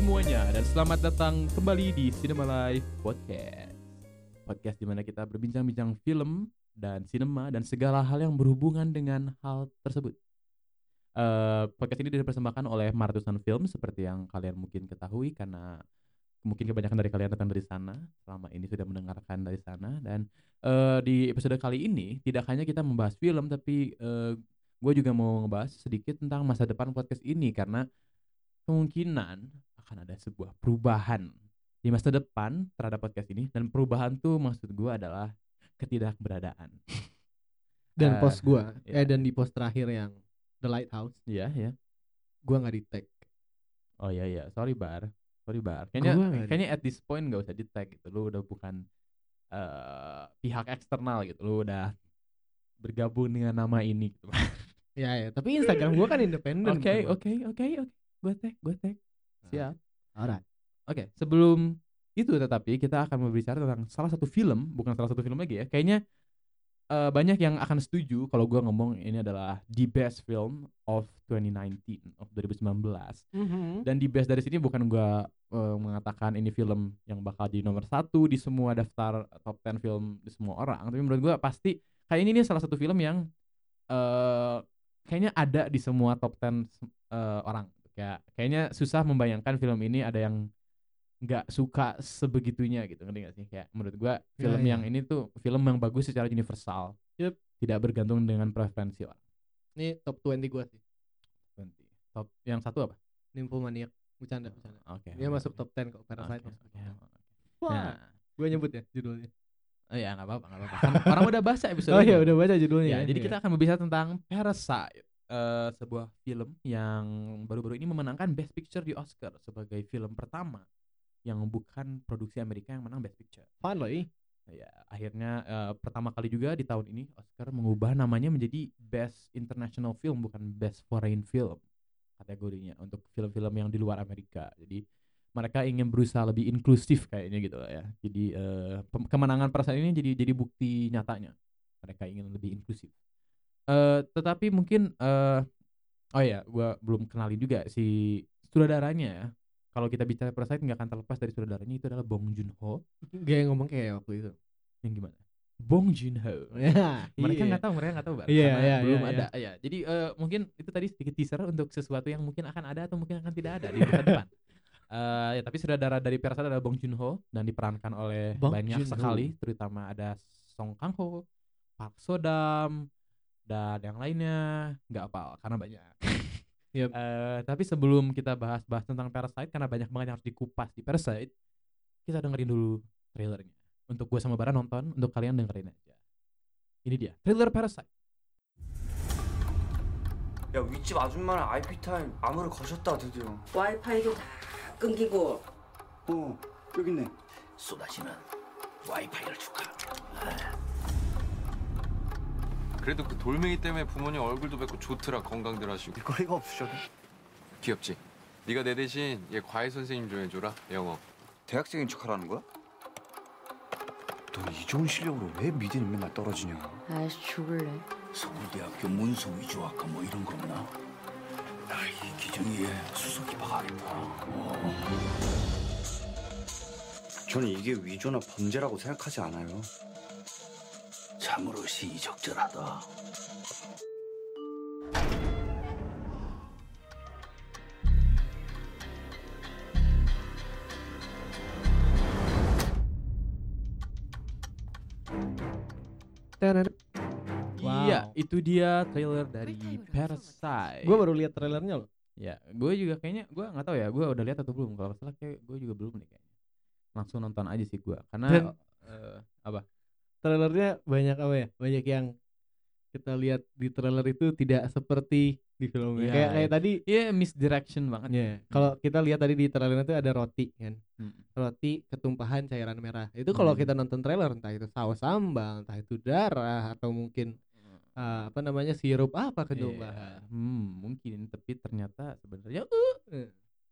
semuanya dan selamat datang kembali di Cinema Live Podcast. Podcast di mana kita berbincang-bincang film dan sinema dan segala hal yang berhubungan dengan hal tersebut. Eh, podcast ini dipersembahkan oleh Martusan Film seperti yang kalian mungkin ketahui karena mungkin kebanyakan dari kalian datang dari sana selama ini sudah mendengarkan dari sana dan eh, di episode kali ini tidak hanya kita membahas film tapi gue juga mau ngebahas sedikit tentang masa depan podcast ini karena kemungkinan akan ada sebuah perubahan di masa depan terhadap podcast ini dan perubahan tuh maksud gue adalah ketidakberadaan. dan Eh, post gua iya. eh dan di post terakhir yang The Lighthouse Iya ya. gua nggak di tag Oh iya iya, sorry bar, sorry bar. Kayaknya Gua kayaknya at this point gak usah di tag gitu. Lu udah bukan eh pihak eksternal gitu. Lu udah bergabung dengan nama ini. Gitu. ya ya tapi Instagram gua kan independen Oke oke oke oke. Gue tag gue tag. Siap. alright Oke, sebelum itu tetapi kita akan berbicara tentang salah satu film, bukan salah satu film lagi ya. Kayaknya eh, banyak yang akan setuju kalau gua ngomong ini adalah the best film of 2019 of 2019. Mhm. Dan di best dari sini bukan gua eh, mengatakan ini film yang bakal di nomor satu di semua daftar top 10 film di semua orang, tapi menurut gua pasti kayak ini nih salah satu film yang eh kayaknya ada di semua top 10 se- eh, orang. Kayak kayaknya susah membayangkan film ini ada yang nggak suka sebegitunya gitu ngerti gak sih kayak menurut gua Ya, film ya. yang ini tuh film yang bagus secara universal Yup. tidak bergantung dengan preferensi orang ini top 20 gua sih Nanti. top yang satu apa Nymphomaniac bercanda bercanda oke dia oke. masuk top 10 kok Parasite Oke, masuk top oke, 10. oke. Wah, Nah, gua nyebut ya judulnya Oh ya nggak apa-apa nggak apa-apa. Orang udah baca episode oh iya ini. udah baca judulnya Ya, jadi Iya. kita akan berbicara tentang Parasite, eh, sebuah film yang baru-baru ini memenangkan Best Picture di Oscar sebagai film pertama yang bukan produksi Amerika yang menang Best Picture. finally Ya, akhirnya eh, pertama kali juga di tahun ini Oscar mengubah namanya menjadi Best International Film bukan Best Foreign Film kategorinya untuk film-film yang di luar Amerika. Jadi mereka ingin berusaha lebih inklusif kayaknya gitu lah ya. Jadi pem- kemenangan Parasite ini jadi jadi bukti nyatanya mereka ingin lebih inklusif. Eh, tetapi mungkin eh oh ya, gua belum kenalin juga si sutradaranya ya. Kalau kita bicara Parasite nggak akan terlepas dari sutradaranya itu adalah Bong Joon Ho gak yang ngomong kayak waktu itu yang gimana? Bong Joon Ho. ya Mereka iya. nggak tahu, mereka nggak tahu. Iya, Karena iya, belum iya, ada. Ya, jadi eh, mungkin itu tadi sedikit teaser untuk sesuatu yang mungkin akan ada atau mungkin akan tidak ada di masa depan. Eh, ya, tapi saudara dari Parasite adalah Bong Joon Ho dan diperankan oleh Bong banyak Joon-ho. sekali, terutama ada Song Kang Ho, Park Sodam, dan yang lainnya nggak apal karena banyak. Yep. Eh, tapi sebelum kita bahas-bahas tentang Parasite karena banyak banget yang harus dikupas di Parasite, kita dengerin dulu trailernya. Untuk gue sama Bara nonton, untuk kalian dengerin aja. Ini dia, trailer Parasite. 야 윗집 아줌마랑 IP 타임 암호를 거셨다 드디어 와이파이도 다 끊기고 어 여기 있네 쏟아지는 와이파이를 줄까? 그래도 그 돌멩이 때문에 부모님 얼굴도 뵙고 좋더라 건강들 하시고. 일거리가 없으셔도? 귀엽지? 네가 내 대신 얘 과외 선생님 좀 해줘라 영어. 대학생인 척하라는 거야? 너이 좋은 실력으로 왜 미대는 맨날 떨어지냐? 아이씨 죽을래. 서울대학교 문서 위조학과 뭐 이런 거 없나? 나이 기준이에 수석이 박하겠다. 저는 이게 위조나 범죄라고 생각하지 않아요 참으로 시의적절하다 Tenet. Wow. Iya, itu dia trailer dari Parasite. gua baru lihat trailernya loh Ya, gue juga kayaknya gue nggak tahu ya, gue udah lihat atau belum. Kalau nggak salah kayak gue juga belum nih kayaknya. Langsung nonton aja sih gue, karena Dan- eh, apa? Trailernya banyak apa ya banyak yang kita lihat di trailer itu tidak seperti di filmnya Iya, kayak kayak iya. tadi Iya misdirection banget. ya kalau kita lihat tadi di trailer itu ada roti kan Hmm. roti ketumpahan cairan merah itu kalau Hmm. kita nonton trailer entah itu saus sambal entah itu darah atau mungkin uh, apa namanya sirup apa ketumpahan Iya, hmm, mungkin tapi ternyata sebenarnya Eh.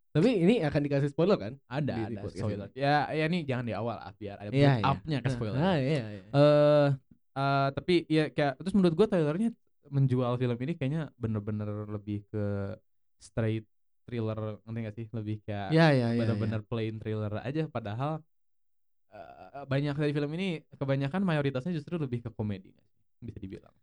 Tapi ini akan dikasih spoiler kan ada Di- di ada podcast spoiler. Ya, ya ini jangan di awal lah biar ada build iya. up-nya ke Nah, spoiler. nah, iya, iya. eh eh, tapi ya kayak terus menurut gua trailernya menjual film ini kayaknya bener-bener lebih ke straight thriller ngerti gak sih lebih kayak Ya ya ya. bener-bener plain thriller aja padahal eh, banyak dari film ini kebanyakan mayoritasnya justru lebih ke komedi bisa dibilang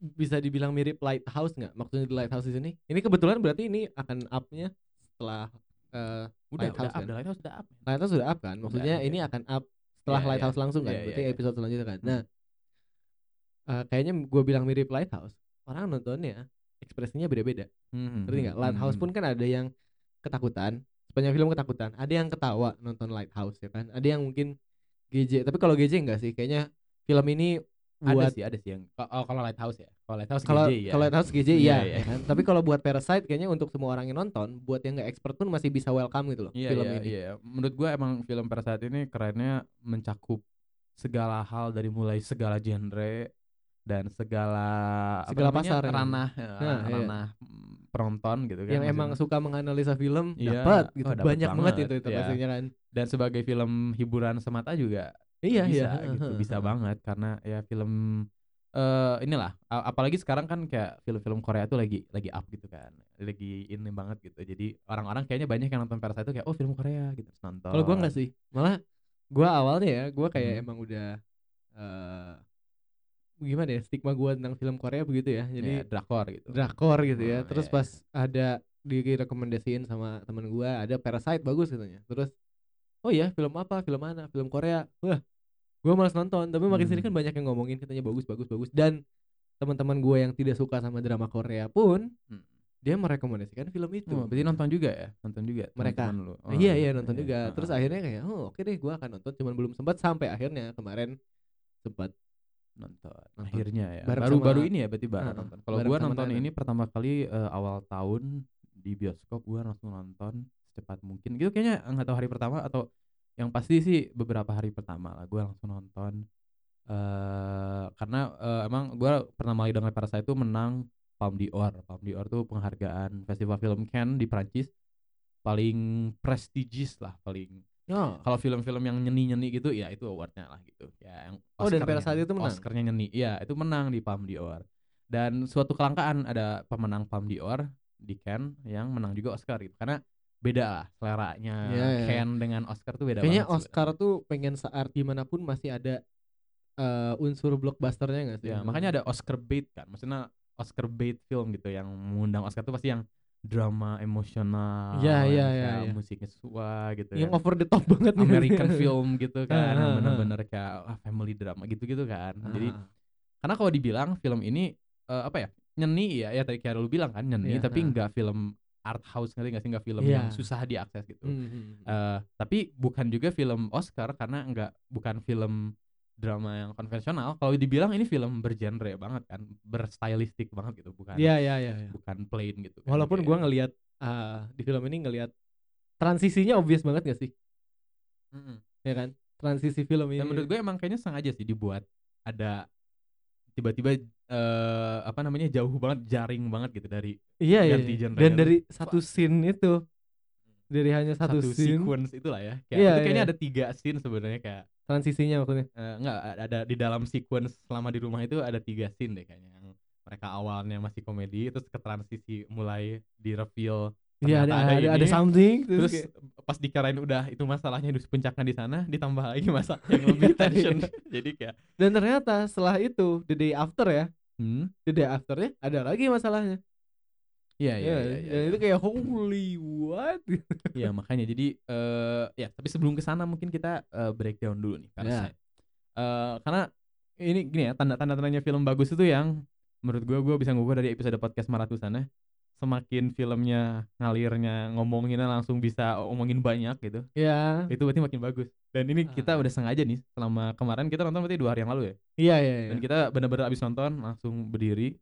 Bisa dibilang mirip Lighthouse nggak? Maksudnya di Lighthouse di sini? Ini kebetulan berarti ini akan up-nya setelah eh, udah Lighthouse udah up, kan? The Lighthouse udah up men. Lighthouse sudah up kan? Maksudnya Udah, ini iya. akan up setelah Iya, iya. Lighthouse langsung kan? Iya, Berarti iya, iya. episode selanjutnya kan. Hmm. Nah, eh, kayaknya gue bilang mirip Lighthouse. Orang nontonnya ekspresinya beda-beda. Hmm, Ngerti nggak? hmm, Lighthouse hmm, pun kan ada yang ketakutan, sepanjang film ketakutan. Ada yang ketawa nonton Lighthouse ya kan. Ada yang mungkin GJ, tapi kalau GJ enggak sih. Kayaknya film ini ada buat sih ada sih yang oh, kalau Lighthouse ya kalau Lighthouse kalau GJ ya kalau Lighthouse GJ Iya, iya, iya. ya kan. Tapi kalau buat Parasite kayaknya untuk semua orang yang nonton, buat yang nggak expert pun masih bisa welcome gitu loh Iya, film iya, ini. iya. Menurut gua emang film Parasite ini kerennya mencakup segala hal dari mulai segala genre dan segala apa Segala namanya, pasar yang- ranah ya, Nah, iya. ranah mm, penonton gitu kan yang emang maksudnya. suka menganalisa film Iya, dapat gitu oh, dapat banyak banget banget, itu itu iya. pastinya kan dan sebagai film hiburan semata juga iya bisa iya gitu bisa banget. Karena ya film eh inilah apalagi sekarang kan kayak film-film Korea tuh lagi lagi up gitu kan. Lagi ini banget gitu. Jadi orang-orang kayaknya banyak yang nonton Parasite tuh kayak oh film Korea gitu nonton. Kalau gua nggak sih. Malah gua awalnya ya gua kayak Hmm. emang udah eh gimana ya stigma gua tentang film Korea begitu ya. Jadi jadi drakor gitu. drakor gitu ya. Hmm, terus iya. pas ada direkomendasiin sama teman gua ada Parasite bagus katanya. Terus oh ya film apa? Film mana? Film Korea. Wah gua malas nonton tapi makin sini Hmm. kan banyak yang ngomongin katanya bagus bagus bagus dan teman-teman gua yang tidak suka sama drama Korea pun Hmm. dia merekomendasikan film itu Oh, berarti nonton juga ya nonton juga Mereka. teman-teman lu. Nah, iya iya nonton iya. juga. Terus akhirnya kayak oh oke deh gua akan nonton cuman belum sempat sampai akhirnya kemarin sempat nonton Nonton. akhirnya ya Bareng baru sama- baru ini ya berarti baru Ah, nonton kalau gua sama nonton Nana. ini pertama kali eh, awal tahun di bioskop gua langsung nonton secepat mungkin gitu kayaknya nggak tahu hari pertama atau yang pasti sih beberapa hari pertama lah gua langsung nonton. Eh karena eh, emang gua pertama kali dengar Parasite itu menang Palme d'Or. Palme d'Or tuh penghargaan festival film Cannes di Prancis paling prestigious lah paling oh kalau film-film yang nyeni-nyeni gitu ya itu awardnya lah gitu. Ya yang Oh, dan Parasite itu menang? Oscarnya nyeni. Ya itu menang di Palme d'Or. Dan suatu kelangkaan ada pemenang Palme d'Or di Cannes yang menang juga Oscar gitu. Karena beda lah seleranya Iya, iya. Cannes dengan Oscar tuh beda kayaknya Oscar tuh pengen saat gimana pun masih ada eh, unsur blockbusternya nggak sih? ya makanya ada Oscar bait kan maksudnya Oscar bait film gitu yang mengundang Oscar tuh pasti yang drama emosional iya, kayak iya. musiknya sesuai gitu yang kan. over the top banget nih. American film gitu kan bener-bener kayak ah, family drama gitu-gitu kan jadi karena kalau dibilang film ini eh, apa ya nyeni ya ya tadi kayak lu bilang kan nyeni Iya, tapi nggak film art house ngerti nggak sih nggak film Iya. yang susah diakses gitu hmm, hmm, hmm. Eh, tapi bukan juga film Oscar karena nggak bukan film drama yang konvensional kalau dibilang ini film bergenre banget kan berstylistik banget gitu bukan Iya iya iya. iya. bukan plain gitu kan. Walaupun Kayak- gua ngelihat ah, di film ini ngelihat transisinya obvious banget gak sih? Mm-mm. Ya kan? Transisi film ini. Dan menurut gue emang kayaknya sengaja sih dibuat ada tiba-tiba eh apa namanya jauh banget jaring banget gitu dari iya iya. iya. genre Dan dari satu scene itu dari hanya satu, satu, scene sequence itulah ya. Kayak Iya, itu kayaknya iya. ada tiga scene sebenarnya kayak transisinya maksudnya. eh, enggak ada di dalam sequence selama di rumah itu ada tiga scene deh kayaknya yang mereka awalnya masih komedi terus ke transisi mulai di reveal Iya ada ada, ada, ini, something terus, terus kayak- pas dikirain udah itu masalahnya di puncaknya di sana ditambah lagi masa yang lebih tension jadi kayak dan ternyata setelah itu the day after ya hmm the day afternya ada lagi masalahnya. iya iya Iya, iya, dan iya. itu kayak holy what? Iya makanya jadi eh ya tapi sebelum ke sana mungkin kita eh, breakdown dulu nih Parasite. Eh, karena ini gini ya tanda-tanda tandanya film bagus itu yang menurut gua gua bisa ngukur dari episode podcast maratusannya semakin filmnya ngalirnya ngomonginnya langsung bisa omongin banyak gitu ya. itu berarti makin bagus. Dan ini kita Ah. udah sengaja nih selama kemarin kita nonton berarti dua hari yang lalu ya? Iya iya iya. dan kita benar-benar abis nonton langsung berdiri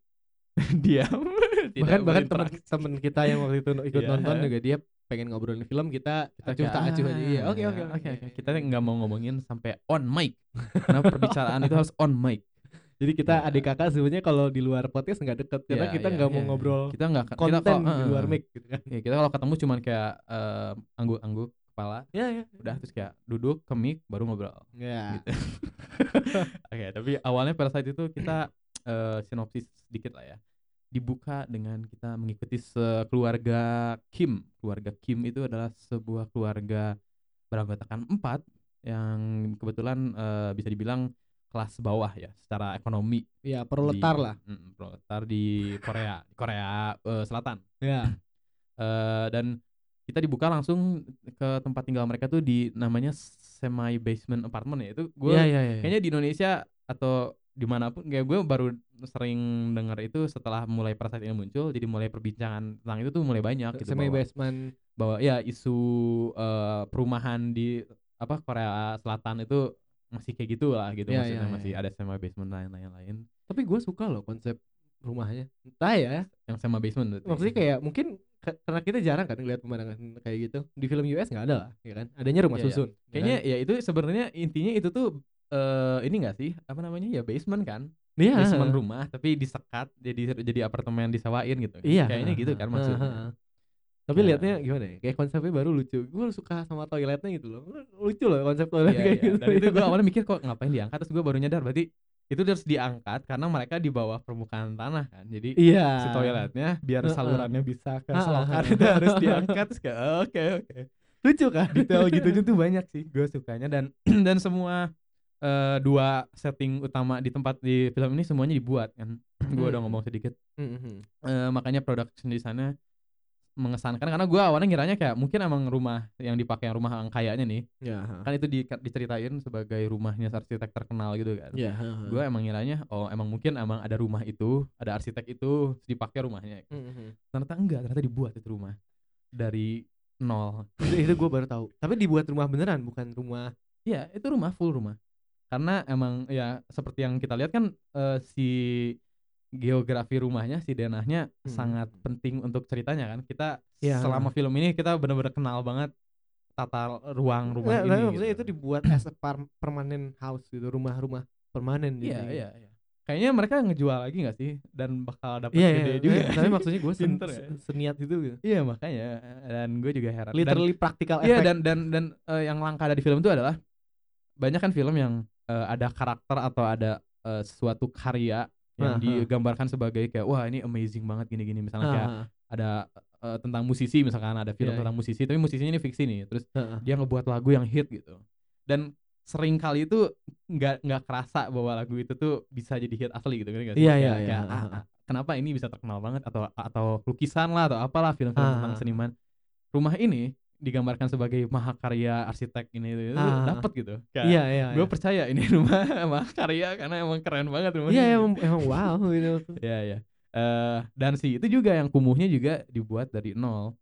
diam. Bahkan bahkan teman teman kita yang waktu itu ikut Iya. nonton juga dia pengen ngobrolin film kita kita acuh tak acuh aja iya "Ah, oke oke. Oke oke. Kita nggak mau ngomongin sampai on mic. Karena perbicaraan itu harus on mic jadi kita Ya. adik kakak sebenarnya kalau di luar podcast nggak deket karena Ya, kita ya, nggak mau ya. ngobrol kita nggak kita konten kalau- di luar eh, mic gitu kan. Ya, kita kalau ketemu cuman kayak eh, angguk-angguk kepala ya ya udah terus kayak duduk ke mic baru ngobrol. Ya gitu. Oke tapi awalnya Parasite itu kita eh, sinopsis sedikit lah ya. Dibuka dengan kita mengikuti sekeluarga Kim. Keluarga Kim itu adalah sebuah keluarga beranggotakan empat yang kebetulan eh, bisa dibilang kelas bawah ya secara ekonomi. ya proletar di- lah Mm, proletar di Korea, Korea eh, Selatan. ya Eh, dan kita dibuka langsung ke tempat tinggal mereka tuh di namanya semi basement apartment ya. Itu gue Iya, iya, iya. kayaknya di Indonesia atau di mana pun kayak gue baru sering dengar itu setelah mulai Parasite ini muncul jadi mulai perbincangan tentang itu tuh mulai banyak gitu semi basement bahwa ya isu eh, perumahan di apa Korea Selatan itu masih kayak gitu lah gitu Iya, maksudnya iya, masih iya. ada semi basement lain lain lain tapi gue suka loh konsep rumahnya entah ya yang semi basement berarti. maksudnya kayak mungkin karena kita jarang kan ngeliat pemandangan kayak gitu di film US nggak ada lah ya kan adanya rumah Iya, iya. susun kayaknya kan? ya itu sebenarnya intinya itu tuh eh ini gak sih apa namanya ya basement kan Iya. basement rumah tapi disekat jadi jadi apartemen disewain gitu Iya. kayaknya gitu kan maksudnya. Tapi Ya. liatnya gimana ya? Kayak konsepnya baru lucu. Gue suka sama toiletnya gitu loh. Lucu loh konsep toilet Iya, kayak iya. gitu. dan itu gue awalnya mikir kok ngapain diangkat terus gue baru nyadar berarti itu harus diangkat karena mereka di bawah permukaan tanah kan jadi Iya. si toiletnya biar salurannya bisa ke Heeh, selokan itu harus diangkat terus kayak oke oke lucu kan? detail gitunya tuh banyak sih gue sukanya dan dan semua eh, dua setting utama di tempat di film ini semuanya dibuat kan gue udah Hmm. ngomong sedikit Mhm. Eh, makanya production di sana mengesankan karena gue awalnya ngiranya kayak mungkin emang rumah yang dipakai yang rumah yang kayaknya nih Ya. kan itu di, diceritain sebagai rumahnya arsitek terkenal gitu kan Ya. gue emang ngiranya oh emang mungkin emang ada rumah itu ada arsitek itu dipakai rumahnya Mhm. ternyata enggak ternyata dibuat itu rumah dari nol itu, itu gue baru tahu. Tapi dibuat rumah beneran bukan rumah. Iya, itu rumah full rumah. Karena emang ya seperti yang kita lihat kan eh, si geografi rumahnya si denahnya Hmm. sangat penting untuk ceritanya kan. Kita Iya. selama film ini kita benar-benar kenal banget tata ruang rumah Nggak, ini. tapi maksudnya gitu. itu dibuat as a permanent house gitu, rumah-rumah permanen gitu. Iya, iya, iya. Kayaknya mereka ngejual lagi nggak sih dan bakal dapat gede iya, juga. tapi- tapi maksudnya gue sen, ya. se- seniat itu gitu. Iya, makanya dan gue juga heran. Dan- Literally practical Iya dan dan dan eh, yang langka ada di film itu adalah banyak kan film yang eh, ada karakter atau ada eh, suatu karya yang digambarkan sebagai kayak wah ini amazing banget gini-gini. Misalnya kayak ada eh, tentang musisi misalkan ada film Iya, tentang musisi tapi musisinya ini fiksi nih terus dia ngebuat lagu yang hit gitu. Dan sering kali itu nggak nggak kerasa bahwa lagu itu tuh bisa jadi hit asli gitu kan? Iya, iya, iya. kenapa ini bisa terkenal banget? Atau atau lukisan lah atau apalah film-film tentang seniman. Rumah ini digambarkan sebagai mahakarya arsitek ini itu, itu Ah, dapet gitu Iya, iya. gue iya. percaya ini rumah mahakarya karena emang keren banget rumahnya Iya, gitu. emang, emang wow gitu. Iya iya. Eh dan si itu juga yang kumuhnya juga dibuat dari nol.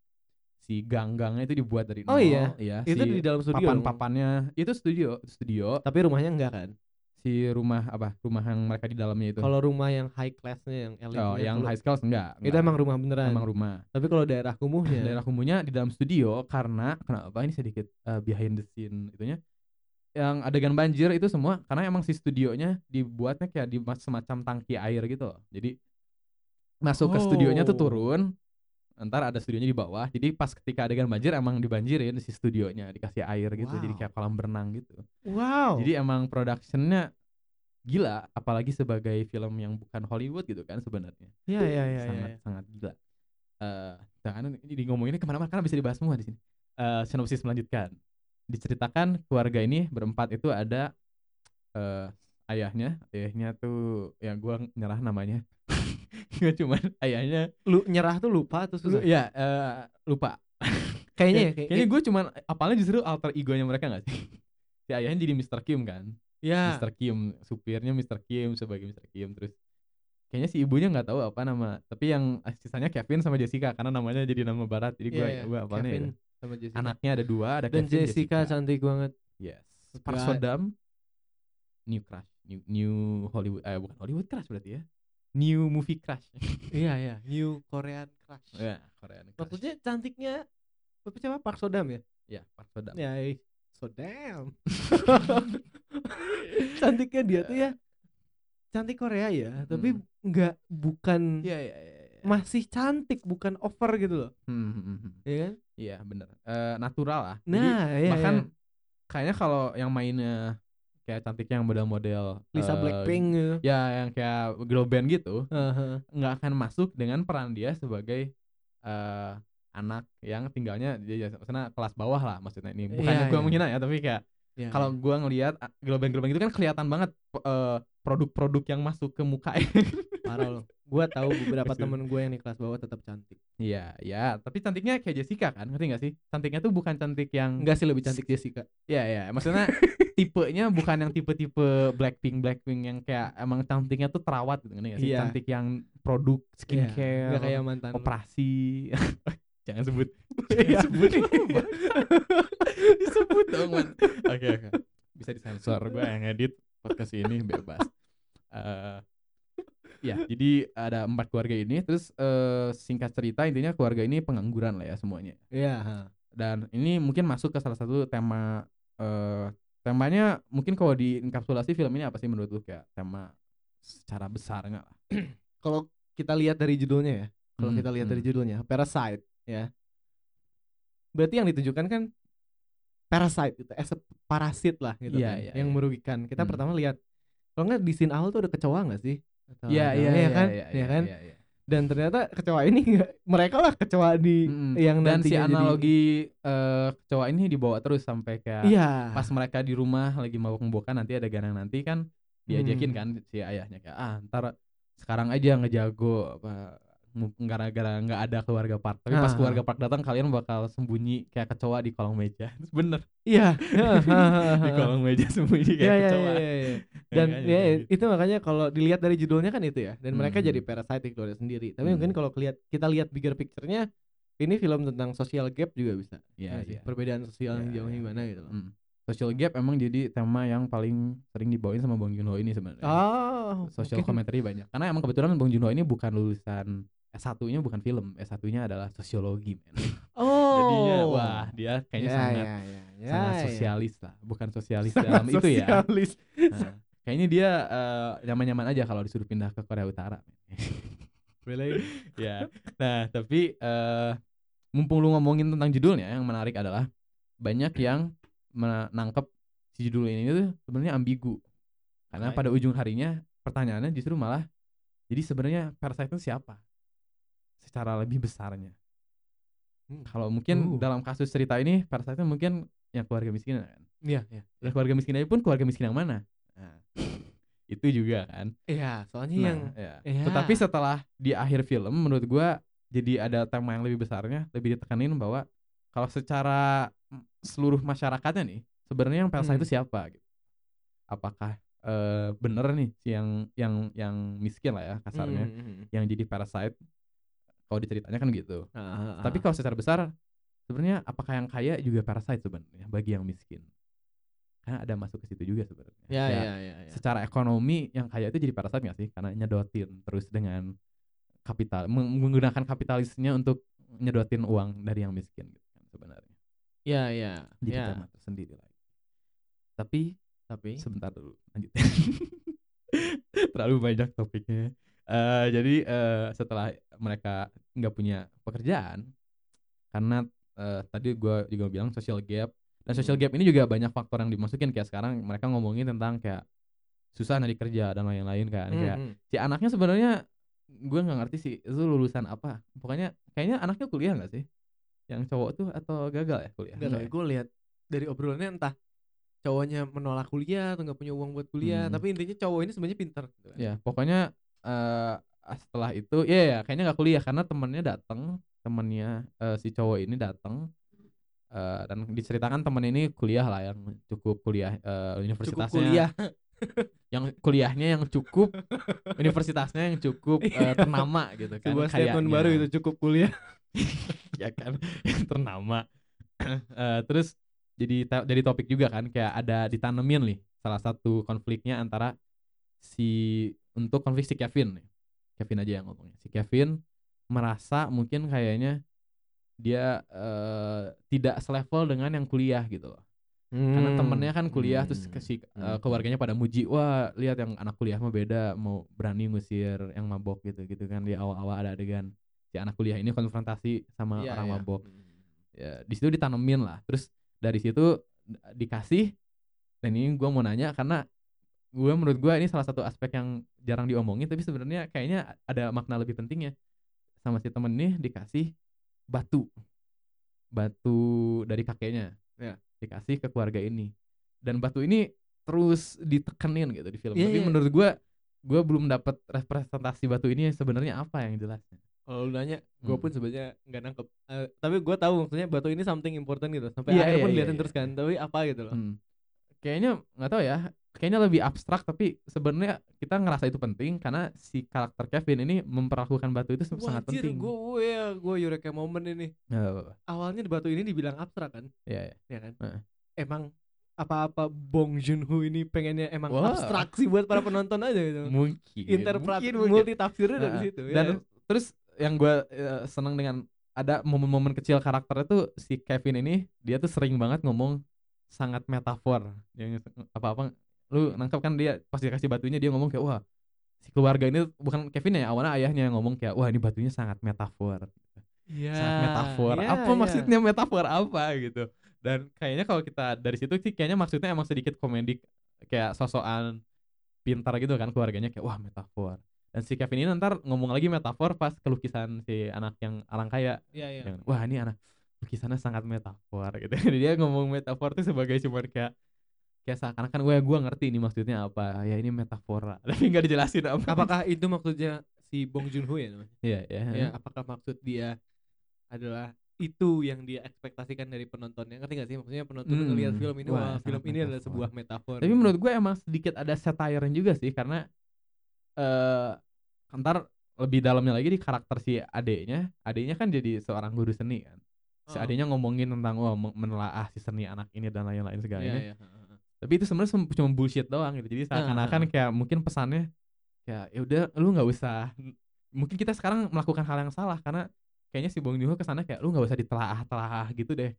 Si gang-gangnya itu dibuat dari Oh nol. iya? Iya. Itu si di dalam studio. papan-papannya itu studio, studio. Tapi rumahnya enggak kan? Si rumah apa? Rumah yang mereka di dalamnya itu. Kalau rumah yang high classnya yang elite oh, yang high scale enggak, itu enggak. emang rumah beneran. Emang rumah. Tapi kalau daerah kumuhnya Daerah kumuhnya di dalam studio karena kenapa ini sedikit eh, behind the scene itunya yang adegan banjir itu semua karena emang si studionya dibuatnya kayak di semacam tangki air gitu loh. Jadi masuk ke studionya tuh Oh. turun ntar ada studionya di bawah. Jadi pas ketika adegan banjir emang dibanjirin si studionya dikasih air gitu. Jadi Wow. kayak kolam berenang gitu. Wow. jadi emang productionnya gila apalagi sebagai film yang bukan Hollywood gitu kan sebenarnya. Iya, iya, iya, sangat iya. sangat gila. Eh jangan ini ngomonginnya ke mana-mana karena bisa dibahas semua di sini. Eh sinopsis melanjutkan. Diceritakan keluarga ini berempat itu ada eh ayahnya. Ayahnya tuh ya gua nyerah namanya nggak cuman ayahnya Lu nyerah tuh lupa atau susah? ya eh, lupa Kayaknya ya, Kayak- kayak, kayaknya gue cuman apalnya justru alter egonya mereka gak sih si ayahnya jadi Mr. Kim kan ya. Mr. Kim supirnya Mr. Kim sebagai Mr. Kim terus kayaknya si ibunya nggak tahu apa nama tapi yang eh, sisanya Kevin sama Jessica karena namanya jadi nama barat jadi gue Iya, iya. gue apalnya Kevin itu. sama Jessica. anaknya ada dua ada Dan Kevin, Jessica, cantik banget. yes. Park Sodam new crush new new Hollywood eh bukan Hollywood crush berarti ya new movie crush iya, iya. New Korean crush. ya Korean crush Maksudnya cantiknya apa siapa? Park Sodam ya? ya Park Sodam Ya, eh, Sodam. cantiknya dia tuh ya cantik Korea ya, tapi Hmm. nggak bukan iya iya iya iya. masih cantik, bukan over gitu loh. Hmm, hmm, hmm, hmm. Ya kan? Iya bener Eh, natural lah Jadi, Nah, iya, bahkan iya. kayaknya kalau yang mainnya kayak cantiknya yang model-model Lisa eh, Blackpink gitu. ya yang kayak girl band gitu Heeh. nggak akan masuk dengan peran dia sebagai eh anak yang tinggalnya dia maksudnya kelas bawah lah maksudnya ini bukannya Iya, gua iya. menghina ya tapi kayak Iya, kalau iya. gua ngelihat ah, girl band girl band itu kan kelihatan banget eh, produk-produk yang masuk ke muka parah loh. Gua tahu beberapa temen gue yang di kelas bawah tetap cantik. Iya, ya, tapi cantiknya kayak Jessica kan, ngerti gak sih? Cantiknya tuh bukan cantik yang Enggak sih lebih cantik Jessica. Iya, iya, maksudnya tipenya bukan yang tipe-tipe Blackpink Blackpink yang kayak emang cantiknya tuh terawat gitu, ngerti gak sih? Iya. Cantik yang produk skincare, Enggak kayak mantan. operasi. Jangan sebut. Iya. Disebut. Disebut dong, Man. Oke, oke. Bisa disensor gue yang edit podcast ini bebas. Eh ya, jadi ada empat keluarga ini terus eh, singkat cerita intinya keluarga ini pengangguran lah ya semuanya. Iya, ha. Dan ini mungkin masuk ke salah satu tema eh temanya mungkin kalau di enkapsulasi film ini apa sih menurut lu kayak tema secara besar nggak lah? Kalau kita lihat dari judulnya ya, kalau Hmm, kita lihat dari hmm. judulnya, Parasite ya. Berarti yang ditujukan kan parasite gitu, as a parasit lah gitu Iya, kan, iya, yang iya. merugikan. Kita Hmm. pertama lihat kalau nggak di scene awal tuh ada kecoa nggak sih? Iya, iya, ya iya, kan, iya, ya kan. iya, iya. Dan ternyata kecoa ini mereka lah kecoa di Mm-mm. yang dan si nantinya jadi- analogi eh kecoa ini dibawa terus sampai kayak Iya. pas mereka di rumah lagi mabok-mabokan nanti ada ganang nanti kan diajakin Hmm. kan si ayahnya kayak ah ntar sekarang aja ngejago apa gara-gara nggak ada keluarga Park tapi pas keluarga Park datang kalian bakal sembunyi kayak kecoa di kolong meja bener Iya. di kolong meja sembunyi kayak Iya, iya, kecoa iya, iya. Dan Makanya ya gitu. itu makanya kalau dilihat dari judulnya kan itu ya. Dan mereka Hmm. jadi parasite di keluarga sendiri. Tapi Hmm. mungkin kalau kelihat kita lihat bigger picture-nya ini film tentang social gap juga bisa. Iya, Nggak sih? iya. Perbedaan sosial yang jauhnya iya. gimana gitu loh. Mm. social gap emang jadi tema yang paling sering dibawain sama Bong Joon Ho ini sebenarnya Oh, social mungkin- commentary banyak karena emang kebetulan Bong Joon Ho ini bukan lulusan S1-nya bukan film, S1-nya adalah sosiologi, men. Oh. Jadinya wah, dia kayaknya Ya, sangat ya, ya, ya, sangat ya. sosialis lah, bukan sosialis Sangat dalam itu ya. sosialis. Nah, kayaknya dia eh, nyaman-nyaman aja kalau disuruh pindah ke Korea Utara. Really? ya. Nah, tapi eh mumpung lu ngomongin tentang judulnya, yang menarik adalah banyak yang menangkap si judul ini tuh sebenarnya ambigu. Karena pada ujung harinya pertanyaannya justru malah jadi sebenarnya Parasite itu siapa? Secara lebih besarnya. Hmm. Kalau mungkin Uh. dalam kasus cerita ini Parasite itu mungkin yang keluarga miskin kan. Iya, iya. Dan keluarga miskin aja pun keluarga miskin yang mana? Nah, itu juga kan. Iya, soalnya Nah, yang ya. ya. Tetapi setelah di akhir film menurut gua jadi ada tema yang lebih besarnya, lebih ditekanin bahwa kalau secara mm, seluruh masyarakatnya nih, sebenarnya yang Parasite Hmm. itu siapa gitu. Apakah eh bener nih si yang yang yang miskin lah ya kasarnya, Hmm, hmm, hmm. yang jadi parasite kalau diceritanya kan gitu. Ah, ah, ah. Tapi kalau secara besar sebenarnya apakah yang kaya juga parasite sebenarnya bagi yang miskin? Karena ada masuk ke situ juga sebenarnya. ya, Ya, ya, ya, ya. secara ekonomi yang kaya itu jadi parasite nggak sih karena nyedotin terus dengan kapital meng- menggunakan kapitalisnya untuk nyedotin uang dari yang miskin gitu kan sebenarnya Ya, ya. jadi ya. tema tersendiri lagi tapi Tapi sebentar dulu lanjut terlalu banyak topiknya Eh, jadi eh, setelah mereka nggak punya pekerjaan karena eh, tadi gua juga bilang social gap dan social gap ini juga banyak faktor yang dimasukin kayak sekarang mereka ngomongin tentang kayak susah nyari kerja dan lain-lain kan Hmm, kayak hmm. si anaknya sebenarnya gue nggak ngerti sih itu lulusan apa pokoknya kayaknya anaknya kuliah nggak sih yang cowok tuh atau gagal ya kuliah Nggak ya? gue lihat dari obrolannya entah cowoknya menolak kuliah atau nggak punya uang buat kuliah, Hmm. tapi intinya cowok ini sebenarnya pintar. gitu kan. ya pokoknya eh setelah itu ya ya kayaknya nggak kuliah karena temennya datang temennya eh, si cowok ini datang eh, dan diceritakan temen ini kuliah lah yang cukup kuliah Cukup universitasnya kuliah. yang kuliahnya yang cukup universitasnya yang cukup eh, ternama gitu kan Sebuah statement baru itu cukup kuliah. ya kan yang ternama Eh, terus jadi jadi topik juga kan kayak ada ditanemin nih salah satu konfliknya antara si untuk konflik si Kevin nih Kevin aja yang ngomongnya si Kevin merasa mungkin kayaknya dia eh, tidak selevel dengan yang kuliah gitu loh karena Hmm. temennya kan kuliah terus ke si Hmm. keluarganya pada muji wah lihat yang anak kuliah mah beda mau berani ngusir yang mabok gitu gitu kan di awal-awal ada adegan si anak kuliah ini konfrontasi sama Iya, orang iya. mabok Hmm. ya di situ ditanemin lah terus dari situ dikasih Dan ini gue mau nanya karena gue menurut gue ini salah satu aspek yang jarang diomongin tapi sebenarnya kayaknya ada makna lebih pentingnya. Sama si temen ini dikasih batu, batu dari kakeknya, Ya. dikasih ke keluarga ini. Dan batu ini terus ditekenin gitu di film. Iya, tapi iya. menurut gue gue belum dapat representasi batu ini sebenarnya apa yang jelasnya. Kalau lu nanya, gue Hmm. pun sebenarnya nggak nangkep. Eh, tapi gue tahu maksudnya batu ini something important gitu. Sampai Iya, akhir iya, pun iya, diliatin iya. terus kan. Tapi apa gitu loh. Hmm. Kayaknya nggak tahu ya. Kayaknya lebih abstrak tapi sebenarnya kita ngerasa itu penting karena si karakter Kevin ini memperlakukan batu itu sangat penting. gue ya gue Eureka moment ini. Apa-apa. Awalnya di batu ini dibilang abstrak kan, Iya, iya. ya kan? Heeh. Emang apa-apa Bong Joon Ho ini pengennya emang Wah. abstraksi buat para penonton aja gitu. Mungkin. Interpret mungkin, mungkin. multi tafsirnya dari Nah, situ. Dan ya. terus yang gue seneng dengan ada momen-momen kecil karakternya tuh si Kevin ini dia tuh sering banget ngomong sangat metafor yang apa-apa lu nangkep kan dia pas dikasih batunya dia ngomong kayak wah si keluarga ini bukan Kevin ya awalnya ayahnya yang ngomong kayak wah ini batunya sangat metafor. Iya, sangat metafor. iya, apa iya. maksudnya metafor apa gitu? Dan kayaknya kalau kita dari situ sih kayaknya maksudnya emang sedikit komedi kayak sosokan pintar gitu kan keluarganya kayak wah metafor. Dan si Kevin ini ntar ngomong lagi metafor pas kelukisan si anak yang orang kaya. Iya, iya. yang, wah ini anak lukisannya sangat metafor. Gitu. Jadi dia ngomong metafor tuh sebagai cuma kayak kayak seakan-akan gue gue ngerti ini maksudnya apa ya ini metafora tapi nggak dijelasin apa Apakah itu maksudnya si Bong Joon Ho ya namanya? iya ya, Ya, apakah maksud dia adalah itu yang dia ekspektasikan dari penontonnya ngerti gak sih maksudnya penonton Hmm. ngelihat film ini Wah, wah, film ini adalah metafor. sebuah metafor Tapi menurut gue emang sedikit ada satire juga sih karena eh ntar lebih dalamnya lagi di karakter si adeknya, adeknya kan jadi seorang guru seni kan. Si adeknya ngomongin tentang wah men- menelaah si seni anak ini dan lain-lain Iya, segalanya. iya. Tapi itu sebenarnya cuma bullshit doang gitu. Jadi seakan-akan kayak mungkin pesannya kayak ya udah lu nggak usah mungkin kita sekarang melakukan hal yang salah karena kayaknya si Bong Joon-ho ke sana kayak lu nggak usah ditelaah-telaah gitu deh.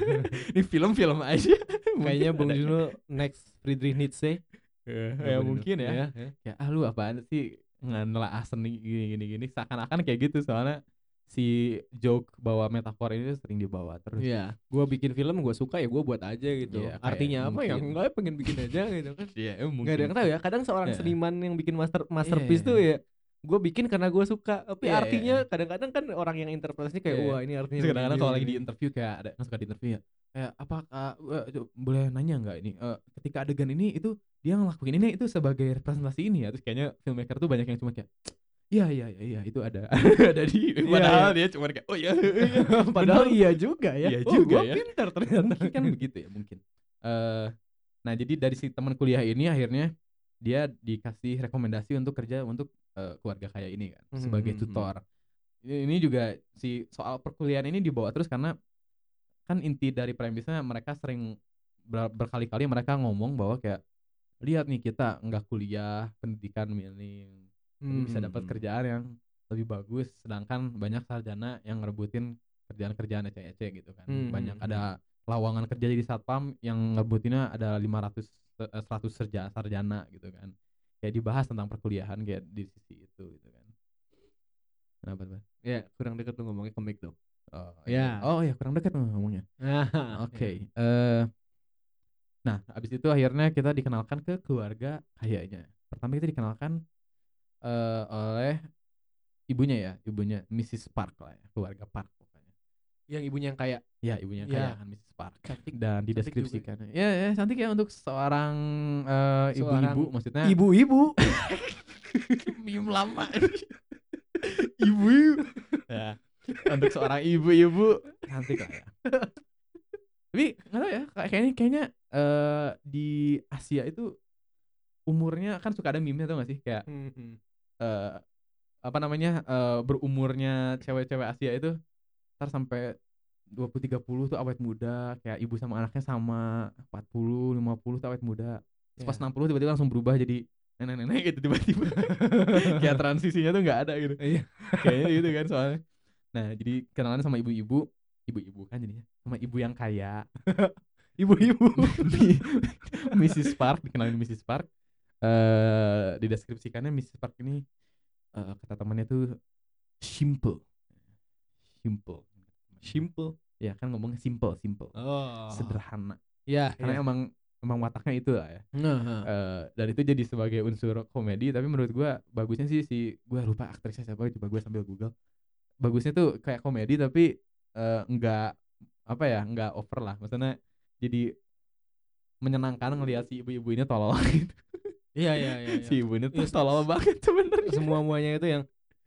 Ini film-film aja. kayaknya Bong ada- Joon Ho next Friedrich Nietzsche Ya, Bener-bener. ya mungkin ya. Iya, iya. Kayak ah lu apaan sih ngenelaah seni gini gini gini seakan-akan kayak gitu soalnya si joke bawa metafor ini sering dibawa terus. Iya, gua bikin film gua suka ya gua buat aja gitu. Iya, kayak Artinya apa ya? mungkin. Enggak pengen bikin aja gitu kan. Iya, eh, Enggak ada yang tahu ya. Kadang seorang Iya. seniman yang bikin master masterpiece Iya. tuh ya gue bikin karena gue suka tapi Iya, iya, artinya iya. kadang-kadang kan orang yang interpretasinya kayak Iya. wah ini artinya kadang-kadang kalau lagi di interview kayak ada yang suka di interview ya kayak apa uh, uh, boleh nanya nggak ini eh, ketika adegan ini itu dia ngelakuin ini itu sebagai representasi ini ya terus kayaknya filmmaker tuh banyak yang cuma kayak iya iya iya iya itu ada ada di Iya, padahal dia cuma kayak oh iya padahal Bener. iya juga ya Iya Oh, juga gua ya. pintar ternyata mungkin kan begitu ya mungkin eh nah jadi dari si teman kuliah ini akhirnya dia dikasih rekomendasi untuk kerja untuk eh, keluarga kaya ini kan Mhm, sebagai mhm. tutor ini ini juga si soal perkuliahan ini dibawa terus karena kan inti dari premisnya mereka sering ber- berkali-kali mereka ngomong bahwa kayak lihat nih kita nggak kuliah pendidikan minim tapi bisa dapat Hmm. kerjaan yang lebih bagus sedangkan banyak sarjana yang ngerebutin kerjaan-kerjaan ece-ece gitu kan. Hmm, banyak hmm, ada lowongan kerja di satpam yang ngerebutinnya ada 500 eh, 100 sarjana, sarjana gitu kan. Kayak dibahas tentang perkuliahan kayak di sisi itu gitu kan. Kenapa tuh ya kurang deket tuh ngomongnya komik dong. Oh Ya. iya. oh ya kurang dekat tuh ngomongnya. Oke eh nah abis itu akhirnya kita dikenalkan ke keluarga kayaknya. Pertama kita dikenalkan eh oleh ibunya ya ibunya Mrs. Park lah ya keluarga Park pokoknya. Yang ibunya yang kayak ya ibunya Ya. kaya kan Mrs. Park. Cantik- dan cantik dideskripsikan. ya ya cantik ya untuk seorang Seorang ibu-ibu maksudnya ibu-ibu. Meme lama. Ibu ya untuk seorang ibu-ibu cantik lah ya. Tapi nggak tahu ya kayak- kayaknya kayaknya eh, di Asia itu umurnya kan suka ada meme tuh gak sih? Kayak Hmm, eh, apa namanya eh, berumurnya cewek-cewek Asia itu ntar sampai 20 30 tuh awet muda kayak ibu sama anaknya sama 40 50 tuh awet muda Terus pas Ya. 60 tiba-tiba langsung berubah jadi nenek-nenek gitu tiba-tiba kayak transisinya tuh nggak ada gitu Iya. kayaknya gitu kan soalnya nah jadi kenalan sama ibu-ibu ibu-ibu kan jadinya sama ibu yang kaya ibu-ibu Mrs. Park dikenalin Mrs. Park eh dideskripsikannya Mrs. Park ini eh, kata temannya tuh simple. Simple. Simple? Ya kan ngomongnya simple simple. Oh. Sederhana. Ya karena emang emang wataknya itu lah ya Eh, dan itu jadi sebagai unsur komedi tapi menurut gua bagusnya sih si gua lupa aktrisnya siapa coba gue sambil google. Bagusnya tuh kayak komedi tapi eh, enggak apa ya enggak over lah. Maksudnya jadi menyenangkan ngelihat si ibu-ibu ini tolol gitu iya iya iya. iya. si ibu ini tuh Iya, tolol banget sebenarnya. Semua muanya itu yang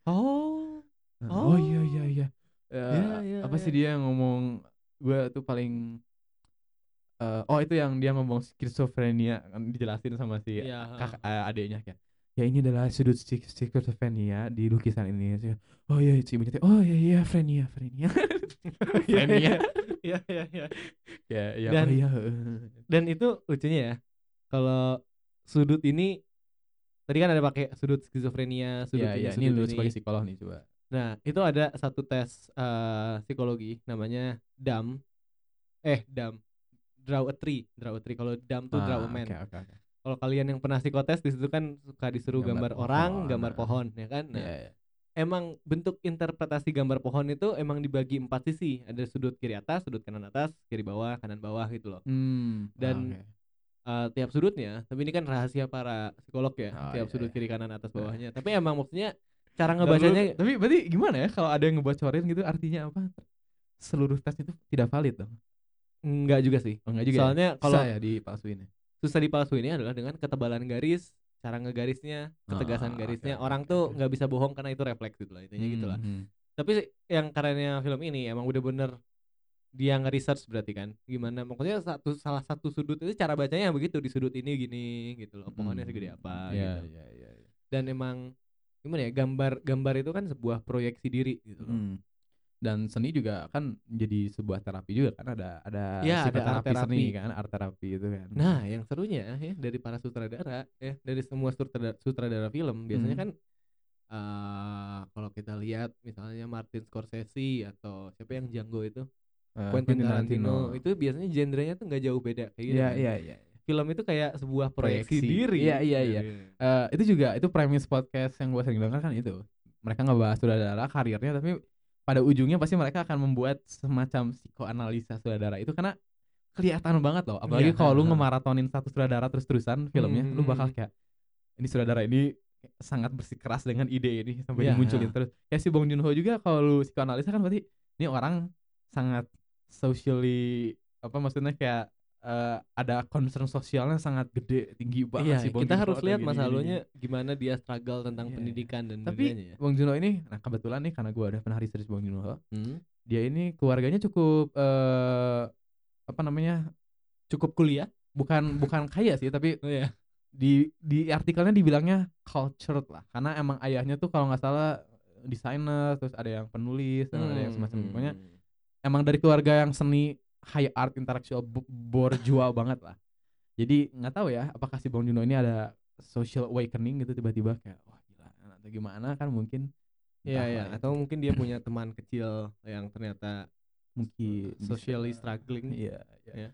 oh. Oh, iya iya iya. Eh, Iya, iya, apa sih iya. dia yang ngomong gua tuh paling eh, oh itu yang dia ngomong skizofrenia kan dijelasin sama si Iya, kakak eh, adiknya kayak ya ini adalah sudut skizofrenia di lukisan ini. Oh iya si ibunya oh iya iya frenia frenia. Frenia iya iya iya ya ya Dan- oh iya dan itu lucunya ya kalau sudut ini tadi kan ada pakai sudut skizofrenia sudut ya ini ini sudut lu sebagai psikolog nih coba. Nah itu ada satu tes eh, psikologi namanya DAM eh DAM draw a tree draw a tree. Kalau DAM tuh draw a Ah, man. oke oke oke. Kalau kalian yang pernah psikotes di situ kan suka disuruh gambar, Gambar orang pohon, gambar nah. pohon ya kan? Nah, Iya, iya. emang bentuk interpretasi gambar pohon itu emang dibagi empat sisi. Ada sudut kiri atas sudut kanan atas kiri bawah kanan bawah gitu loh. Hmm, Dan- ah, Eh, tiap sudutnya tapi ini kan rahasia para psikolog ya Oh, tiap iya, sudut iya. kiri kanan atas bawahnya. Tapi emang maksudnya cara ngebacanya lu- tapi berarti gimana ya kalau ada yang ngebocorin gitu artinya apa? Seluruh tes itu tidak valid dong? Enggak juga sih. Oh, enggak juga ya? soalnya kalau Susah ya dipalsuin ya? susah dipalsuinnya adalah dengan ketebalan garis cara ngegarisnya ketegasan Ah, garisnya. oke, orang tuh nggak bisa bohong karena itu refleks gitu lah intinya gitu lah. Hmm, hmm. tapi yang karenanya film ini emang udah bener dia nge-research berarti kan gimana maksudnya satu salah satu sudut itu cara bacanya begitu di sudut ini gini gitu loh pohonnya Hmm. segede apa Iya, gitu iya, iya, iya. dan emang gimana ya gambar gambar itu kan sebuah proyeksi diri gitu loh Hmm. Dan seni juga kan jadi sebuah terapi juga kan ada ada Iya, ada psikoterapi art seni terapi. kan art terapi itu kan. Nah, yang serunya ya dari para sutradara ya dari semua sutradara, sutradara film biasanya Hmm. kan eh kalau kita lihat misalnya Martin Scorsese atau siapa yang Django itu Eh, Quentin Tarantino, itu biasanya genrenya tuh nggak jauh beda kayak gitu. Iya, kan. iya, iya. Film itu kayak sebuah proyeksi, Proyeksi. diri. Iya, iya, iya. Eh, itu juga itu premis podcast yang gue sering dengar kan itu. Mereka ngebahas sutradara karirnya tapi pada ujungnya pasti mereka akan membuat semacam psikoanalisa sutradara itu karena kelihatan banget loh. Apalagi Iya, kalau lu ngemaratonin satu sutradara terus-terusan filmnya, lu bakal Hmm. kayak ini sutradara ini sangat bersikeras dengan ide ini sampai Iya, dimunculin ha. terus. Kayak si Bong Joon-ho juga kalau lu psikoanalisa kan berarti ini orang sangat socially apa maksudnya kayak eh, ada concern sosialnya sangat gede tinggi banget Iya, sih Bong kita harus lihat masa lalunya gimana dia struggle tentang Iya. pendidikan dan Tapi dunianya ya. Bong Joon-ho ini, nah kebetulan nih karena gua udah pernah research Bong Joon-ho, Hmm. dia ini keluarganya cukup eh apa namanya? Cukup kuliah? Bukan bukan kaya sih, tapi Oh iya. di di artikelnya dibilangnya cultured lah. Karena emang ayahnya tuh kalau nggak salah desainer, terus ada yang penulis, dan ada yang semacam Hmm. pokoknya emang dari keluarga yang seni high art intellectual bo- bourgeois banget lah. Jadi nggak tahu ya apakah si Bong Joon-ho ini ada social awakening gitu tiba-tiba kayak wah gila atau gimana kan mungkin Iya, iya. ya. Atau mungkin dia punya teman kecil yang ternyata mungkin bisa. socially struggling. Iya, iya. Ya.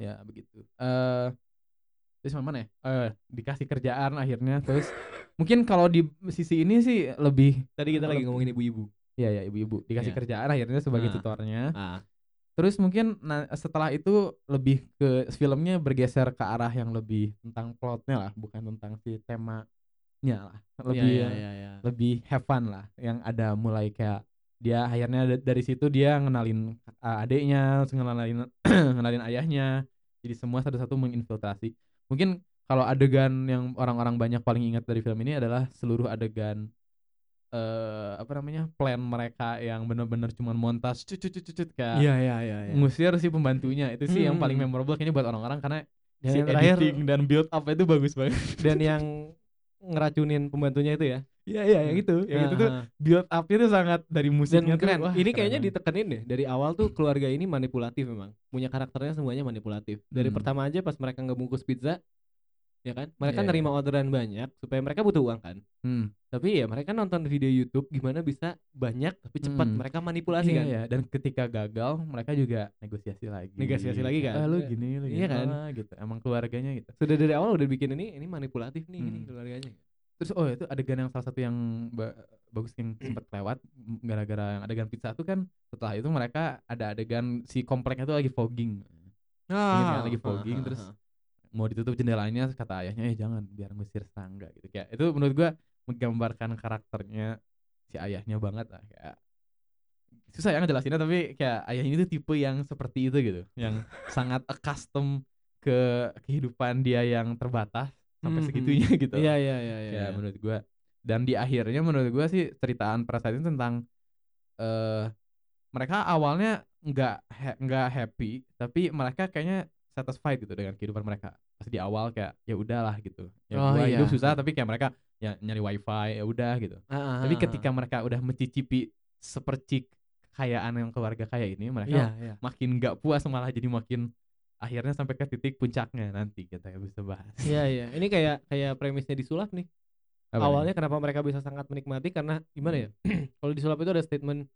Ya, begitu. Eh terus mana ya? Eh dikasih kerjaan akhirnya terus mungkin kalau di sisi ini sih lebih Tadi kita lagi ngomongin ibu-ibu. Ya ya ibu-ibu dikasih Iya. kerjaan akhirnya sebagai Ah. tutornya. Ah, Terus mungkin nah, setelah itu lebih ke filmnya bergeser ke arah yang lebih tentang plotnya lah, bukan tentang si temanya lah. Lebih iya, iya, iya. lebih have fun lah yang ada mulai kayak dia akhirnya da- dari situ dia ngenalin uh, adiknya ngenalin ngenalin ayahnya jadi semua satu-satu menginfiltrasi mungkin kalau adegan yang orang-orang banyak paling ingat dari film ini adalah seluruh adegan eh apa namanya plan mereka yang benar-benar cuman montas cut cut cut cut, cut, kayak Iya, iya, iya, iya. ngusir si pembantunya itu sih yang paling Hmm. memorable kayaknya buat orang-orang karena Dan si yang terakhir editing dan build up itu bagus banget dan yang ngeracunin pembantunya itu ya. iya iya yang itu yang itu tuh Ah, build up-nya tuh sangat dari dan musiknya tuh, keren. wah, ini keren kayaknya banget. ditekenin deh dari awal tuh keluarga ini manipulatif memang. Punya karakternya semuanya manipulatif. Dari Hmm. pertama aja pas mereka ngebungkus pizza ya kan? Mereka Iya, nerima orderan banyak supaya mereka butuh uang kan. Hmm. Tapi ya mereka nonton video YouTube gimana bisa banyak tapi cepat. Hmm. Mereka manipulasi Iya, kan. iya. dan ketika gagal mereka juga negosiasi lagi Negosiasi lagi kan? ah, lu Iya. gini lu Iya gini kan? ah, gitu emang keluarganya gitu Sudah dari awal udah bikin ini ini manipulatif nih ini Hmm. keluarganya. terus oh itu adegan yang salah satu yang ba- bagus yang sempat lewat gara-gara yang adegan pizza itu kan setelah itu mereka ada adegan si kompleknya tuh lagi fogging Ingat kan, lagi fogging, terus mau ditutup jendelanya kata ayahnya eh jangan biar ngusir serangga gitu kayak itu menurut gua menggambarkan karakternya si ayahnya banget lah kayak susah ya ngejelasinnya tapi kayak ayah ini tuh tipe yang seperti itu gitu yang sangat accustomed ke kehidupan dia yang terbatas sampai Mhm. segitunya gitu Iya iya iya iya. ya menurut gua dan di akhirnya menurut gua sih ceritaan itu tentang eh mereka awalnya nggak ha- nggak happy tapi mereka kayaknya satisfied gitu dengan kehidupan mereka pas di awal kayak ya udahlah gitu ya Oh, gua iya. hidup susah tapi kayak mereka ya nyari wifi ya udah gitu Ah, ah, tapi ah, ketika mereka udah mencicipi sepercik kekayaan yang keluarga kaya ini ah. mereka Iya iya. makin nggak puas malah jadi makin akhirnya sampai ke titik puncaknya nanti kita bisa bahas Iya iya. Ini kayak kayak premisnya disulap nih. Apa nih? Awalnya kenapa mereka bisa sangat menikmati karena gimana ya? Kalau disulap itu ada statement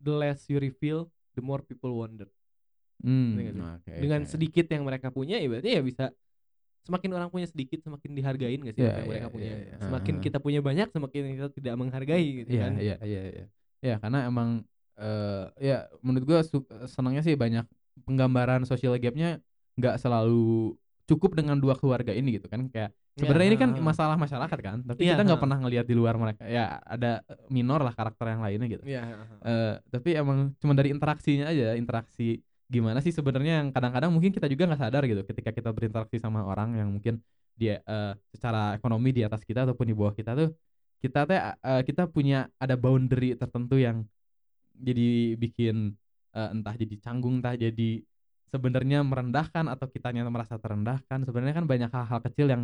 the less you reveal, the more people wonder. Hmm, oke, Dengan oke. sedikit yang mereka punya ya berarti ya bisa semakin orang punya sedikit semakin dihargain gak sih Iya, apa yang iya, mereka punya. iya, iya. Semakin kita punya banyak semakin kita tidak menghargai gitu Iya, kan. iya, iya, iya. Ya, karena emang eh ya menurut gua su- senangnya sih banyak penggambaran social gapnya nggak selalu cukup dengan dua keluarga ini gitu kan kayak sebenarnya ini kan masalah masyarakat kan tapi Iya, kita nggak pernah ngelihat di luar mereka ya ada minor lah karakter yang lainnya gitu Iya, heeh. Eh, tapi emang cuma dari interaksinya aja interaksi gimana sih sebenarnya yang kadang-kadang mungkin kita juga nggak sadar gitu ketika kita berinteraksi sama orang yang mungkin dia eh, secara ekonomi di atas kita ataupun di bawah kita tuh kita teh eh, kita punya ada boundary tertentu yang jadi bikin eh, entah jadi canggung entah jadi sebenarnya merendahkan atau kitanya merasa terendahkan. Sebenarnya kan banyak hal-hal kecil yang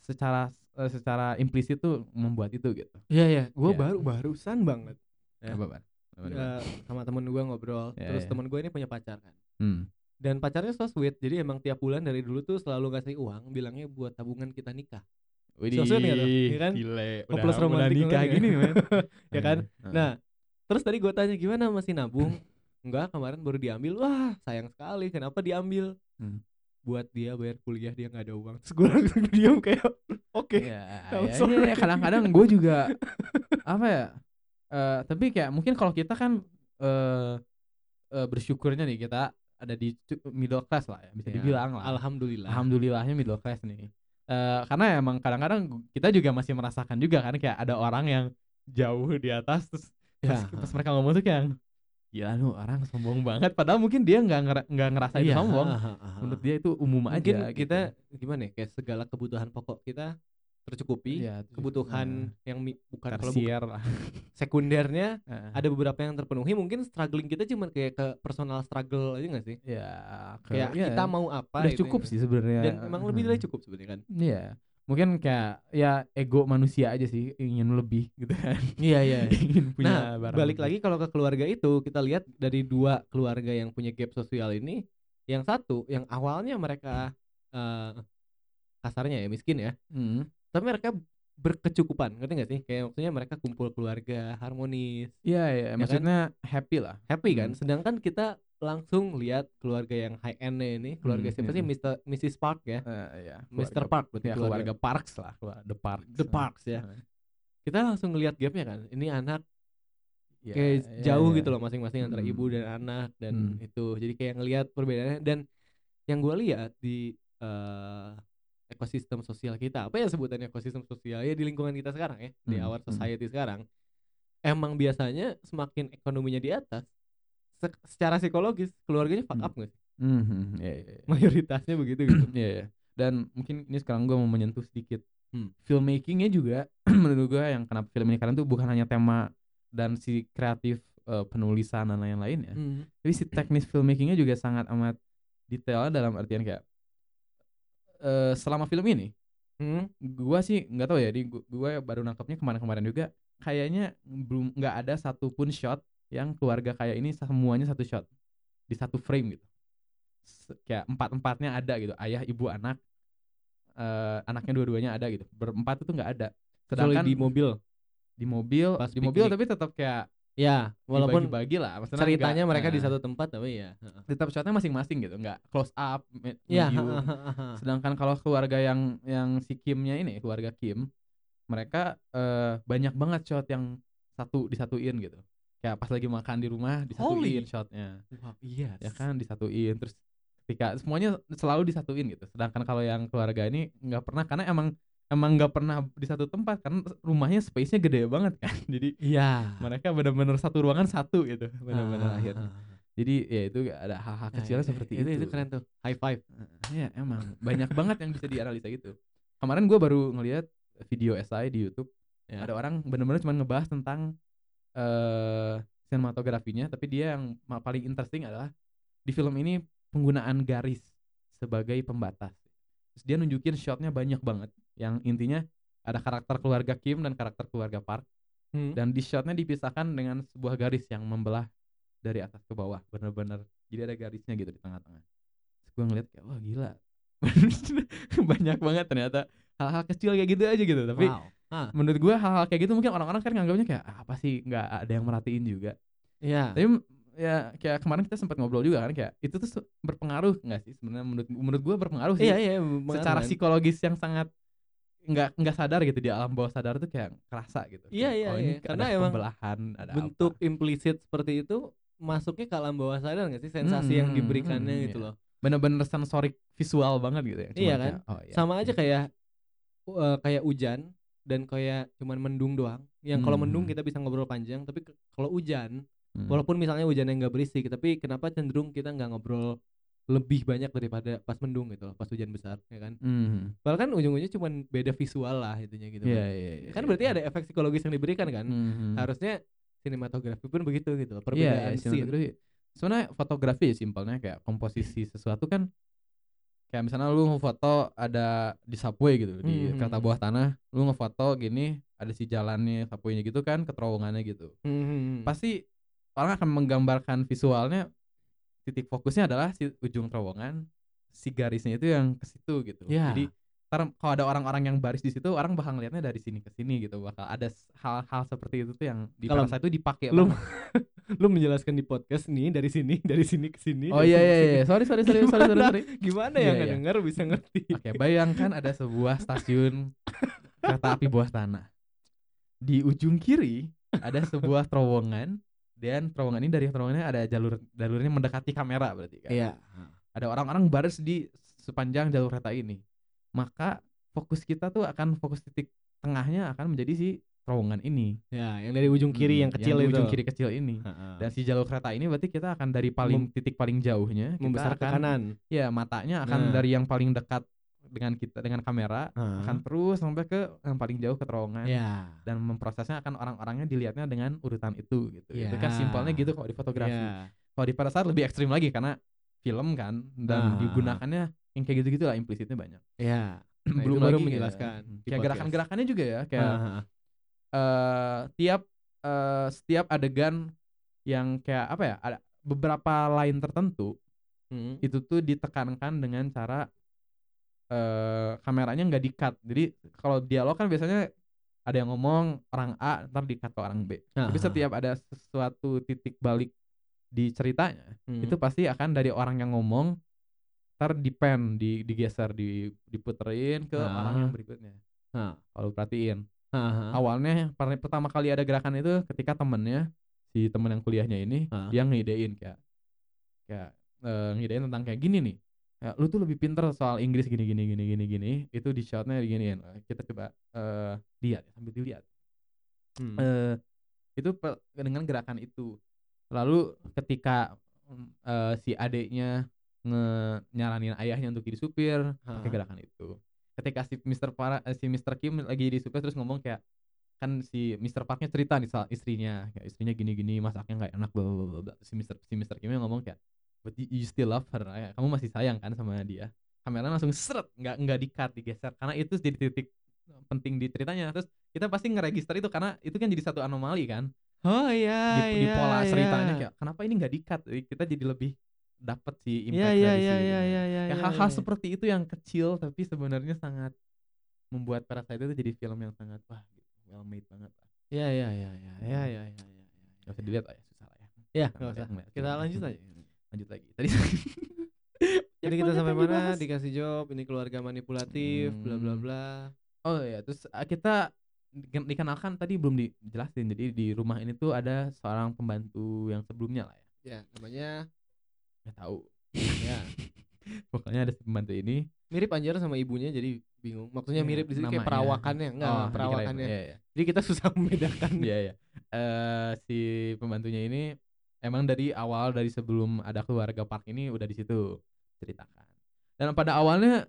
secara eh, secara implisit tuh membuat itu gitu. Iya iya, gue Iya. baru barusan banget. Ya. apa Eh, sama temen gue ngobrol. Iya, Terus iya. temen gue ini punya pacar kan. Hmm. Dan pacarnya so sweet, jadi emang tiap bulan dari dulu tuh selalu ngasih uang, bilangnya buat tabungan kita nikah. Widih, nggak tuh? Iya kan? Gile, Hopeless udah, nikah ya. gini men Ya kan? Nah, terus tadi gue tanya gimana masih nabung? Enggak, kemarin baru diambil. Wah, sayang sekali. Kenapa diambil? Hmm. Buat dia bayar kuliah dia nggak ada uang. Terus gue langsung diam kayak, oke. ya, I'm ya, sorry. iya, kadang-kadang gue juga apa ya eh, tapi kayak mungkin kalau kita kan eh eh, bersyukurnya nih kita ada di middle class lah ya bisa Ya, dibilang lah Alhamdulillah. alhamdulillahnya middle class nih Eh, karena emang kadang-kadang kita juga masih merasakan juga kan kayak ada orang yang jauh di atas terus Ya. pas, pas mereka ngomong tuh kayak gila lu orang sombong banget padahal mungkin dia nggak nggak ngerasa itu Iya, sombong ha, ha, ha, ha. menurut dia itu umum mungkin aja kita gitu. gimana ya kayak segala kebutuhan pokok kita tercukupi Iya, terus, kebutuhan eh, yang bukan kalau bukan lah. sekundernya ada beberapa yang terpenuhi. Mungkin struggling kita cuma kayak ke personal struggle aja gak sih? Ya kayak ya, kita mau apa udah gitu cukup ya. sih sebenarnya. Dan emang lebih dari cukup sebenarnya kan? Iya. Mungkin kayak ya ego manusia aja sih ingin lebih gitu kan. Iya iya ingin punya nah barang balik lagi kalau ke keluarga itu kita lihat dari dua keluarga yang punya gap sosial ini yang satu yang awalnya mereka eh, kasarnya ya miskin ya Hmm. Tapi mereka berkecukupan ngerti gak sih kayak maksudnya mereka kumpul keluarga harmonis Iya, iya, kan? maksudnya happy lah. happy kan Hmm. sedangkan kita langsung lihat keluarga yang high end ini keluarga Hmm, siapa iya. sih Mr. Mrs. Park ya Eh, iya, Mr. Park berarti ya, keluarga. keluarga Parks lah, The Parks. The Parks ya Eh, kita langsung ngelihat gapnya kan ini anak iya, kayak iya, jauh iya. gitu loh masing-masing antara Hmm. ibu dan anak dan Hmm. itu jadi kayak ngelihat perbedaannya dan yang gue lihat di eh, ekosistem sosial kita apa ya sebutannya ekosistem sosial ya di lingkungan kita sekarang ya di Hmm, our hmm. society sekarang emang biasanya semakin ekonominya di atas se- secara psikologis keluarganya fuck Hmm. up nggak sih Mhm, iya, iya, iya. mayoritasnya begitu gitu Iya, iya. Dan mungkin ini sekarang gue mau menyentuh sedikit Hmm. filmmakingnya juga menurut gue yang kenapa film ini keren tuh bukan hanya tema dan si kreatif eh, penulisan dan lain-lainnya, Hmm. tapi si teknis filmmakingnya juga sangat amat detail dalam artian kayak eh selama film ini Hmm. gua sih nggak tahu ya di gua, baru nangkepnya kemarin-kemarin juga kayaknya belum nggak ada satupun shot yang keluarga kayak ini semuanya satu shot di satu frame gitu kayak empat empatnya ada gitu ayah ibu anak eh anaknya dua-duanya ada gitu berempat itu nggak ada sedangkan di mobil di mobil pas di mobil piknik. tapi tetap kayak ya walaupun dibagi-bagi lah maksudnya ceritanya nggak- mereka di eh, satu tempat tapi ya tetap shotnya masing-masing gitu nggak close up ya. Sedangkan kalau keluarga yang yang si Kimnya ini, keluarga Kim, mereka eh, banyak banget shot yang satu disatuin gitu. Kayak pas lagi makan di rumah disatuin Holy. shotnya, Wow, iya ya kan disatuin terus ketika semuanya selalu disatuin gitu. Sedangkan kalau yang keluarga ini nggak pernah karena emang emang nggak pernah di satu tempat karena rumahnya space-nya gede banget kan jadi Iya. mereka benar-benar satu ruangan satu gitu benar-benar Ah, akhirnya ah, ah. jadi ya itu ada hal-hal Nah, kecilnya itu- seperti itu, itu itu keren tuh. High five. ya emang banyak banget yang bisa dianalisa gitu kemarin gua baru ngelihat video SI di YouTube Ya. ada orang benar-benar cuma ngebahas tentang eh sinematografinya tapi dia yang paling interesting adalah di film ini penggunaan garis sebagai pembatas terus dia nunjukin shotnya banyak banget yang intinya ada karakter keluarga Kim dan karakter keluarga Park. Hmm. dan di shotnya dipisahkan dengan sebuah garis yang membelah dari atas ke bawah bener-bener jadi ada garisnya gitu di tengah-tengah. Terus gue ngeliat kayak wah gila. Banyak banget ternyata hal-hal kecil kayak gitu aja gitu. Tapi wow. Ah, menurut gue hal-hal kayak gitu mungkin orang-orang kan nganggapnya kayak "Ah, apa sih? Nggak ada yang merhatiin juga. Iya. tapi m- ya kayak kemarin kita sempat ngobrol juga kan kayak itu tuh berpengaruh nggak sih sebenarnya? Menurut menurut gue berpengaruh sih Iya, iya, secara kan. psikologis yang sangat nggak nggak sadar gitu di alam bawah sadar tuh kayak kerasa gitu Iya, iya, oh, ini iya. Karena ada emang pembelahan ada bentuk apa. implisit seperti itu masuknya ke alam bawah sadar nggak sih sensasi yang Hmm, diberikannya hmm, gitu iya. loh. bener-bener sensorik visual banget gitu ya Iya Cuman kan? kayak, oh, iya. Sama aja kayak uh, kayak hujan dan kayak cuman mendung doang. Yang kalau mendung Hmm. kita bisa ngobrol panjang, tapi kalau hujan Hmm. walaupun misalnya hujan yang nggak berisik, tapi kenapa cenderung kita nggak ngobrol lebih banyak daripada pas mendung gitu loh, pas hujan besar ya kan. Padahal kan ujung-ujungnya cuman beda visual lah itunya gitu. Iya, kan. iya, iya, Kan iya. berarti ada efek psikologis yang diberikan kan. Mhm. Harusnya sinematografi pun begitu gitu loh. Iya, Perbedaan iya, scene. sinematografi. Sebenarnya fotografi ya simpelnya kayak komposisi sesuatu kan kayak misalnya lu ngefoto ada di subway gitu di Hmm, kereta hmm, bawah tanah, lu ngefoto gini ada si jalannya subway-nya gitu kan, keterowongannya gitu. Hmm. Pasti orang akan menggambarkan visualnya titik fokusnya adalah si ujung terowongan, si garisnya itu yang ke situ gitu. Iya. Jadi ntar kalau ada orang-orang yang baris di situ orang bakal ngeliatnya dari sini ke sini gitu bakal ada hal-hal seperti itu tuh yang di Kalau itu dipakai lu lu menjelaskan di podcast nih dari sini dari sini ke sini Oh iya iya iya. Sorry sorry sorry sorry sorry. sorry. gimana Iya, yang iya. nggak dengar bisa ngerti Oke, bayangkan ada sebuah stasiun kereta api bawah tanah. Di ujung kiri ada sebuah terowongan dan terowongan ini dari terowongannya ada jalur jalurnya mendekati kamera berarti kan. iya Ada orang-orang baris di sepanjang jalur kereta ini. Maka fokus kita tuh akan fokus titik tengahnya akan menjadi si terowongan ini. ya yang dari ujung kiri Hmm, yang kecil di itu ujung kiri kecil ini. Heeh. Dan si jalur kereta ini berarti kita akan dari paling titik paling jauhnya kita membesar ke akan kanan Ya matanya akan Nah. dari yang paling dekat dengan kita dengan kamera akan terus sampai ke yang paling jauh ke terowongan ya dan memprosesnya akan orang-orangnya dilihatnya dengan urutan itu gitu. Itu kan Ya. simpelnya gitu kalau di fotografi. ya Kalau di Parasite lebih ekstrim lagi karena film kan dan Ah. digunakannya yang kayak gitu-gitu lah implisitnya banyak. ya Nah, Belum itu baru lagi menjelaskan di kayak gerakan-gerakannya juga ya kayak Heeh. eh tiap eh, setiap adegan yang kayak apa ya ada beberapa line tertentu Hmm. itu tuh ditekankan dengan cara eh kameranya nggak di-cut. Jadi kalau dialog kan biasanya ada yang ngomong orang A ntar di-cut ke orang B. Tapi Aha. setiap ada sesuatu titik balik di ceritanya, Hmm. itu pasti akan dari orang yang ngomong ntar di pen, di digeser, di diputerin ke orang yang Ah. berikutnya. Ah. Kalau perhatiin, Aha. awalnya per- pertama kali ada gerakan itu ketika temennya si temen yang kuliahnya ini Ah. dia ngidein kayak kayak eh, ngidein tentang kayak gini nih ya, lu tuh lebih pinter soal Inggris gini gini gini gini gini itu di shotnya giniin Eh, kita coba eh lihat sambil dilihat Hmm. eh itu dengan gerakan itu lalu ketika eh, si adeknya nge nyaranin ayahnya untuk jadi supir pakai gerakan itu ketika si Mr. Para, si Mr. Kim lagi jadi supir terus ngomong kayak kan si Mr. Parknya cerita nih soal istrinya kayak istrinya gini-gini masaknya nggak enak bla bla bla si Mr. si Mr. Kimnya ngomong kayak but you- still love her ya, kamu masih sayang kan sama dia? Kamera langsung seret nggak nggak di cut digeser. Karena itu jadi titik penting di ceritanya. Terus kita pasti ngeregister itu karena itu kan jadi satu anomali kan? Oh iya di, di iya, pola iya. ceritanya kayak kenapa ini nggak di cut Jadi kita jadi lebih dapat si impact iya dari iya si iya iya iya iya Ya, iya, hal-hal iya. seperti itu yang kecil tapi sebenarnya sangat membuat Parasite itu jadi film yang sangat wah well made banget lah. iya iya iya iya iya iya iya iya Gak usah dilihat lah ya susah lah ya. ya Sama nggak usah. kita lanjut aja Lanjut lagi. Tadi jadi kita sampai mana dibahas. dikasih job ini keluarga manipulatif bla bla Hmm. bla Oh ya, terus uh, kita di- dikenalkan tadi belum dijelasin. Jadi di rumah ini tuh ada seorang pembantu yang sebelumnya lah ya. ya namanya Nggak tahu. ya pokoknya ada pembantu ini mirip anjir sama ibunya jadi bingung maksudnya Iya, mirip di sini kayak perawakannya enggak Oh, perawakannya iya, iya. jadi kita susah membedakan Iya iya. Eh si pembantunya ini emang dari awal dari sebelum ada keluarga Park ini udah di situ ceritakan. Dan pada awalnya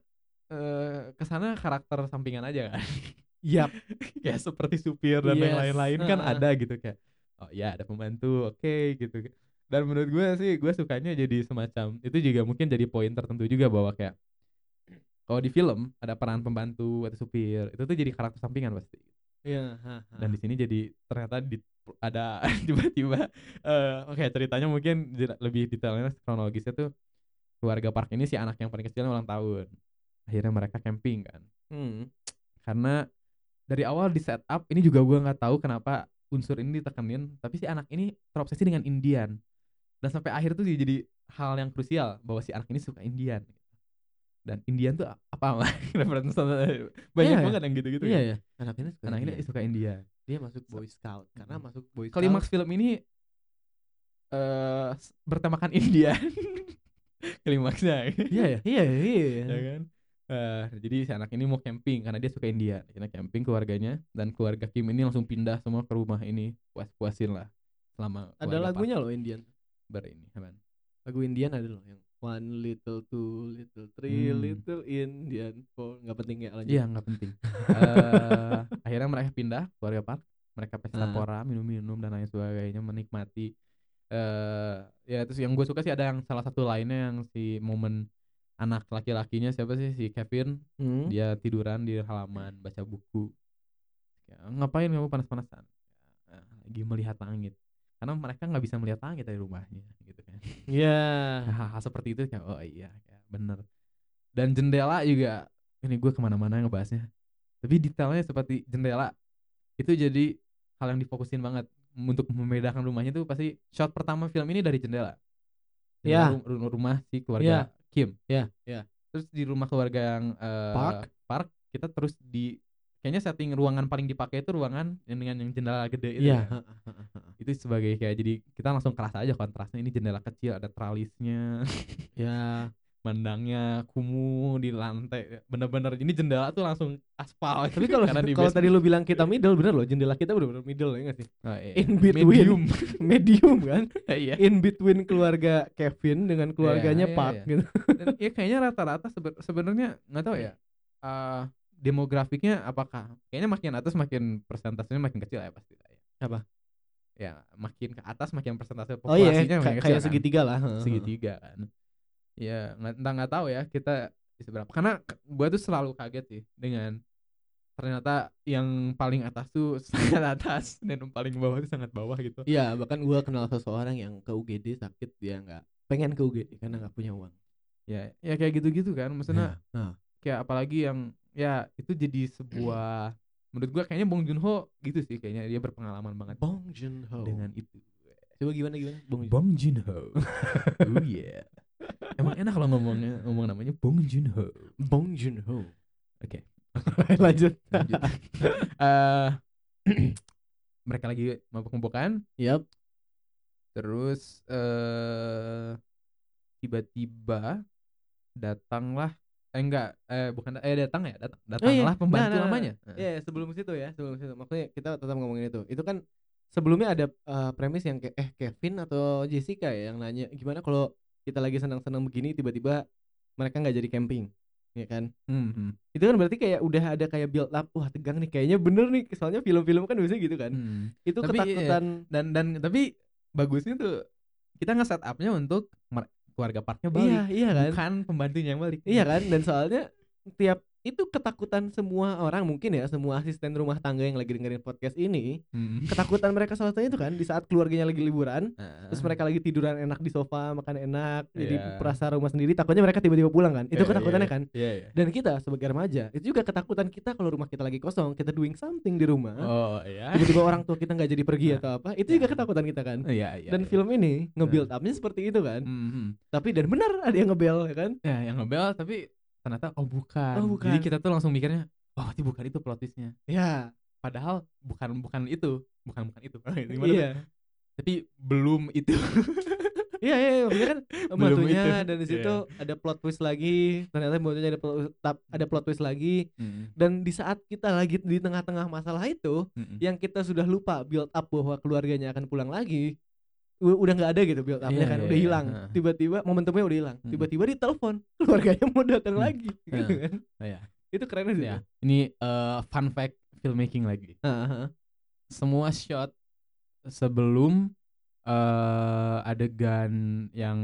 eh ke sana karakter sampingan aja kan. Yap. kayak seperti supir dan yang Yes, lain-lain kan heeh. ada gitu kayak oh ya ada pembantu oke gitu dan menurut gue sih gue sukanya jadi semacam itu juga mungkin jadi poin tertentu juga bahwa kayak kalau di film ada peran pembantu atau supir itu tuh jadi karakter sampingan pasti Iya, dan di sini jadi ternyata di, ada tiba-tiba eh oke ceritanya mungkin lebih detailnya kronologisnya tuh keluarga Park ini si anak yang paling kecilnya ulang tahun. Akhirnya mereka camping kan. Hmm. karena dari awal di setup ini juga gua nggak tahu kenapa unsur ini ditekenin tapi si anak ini terobsesi dengan Indian. Dan sampai akhir tuh jadi hal yang krusial bahwa si anak ini suka Indian. Dan Indian tuh apa banyak Iya, banget yang gitu-gitu Iya kan. ya. Anak ini suka anak ini suka Indian dia masuk Boy Scout karena masuk Boy Scout. klimaks film ini eh s- bertemakan Indian klimaksnya Iya ya. Iya iya. ya kan Eh, jadi si anak ini mau camping karena dia suka India akhirnya camping keluarganya dan keluarga Kim ini langsung pindah semua ke rumah ini puas puasin lah selama Ada lagunya loh Indian. Ber ini apaan? Lagu Indian ada loh yang One little, two little, three Hmm. little Indian. Oh, nggak penting ya lanjut. iya nggak penting Eh, akhirnya mereka pindah keluarga Park mereka pesta Ah. pora minum-minum dan lain sebagainya menikmati eh ya terus yang gue suka sih ada yang salah satu lainnya yang si momen anak laki-lakinya siapa sih si Kevin Hmm. dia tiduran di halaman baca buku ya, ngapain kamu panas-panasan Ya, lagi melihat langit karena mereka nggak bisa melihat langit dari rumahnya gitu kan Iya. Nah, hal-hal seperti itu kayak oh iya ya, bener dan jendela juga ini gue ke mana-mana ngebahasnya tapi detailnya seperti jendela itu jadi hal yang difokusin banget untuk membedakan rumahnya tuh pasti shot pertama film ini dari jendela Ya. Rum- rumah si keluarga Kim Ya, ya. terus di rumah keluarga yang eh, Park. Park kita terus di kayaknya setting ruangan paling dipakai itu ruangan yang dengan yang jendela gede itu Iya. ya. itu sebagai kayak jadi kita langsung kerasa aja kontrasnya ini jendela kecil ada tralisnya Ya. mandangnya kumuh di lantai bener-bener ini jendela tuh langsung aspal Tapi kalau kalau tadi lu bilang kita middle bener loh jendela kita bener-bener middle ya nggak sih? Oh, iya. In between. medium Medium kan? iya In between keluarga Kevin dengan keluarganya iya, Park iya. gitu. Dan ya kayaknya rata-rata sebe- sebenarnya nggak tahu ya eh, demografiknya apakah kayaknya makin atas makin persentasenya makin kecil ya pasti lah ya Apa? ya makin ke atas makin persentase Oh iya, populasinya makin kayak kecil kayak kan. segitiga lah. segitiga kan ya nggak entah nggak tahu ya kita di seberapa karena gua tuh selalu kaget sih dengan ternyata yang paling atas tuh sangat atas dan yang paling bawah tuh sangat bawah gitu Iya, bahkan gua kenal seseorang yang ke UGD sakit dia nggak pengen ke UGD karena nggak punya uang. ya ya kayak gitu-gitu kan maksudnya Nah, kayak apalagi yang ya itu jadi sebuah menurut gua kayaknya Bong Joon Ho gitu sih kayaknya dia berpengalaman banget Bong Joon Ho. dengan itu Coba gimana gimana? Bong Joon. Bong Joon Ho oh yeah emang enak kalau ngomongnya ngomong namanya Bong Joon Ho Bong Joon Ho. Oke. Lanjut. lanjut Eh, mereka lagi mabuk-mabukan Yap. terus eh tiba-tiba datanglah eh enggak eh bukan eh datang ya datang datanglah pembantu Nah, nah, nah, namanya Iya, sebelum situ ya, sebelum situ. Maksudnya kita tetap ngomongin itu. Itu kan sebelumnya ada eh, premis yang kayak eh Kevin atau Jessica ya yang nanya gimana kalau kita lagi senang-senang begini tiba-tiba mereka nggak jadi camping, ya kan? Hmm, hmm, Itu kan berarti kayak udah ada kayak build up, wah tegang nih kayaknya bener nih. Soalnya film-film kan biasanya gitu kan. hmm. Itu Tapi, iya, ketakutan. dan dan tapi bagusnya tuh kita nge-set up-nya untuk keluarga Parknya balik Iya, iya kan? bukan pembantunya yang balik Iya kan? Dan soalnya tiap itu ketakutan semua orang mungkin ya, semua asisten rumah tangga yang lagi dengerin podcast ini, Hmm. ketakutan mereka salah satunya itu kan di saat keluarganya lagi liburan, Ah. terus mereka lagi tiduran enak di sofa makan enak jadi Iya. perasa rumah sendiri takutnya mereka tiba-tiba pulang kan itu Iya, ketakutannya iya. kan Iya, iya. dan kita sebagai remaja itu juga ketakutan kita kalau rumah kita lagi kosong kita doing something di rumah Oh, iya. tiba-tiba orang tua kita nggak jadi pergi Nah. atau apa itu juga ketakutan kita kan Iya, iya. dan iya. film ini nge-build upnya seperti itu kan Hmm, hmm. tapi dan benar ada yang ngebel ya kan Ya, yang ngebel tapi ternyata oh bukan. Oh, bukan. Jadi kita tuh langsung mikirnya, oh berarti bukan itu plot twistnya. ya Padahal bukan bukan itu, bukan bukan itu. Gimana tuh? iya Tapi belum itu. Iya iya iya, maksudnya kan itu. dan di situ ada plot twist lagi. Ternyata bantunya ada plot, ada plot twist lagi Mm, dan di saat kita lagi di tengah-tengah masalah itu mm, mm. yang kita sudah lupa build up bahwa keluarganya akan pulang lagi. Udah nggak ada gitu build upnya Iya, kan, iya, udah iya, hilang. heeh. Tiba-tiba momentumnya udah hilang. Tiba-tiba ditelepon keluarganya mau datang lagi. Gitu Heeh. kan. Oh, iya. Itu keren sih. Ya, ini eh, fun fact filmmaking lagi. Semua shot sebelum eh adegan yang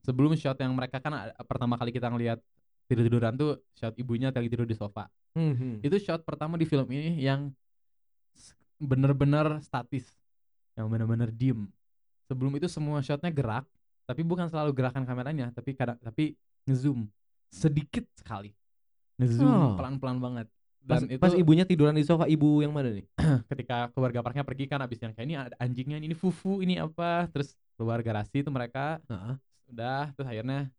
sebelum shot yang mereka kan a- pertama kali kita ngelihat tidur tiduran tuh shot ibunya lagi tidur di sofa. Mhm. Itu shot pertama di film ini yang bener-bener statis, yang bener-bener diem. Sebelum itu semua shotnya gerak, tapi bukan selalu gerakan kameranya, tapi kadang tapi ngezoom sedikit sekali, ngezoom Oh. pelan-pelan banget. Pas, Dan itu pas ibunya tiduran di sofa, ibu yang mana nih? ketika keluarga parknya pergi kan abis yang kayak ini ada anjingnya ini fufu ini apa terus keluar garasi itu mereka Heeh. udah terus akhirnya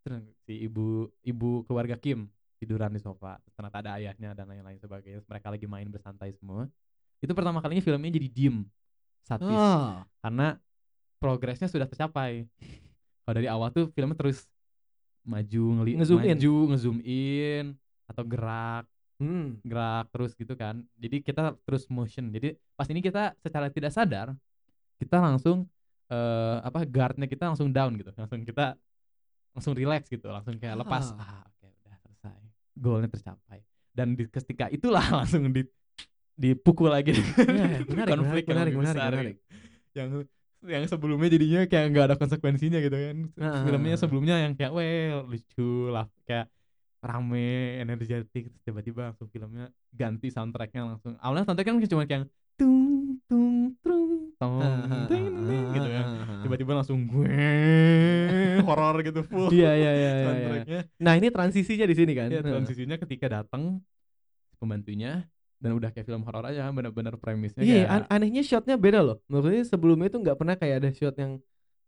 si ibu ibu keluarga Kim tiduran di sofa terus ternyata ada ayahnya dan lain-lain sebagainya Terus mereka lagi main bersantai semua itu pertama kalinya filmnya jadi diem statis Oh. karena progresnya sudah tercapai kalau dari awal tuh filmnya terus maju ngeli Ngezoom in. maju ngezoom in atau gerak Hmm. gerak terus gitu kan jadi kita terus motion jadi pas ini kita secara tidak sadar kita langsung eh apa guardnya kita langsung down gitu langsung kita langsung relax gitu langsung kayak lepas ah Ah. oke udah selesai goalnya tercapai dan di ketika itulah langsung di dipukul lagi Iya, menarik, konflik menarik, yang menarik, besar menarik. gitu. yang yang sebelumnya jadinya kayak nggak ada konsekuensinya gitu kan Ah. filmnya sebelumnya yang kayak well lucu lah kayak rame energetik terus tiba-tiba langsung filmnya ganti soundtracknya langsung awalnya soundtracknya kan cuma kayak tung tung tung tong ting, ting, gitu kan tiba-tiba langsung gue horor gitu full Iya iya iya iya, iya. soundtracknya Nah, ini transisinya di sini kan. ya, transisinya ketika datang pembantunya dan udah kayak film horor aja bener-bener premisnya Iya, kayak an- anehnya shotnya beda loh. Maksudnya sebelumnya itu nggak pernah kayak ada shot yang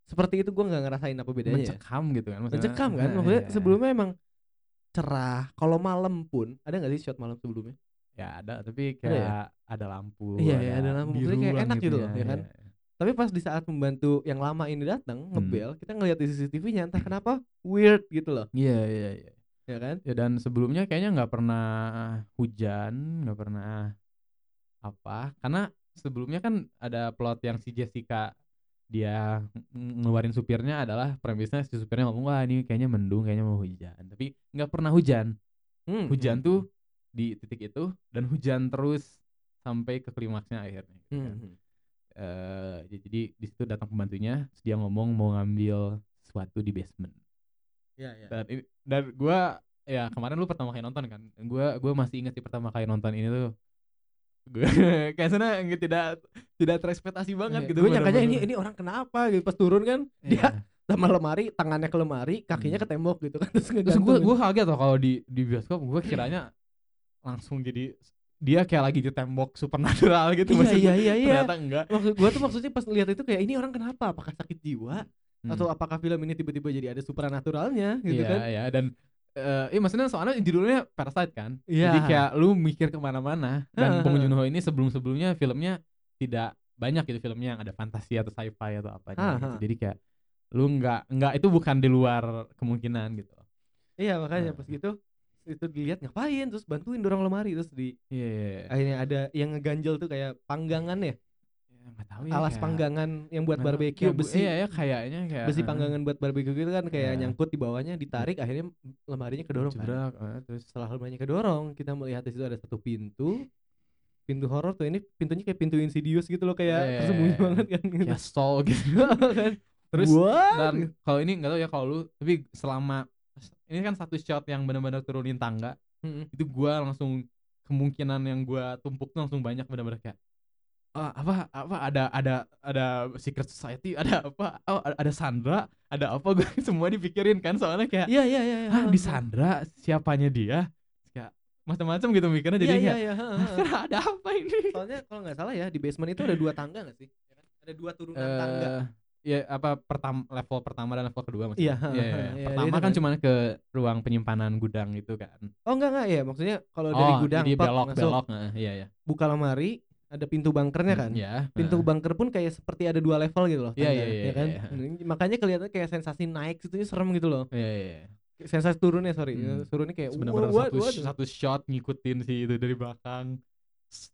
seperti itu gua nggak ngerasain apa bedanya. ya. mencekam gitu kan maksudnya. Mencekam kan? Nah, Maksudnya iya. sebelumnya emang cerah. Kalau malam pun ada nggak sih shot malam sebelumnya? ya ada tapi Ada ya? kayak ada lampu Iya, iya, ada lampu. Maksudnya kayak enak gitu loh, ya iya, kan? iya. Tapi pas di saat membantu yang lama ini datang Hmm. ngebel, kita ngeliat di CCTV-nya entah kenapa weird gitu loh, iya iya iya ya kan? ya dan sebelumnya kayaknya nggak pernah hujan nggak pernah apa karena sebelumnya kan ada plot yang si Jessica dia ng- ngeluarin supirnya adalah premisnya si supirnya ngomong wah ini kayaknya mendung kayaknya mau hujan tapi nggak pernah hujan Hmm, hujan hmm, tuh di titik itu dan hujan terus sampai ke klimaksnya akhirnya gitu hmm, kan. hmm. J- jadi di situ datang pembantunya dia ngomong mau ngambil sesuatu di basement Iya, iya. dan dan gua ya kemarin lu pertama kali nonton kan gua gua masih inget sih pertama kali nonton ini tuh gue kayak sana nggak tidak tidak terekspektasi banget gitu Gue nyangkanya ini ini orang kenapa gitu pas turun kan Iya. dia sama lemari, tangannya ke lemari, kakinya Hmm. ke tembok gitu kan terus terus gue gue kaget loh kalau di di bioskop gue kiranya langsung jadi dia kayak lagi di tembok supernatural gitu iya maksudnya. iya iya iya. ternyata enggak Maksud gua tuh maksudnya pas lihat itu kayak ini orang kenapa? Apakah sakit jiwa Hmm. atau apakah film ini tiba-tiba jadi ada supernaturalnya gitu iya kan? iya dan eh iya maksudnya soalnya judulnya Parasite kan Iya. jadi kayak lu mikir ke mana-mana dan Bong. Joon Ho ini sebelum-sebelumnya filmnya tidak banyak gitu filmnya yang ada fantasi atau sci-fi atau apa gitu. jadi kayak lu nggak nggak itu bukan di luar kemungkinan gitu Iya makanya Nah. pas gitu itu dilihat ngapain terus bantuin dorong lemari terus di iya iya iya. akhirnya ada yang ngeganjel tuh kayak panggangan ya Ya, nggak tahu ya alas kayak- panggangan yang buat barbeque kayak besi iya ya kayaknya kayak besi heeh. panggangan buat barbeque gitu kan kayak Iya. nyangkut di bawahnya ditarik akhirnya lemarinya kedorong kan. Jebrak, eh, terus setelah lemarinya kedorong kita melihat di situ ada satu pintu pintu horor tuh ini pintunya kayak pintu insidious gitu loh kayak Iya. tersembunyi banget kan gitu. kayak stall gitu kan terus What? dan kalau ini nggak tahu ya kalau lu tapi selama ini kan satu shot yang benar-benar turunin tangga Mm-mm. itu gua langsung kemungkinan yang gua tumpuk tuh langsung banyak benar-benar kayak ah, apa apa ada ada ada secret society ada apa oh, ada Sandra ada apa gue semua dipikirin kan soalnya kayak iya iya iya iya. ah di Sandra siapanya dia kayak macam-macam gitu mikirnya jadi iya iya kayak iya ha, ha, ha. "Hah, ada apa ini soalnya kalau nggak salah ya di basement itu ada dua tangga nggak sih Ya kan? ada dua turunan tangga Eh, ya apa pertama level pertama dan level kedua maksudnya. Iya, Iya, iya, iya, iya. iya, Pertama kan cuma ke ruang penyimpanan gudang itu kan. oh enggak enggak ya maksudnya kalau dari gudang jadi belok masuk belok nah, iya iya. buka lemari ada pintu bunkernya kan. Ya. Pintu heeh. bunker pun kayak seperti ada dua level gitu loh. Iya, iya, iya, ya kan. iya. Nah, Makanya kelihatan kayak sensasi naik situ serem gitu loh. Iya, iya, iya. Sensasi turunnya sorry, Hmm. turunnya kayak Bener-bener wah, satu, sh- satu shot ngikutin si itu dari belakang.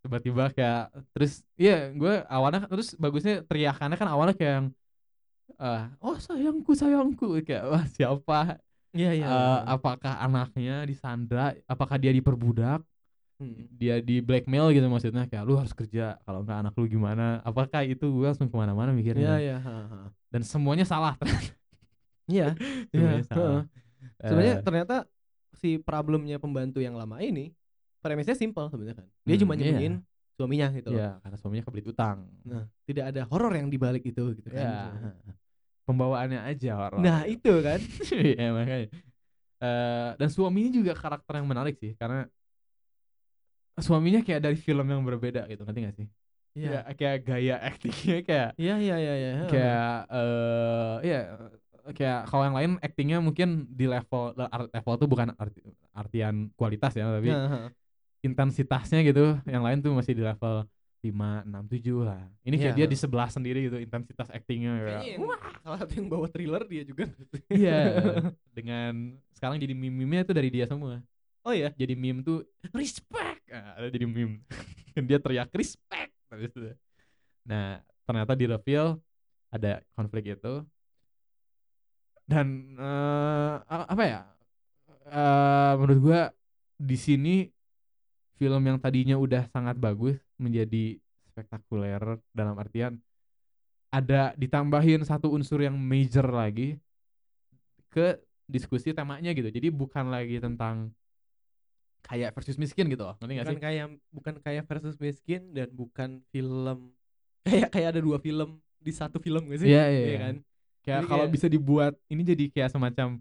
Tiba-tiba kayak terus iya gue awalnya terus bagusnya teriakannya kan awalnya kayak yang ah oh sayangku sayangku kayak wah siapa Iya iya. Eh, apakah anaknya disandra apakah dia diperbudak Hmm. dia di blackmail gitu maksudnya kayak lu harus kerja kalau enggak anak lu gimana apakah itu gue langsung ke mana-mana Iya mikirnya iya. ha, ha. dan semuanya salah Iya. semuanya Iya, salah heeh. Sebenarnya Eh, ternyata si problemnya pembantu yang lama ini premisnya simpel sebenarnya kan. Dia cuma Hmm, iya. nyembunyiin suaminya gitu loh. ya karena suaminya kebelit utang Nah, tidak ada horor yang dibalik itu gitu kan. ya pembawaannya aja horor Nah, itu kan. Iya makanya. Eh, dan suaminya juga karakter yang menarik sih karena suaminya kayak dari film yang berbeda gitu ngerti gak sih? Iya. Kayak, kayak gaya actingnya kayak Iya iya iya iya. kayak eh ya kayak kalau yang lain actingnya mungkin di level level tuh bukan arti, artian kualitas ya tapi heeh. intensitasnya gitu yang lain tuh masih di level 5, 6, 7 lah ini kayak Iya. dia di sebelah sendiri gitu intensitas actingnya kayak Kayaknya yang salah satu yang bawa thriller dia juga. Iya, dengan sekarang jadi meme-nya itu dari dia semua. Oh ya. Jadi meme tuh respect. Ah, ada jadi meme. Dia teriak respect. Nah, ternyata di reveal ada konflik itu. Dan a- apa ya? Eh, menurut gua di sini film yang tadinya udah sangat bagus menjadi spektakuler dalam artian ada ditambahin satu unsur yang major lagi ke diskusi temanya gitu. Jadi bukan lagi tentang kayak versus miskin gitu loh. Ngerti gak Bukan sih? kayak bukan kayak versus miskin dan bukan film kayak kayak ada dua film di satu film gak sih? Iya, iya, iya. kan? Kayak kalau kayak- bisa dibuat ini jadi kayak semacam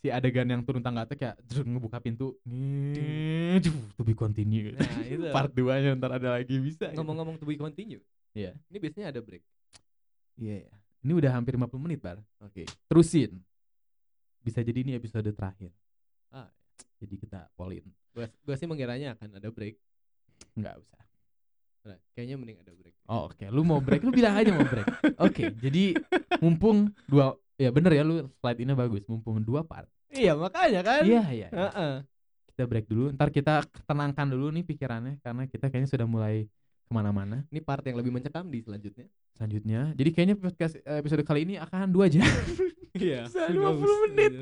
si adegan yang turun tangga tuh kayak jreng, ngebuka pintu. Nih, to be continue. Nah, itu. Part 2 nya ntar ada lagi bisa. gitu. Ngomong-ngomong to be continue. Iya. Ini biasanya ada break. Iya, iya. Ini udah hampir 50 menit, Bar. Oke. Terusin. Bisa jadi ini episode terakhir. Ah. Jadi kita polin. Gua sih mengiranya akan ada break. Nggak usah. Nah, kayaknya mending ada break. Oh, oke. Lu mau break, lu bilang aja mau break. Oke, jadi mumpung dua ya bener ya lu slide ini bagus, mumpung dua part. Iya, makanya kan? Iya, iya. iya. Heeh. Kita break dulu, ntar kita tenangkan dulu nih pikirannya karena kita kayaknya sudah mulai ke mana-mana Ini part yang lebih mencekam di selanjutnya. selanjutnya. Jadi kayaknya podcast eh, episode kali ini akan dua jam. Iya. Bisa 20 menit.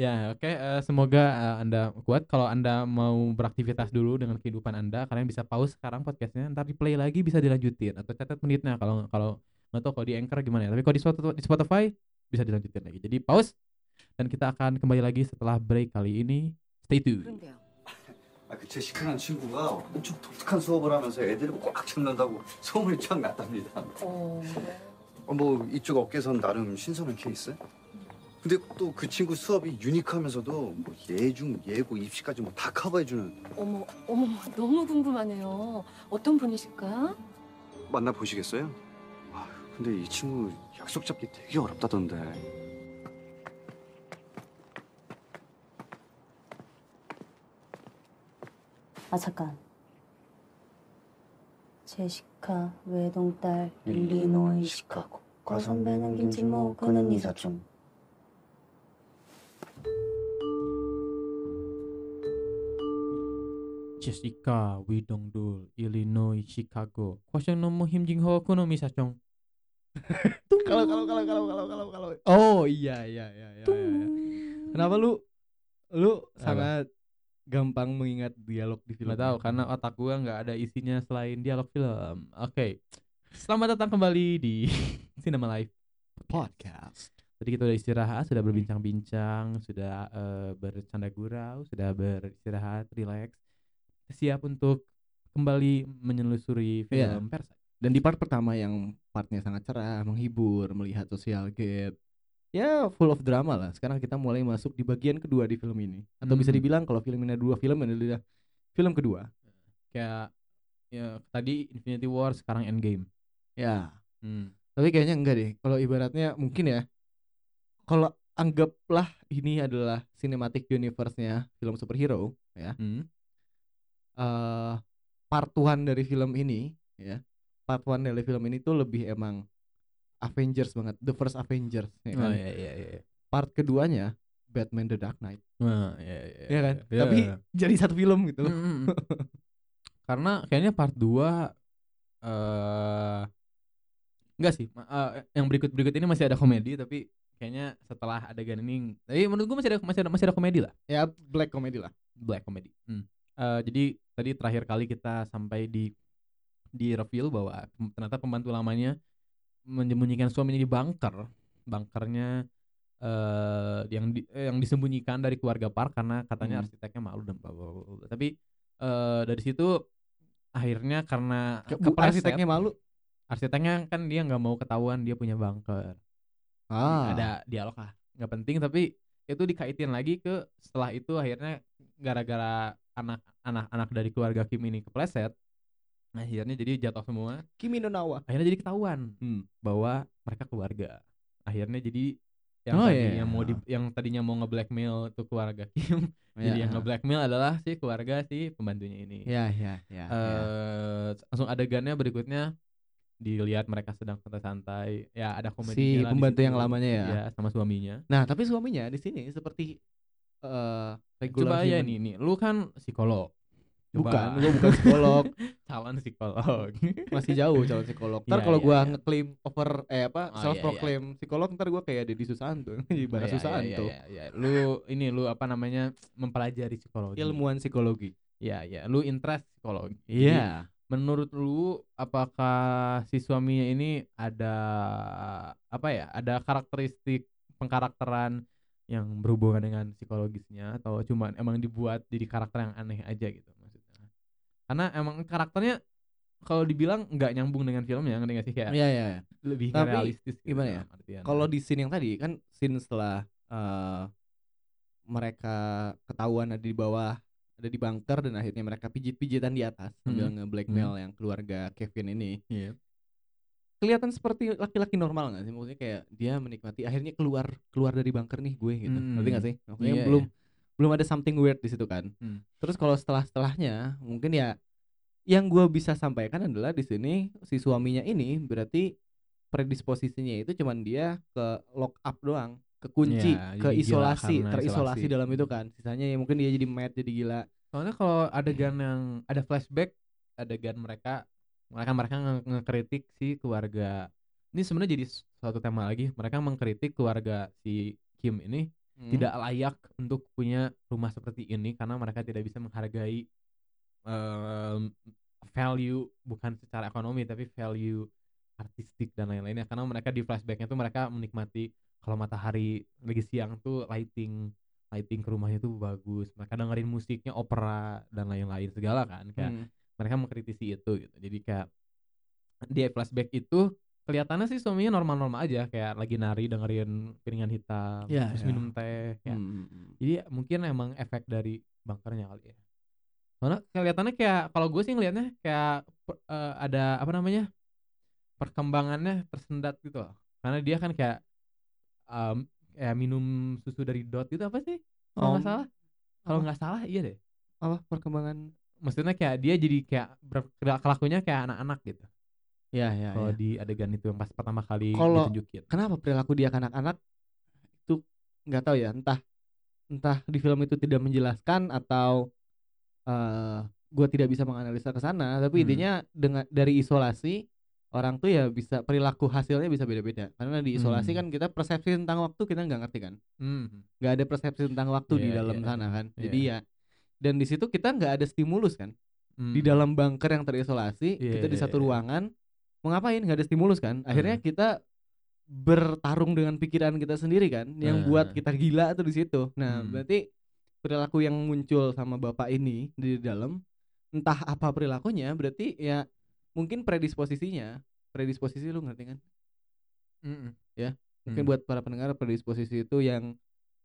ya, oke. eh, semoga eh, anda kuat. Kalau anda mau beraktivitas dulu dengan kehidupan anda, kalian bisa pause sekarang podcastnya, ntar di play lagi bisa dilanjutin atau catat menitnya. Kalau kalau nggak tahu kalau di Anchor gimana ya. Tapi kalau di Spotify, di Spotify bisa dilanjutin lagi. Jadi pause dan kita akan kembali lagi setelah break kali ini. Stay tuned. 그런데요. 아, 그 제시카라는 친구가 엄청 독특한 수업을 하면서 애들을 꽉 잡는다고 소문이 쫙 났답니다. 어. 어, 뭐 이쪽 업계선 나름 신선한 케이스? 근데 또 그 친구 수업이 유니크하면서도 뭐 예중, 예고, 입시까지 뭐 다 커버해주는 어머, 어머, 너무 궁금하네요. 어떤 분이실까? 만나 보시겠어요? 아, 근데 이 친구 약속 잡기 되게 어렵다던데. 아 잠깐 제시카 외동딸 일리노이 시카고 과 선배는 김치모 그는 이사촌 Jessica, Widongdul, Illinois, Chicago. Kwasyon nomo himjingho kuno misachong. Kalau kalau kalau kalau kalau kalau kalau Oh iya iya iya iya. iya. Kenapa lu lu sangat gampang mengingat dialog di film? Nggak tahu karena otak gua nggak ada isinya selain dialog film. Oke. Selamat datang kembali di Cinema Live podcast. Tadi kita udah istirahat, sudah berbincang-bincang, sudah eh, bercanda gurau, sudah beristirahat, relax, siap untuk kembali menyelusuri Iya. film Parasite. Dan di part pertama yang partnya sangat cerah, menghibur, melihat sosial gap. Ya full of drama lah. Sekarang kita mulai masuk di bagian kedua di film ini. Atau bisa Mhm. dibilang kalau film ini ada dua film ini adalah film kedua. Kayak ya tadi Infinity War, sekarang Endgame. Ya. Hmm. Tapi kayaknya enggak deh. Kalau ibaratnya mungkin ya. Kalau anggaplah ini adalah cinematic universe-nya film superhero ya. Hmm. eh part one dari film ini ya part one dari film ini tuh lebih emang Avengers banget the first Avengers ya Oh kan? iya iya iya. part keduanya Batman the Dark Knight Nah, iya iya. ya kan Iya. tapi jadi satu film gitu Mm, mm, mm. Karena kayaknya part 2 eh enggak sih, eh, yang berikut-berikut ini masih ada komedi tapi kayaknya setelah adegan ini tapi menurut gua masih ada masih ada masih ada komedi lah, ya black comedy lah black comedy. Hmm. Eh, jadi tadi terakhir kali kita sampai di di reveal bahwa ternyata pembantu lamanya menyembunyikan suaminya di bunker. Bunkernya eh yang di, eh, yang disembunyikan dari keluarga Park karena katanya Hmm. arsiteknya malu dan bla. Tapi eh dari situ akhirnya karena Ke- bu- arsiteknya malu arsiteknya kan dia nggak mau ketahuan dia punya bunker. Ah Ada dialog lah, nggak penting tapi itu dikaitin lagi ke setelah itu akhirnya gara-gara anak anak anak dari keluarga Kim ini kepleset, akhirnya jadi jatuh semua. Kimi no Nawa Akhirnya jadi ketahuan hmm. bahwa mereka keluarga. Akhirnya jadi yang Oh, tadi iya. yang mau di, yang tadinya mau nge-blackmail tuh keluarga Kim, jadi Ya. yang nge-blackmail adalah si keluarga si pembantunya ini. ya ya ya, ya. eh langsung adegannya berikutnya dilihat mereka sedang santai-santai ya ada komedi Si pembantu yang lamanya ya? sama suaminya nah tapi suaminya di sini seperti regular coba ya human. nih nih lu kan psikolog Coba. bukan gua bukan psikolog calon psikolog masih jauh calon psikolog. Ntar Iya, kalau iya, gua iya. ngeklaim over eh apa Oh, iya, self proclaim psikolog ntar gua kayak Deddy Susanto jadi bara Iya, Susanto iya, iya, iya. lu ini lu apa namanya mempelajari psikologi ilmuwan psikologi. ya ya lu interest psikologi Iya. Menurut lu apakah si suaminya ini ada apa ya ada karakteristik pengkarakteran yang berhubungan dengan psikologisnya atau cuman emang dibuat jadi karakter yang aneh aja gitu maksudnya karena emang karakternya kalau dibilang nggak nyambung dengan filmnya ngerti nggak sih kayak Iya iya. iya. lebih Tapi realistis gitu gimana ya? Kalau di scene yang tadi kan scene setelah eh, mereka ketahuan ada di bawah ada di bunker dan akhirnya mereka pijit-pijitan di atas sambil nge-blackmail yang keluarga Kevin ini. Iya. Kelihatan seperti laki-laki normal nggak sih? Maksudnya kayak dia menikmati akhirnya keluar keluar dari bunker nih gue gitu. Hmm. Ngerti nggak sih? Maksudnya Iya, belum belum ada something weird di situ kan. Hmm. Terus kalau setelah-setelahnya mungkin ya yang gue bisa sampaikan adalah di sini si suaminya ini berarti predisposisinya itu cuman dia ke lock up doang, kekunci, Ya, ke jadi gila isolasi, karena terisolasi isolasi. dalam itu kan. Sisanya ya mungkin dia jadi mad, jadi gila. Soalnya kalau adegan yang ada flashback, adegan mereka mereka mereka nge- ngekritik si keluarga. Ini sebenarnya jadi suatu tema lagi. Mereka mengkritik keluarga si Kim ini Hmm. tidak layak untuk punya rumah seperti ini karena mereka tidak bisa menghargai em, value bukan secara ekonomi tapi value artistik dan lain-lainnya karena mereka di flashbacknya tuh mereka menikmati kalau matahari lagi siang tuh lighting lighting ke rumahnya tuh bagus mereka dengerin musiknya opera dan lain-lain segala kan kayak Hmm. mereka mengkritisi itu gitu jadi kayak di flashback itu kelihatannya sih suaminya normal-normal aja kayak lagi nari dengerin piringan hitam Iya, terus iya. minum teh kayak Hmm. jadi mungkin emang efek dari bunkernya kali ya soalnya kelihatannya kayak kalau gue sih ngelihatnya kayak eh, ada apa namanya perkembangannya tersendat gitu loh karena dia kan kayak em, kayak minum susu dari dot itu apa sih kalau nggak Om, salah kalau nggak salah iya deh apa perkembangan? maksudnya kayak dia jadi kayak berkelakunya kayak anak-anak gitu Ya ya. kalau ya. di adegan itu yang pas pertama kali Kalau- ditunjukin Kenapa perilaku dia anak-anak itu nggak tahu ya, entah entah di film itu tidak menjelaskan atau eh gue tidak bisa menganalisa ke sana, tapi Hmm. intinya dengan dari isolasi orang tuh ya bisa perilaku hasilnya bisa beda-beda karena di isolasi Hmm. kan kita persepsi tentang waktu kita nggak ngerti kan Hmm. nggak ada persepsi tentang waktu di Iya, dalam iya, sana iya. kan Iya. jadi ya dan di situ kita nggak ada stimulus kan di Hmm. dalam bunker yang terisolasi Iya, kita di iya, satu iya. ruangan mau ngapain nggak ada stimulus kan akhirnya kita bertarung dengan pikiran kita sendiri kan yang buat Nah. kita gila tuh di situ nah Hmm. berarti perilaku yang muncul sama bapak ini di dalam entah apa perilakunya berarti ya mungkin predisposisinya predisposisi lu ngerti kan Mm-mm. mungkin Hmm. buat para pendengar predisposisi itu yang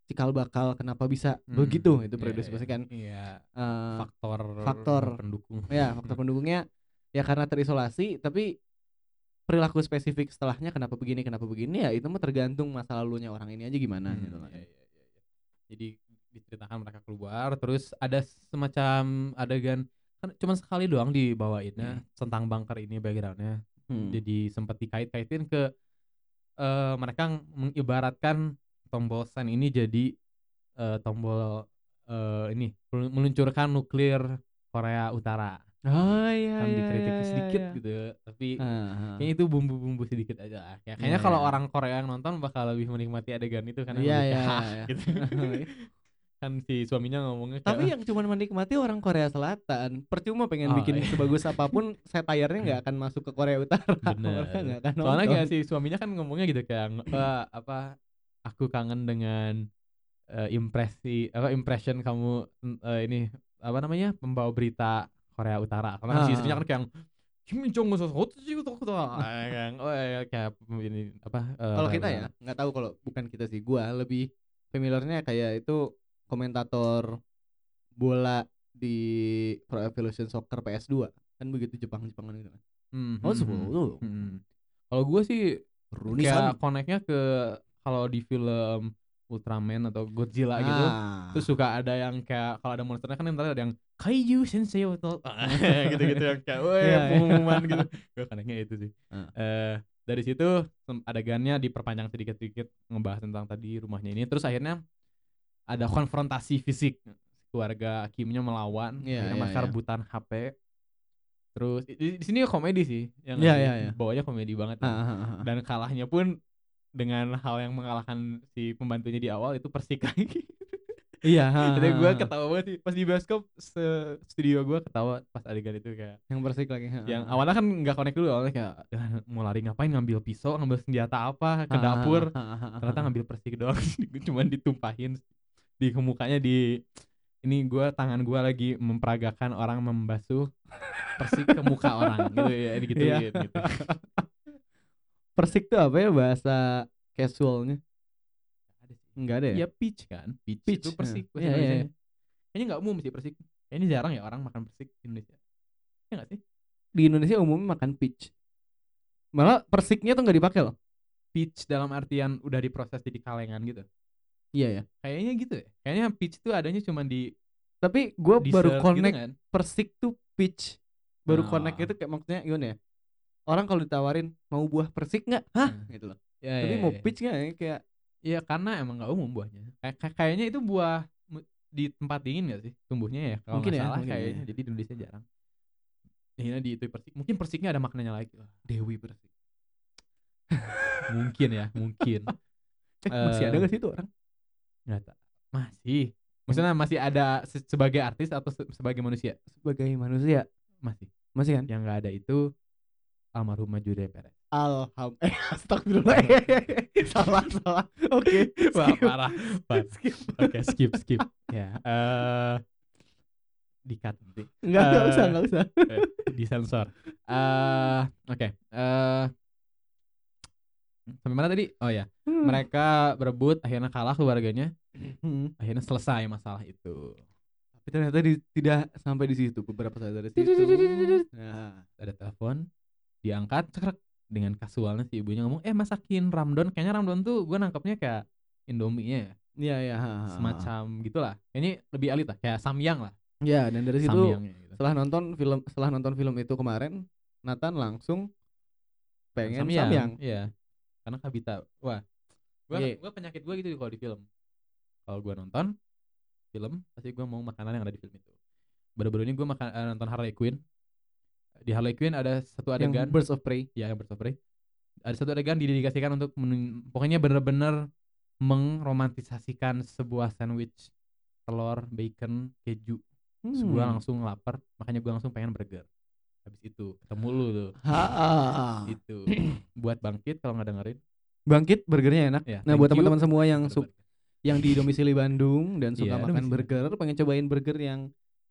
cikal bakal kenapa bisa Hmm. begitu itu Iya, predisposisi iya. kan Iya, Eh, faktor faktor. pendukung. ya faktor pendukungnya ya karena terisolasi tapi perilaku spesifik setelahnya kenapa begini kenapa begini ya itu mah tergantung masa lalunya orang ini aja gimana Hmm, gitu kan. iya, iya, iya, iya. Jadi diceritakan mereka keluar, terus ada semacam adegan cuma sekali doang dibawainnya tentang bunker ini backgroundnya Hmm. jadi sempat dikait-kaitin ke eh mereka mengibaratkan tombol send ini jadi eh, tombol eh, ini melu- meluncurkan nuklir Korea Utara Oh iya kan iya, dikritik iya, sedikit iya. gitu tapi Ah, ah. kayaknya itu bumbu-bumbu sedikit aja lah. Kayak- kayaknya Iya, kalau iya. orang Korea yang nonton bakal lebih menikmati adegan itu karena Iya, lebih iya, kayak, "Hah," iya. gitu. kan si suaminya ngomongnya kayak, Tapi yang cuma menikmati orang Korea Selatan. Percuma pengen Oh, bikin iya. sebagus apa pun satire-nya nggak akan masuk ke Korea Utara. Bener. Akan Soalnya nonton. kayak si suaminya kan ngomongnya gitu kayak "Eh, apa aku kangen dengan eh, impresi apa impression kamu eh, ini apa namanya pembawa berita Korea Utara karena si Ah. istrinya kan kayak Kim Jong Un sih itu kayak oh ya kayak ini apa Kalau kita ya nggak tahu kalau bukan kita sih. Gua lebih familiarnya kayak itu komentator bola di Pro Evolution Soccer PS2 kan begitu Jepang-Jepangan gitu kan. Hmm, Oh, hmm, sebuah hmm. itu. Hmm. Kalau gue sih kayak koneknya ke kalau di film Ultraman atau Godzilla gitu Ah. terus suka ada yang kayak kalau ada monsternya kan ntar ada yang kaiju sensei atau gitu-gitu yang kayak weh Iya, iya. pengumuman gitu gue koneknya itu sih Ah. eh dari situ adegannya diperpanjang sedikit-sedikit ngebahas tentang tadi rumahnya ini terus akhirnya ada konfrontasi fisik. Keluarga Kimnya melawan Iya, akhirnya iya, mereka iya. rebutan HP terus di, di- sini komedi sih yang lagi iya, iya. bawanya komedi banget ah. dan kalahnya pun dengan hal yang mengalahkan si pembantunya di awal itu persik lagi. Iya, jadi gue ketawa banget sih. Pas di bioskop se studio gue ketawa pas adegan itu kayak yang bersih lagi. ha, yang awalnya kan nggak connect dulu awalnya kayak "Ah, mau lari ngapain? Ngambil pisau ngambil senjata apa? Ke dapur. ha, ha, ha, ha. ternyata ngambil persik doang cuman ditumpahin di mukanya di ini gue tangan gue lagi memperagakan orang membasuh persik ke muka orang gitu ya gitu, Iya. gitu. Persik tuh apa ya bahasa casualnya? Enggak ada ya? Ya peach kan, peach, Peach, itu persik bahasa iya, Indonesianya. iya. Kayaknya nggak umum sih persik. Kayaknya jarang ya orang makan persik di Indonesia. Ya nggak sih? Di Indonesia umumnya makan peach. Malah persiknya tuh nggak dipakai loh. Peach dalam artian udah diproses jadi kalengan gitu. Iya ya. Kayaknya gitu ya. Kayaknya peach itu adanya cuma di Tapi gue baru gitu connect kan. persik tuh peach. Baru Ah. connect itu kayak maksudnya gimana ya? Orang kalau ditawarin mau buah persik nggak? Hah? Hmm. Gitu loh. Ya, Tapi ya, mau ya. peach nggak ya? Kayak Iya karena emang nggak umum buahnya. Kayak kayak- kayaknya itu buah di tempat dingin gak sih tumbuhnya ya? Kalau Mungkin ya, salah mungkin kayaknya. ya. Jadi di Indonesia jarang. Akhirnya di itu persik. Mungkin persiknya ada maknanya lagi lah. Dewi persik. Mungkin ya, mungkin. Eh, masih ada Eh, nggak sih itu orang? Tahu. Masih. Maksudnya masih ada se- sebagai artis atau se- sebagai manusia? Sebagai manusia Masih. masih kan? Yang nggak ada itu almarhumah Jude Perez. Alham. Eh, astagfirullah. salah salah. Oke. Wah, skip. parah. parah. Skip. Oke, skip, skip. ya. Eh dikat nanti. Enggak, enggak Eh, usah, enggak usah. Eh, disensor. Eh, oke. Eh sampai mana tadi? Oh ya, Hmm. mereka berebut, akhirnya kalah keluarganya, Hmm. akhirnya selesai masalah itu. Tapi ternyata di- tidak sampai di situ beberapa saat dari situ. Nah, Ada telepon, diangkat, cekrek dengan kasualnya si ibunya ngomong, eh masakin ramdon. Kayaknya ramdon tuh gue nangkepnya kayak Indomie-nya ya, iya iya. ha. semacam gitulah. Kayaknya lebih elit lah, kayak samyang lah. Ya, dan dari situ gitu. setelah nonton film setelah nonton film itu kemarin, Nathan langsung pengen samyang. Iya. Karena Kabita, wah, gua Iya. gua penyakit gua gitu kalau di film. Kalau gua nonton film, pasti gua mau makanan yang ada di film itu. Baru-baru ini gua makan eh, nonton Harley Quinn. Di Harley Quinn ada satu Yang adegan, Birds of Prey. ya yang Birds of Prey. Ada satu adegan didedikasikan untuk pokoknya bener-bener mengromantisasikan sebuah sandwich telur, bacon, keju. Hmm. langsung lapar, makanya gua langsung pengen burger. Habis itu ketemu lu tuh. Ha. Itu buat bangkit kalau nggak dengerin. Bangkit burgernya enak. Ya, Nah, buat teman-teman semua yang Burger. su- yang di domisili Bandung dan suka Iya, makan domisili. burger, pengen cobain burger yang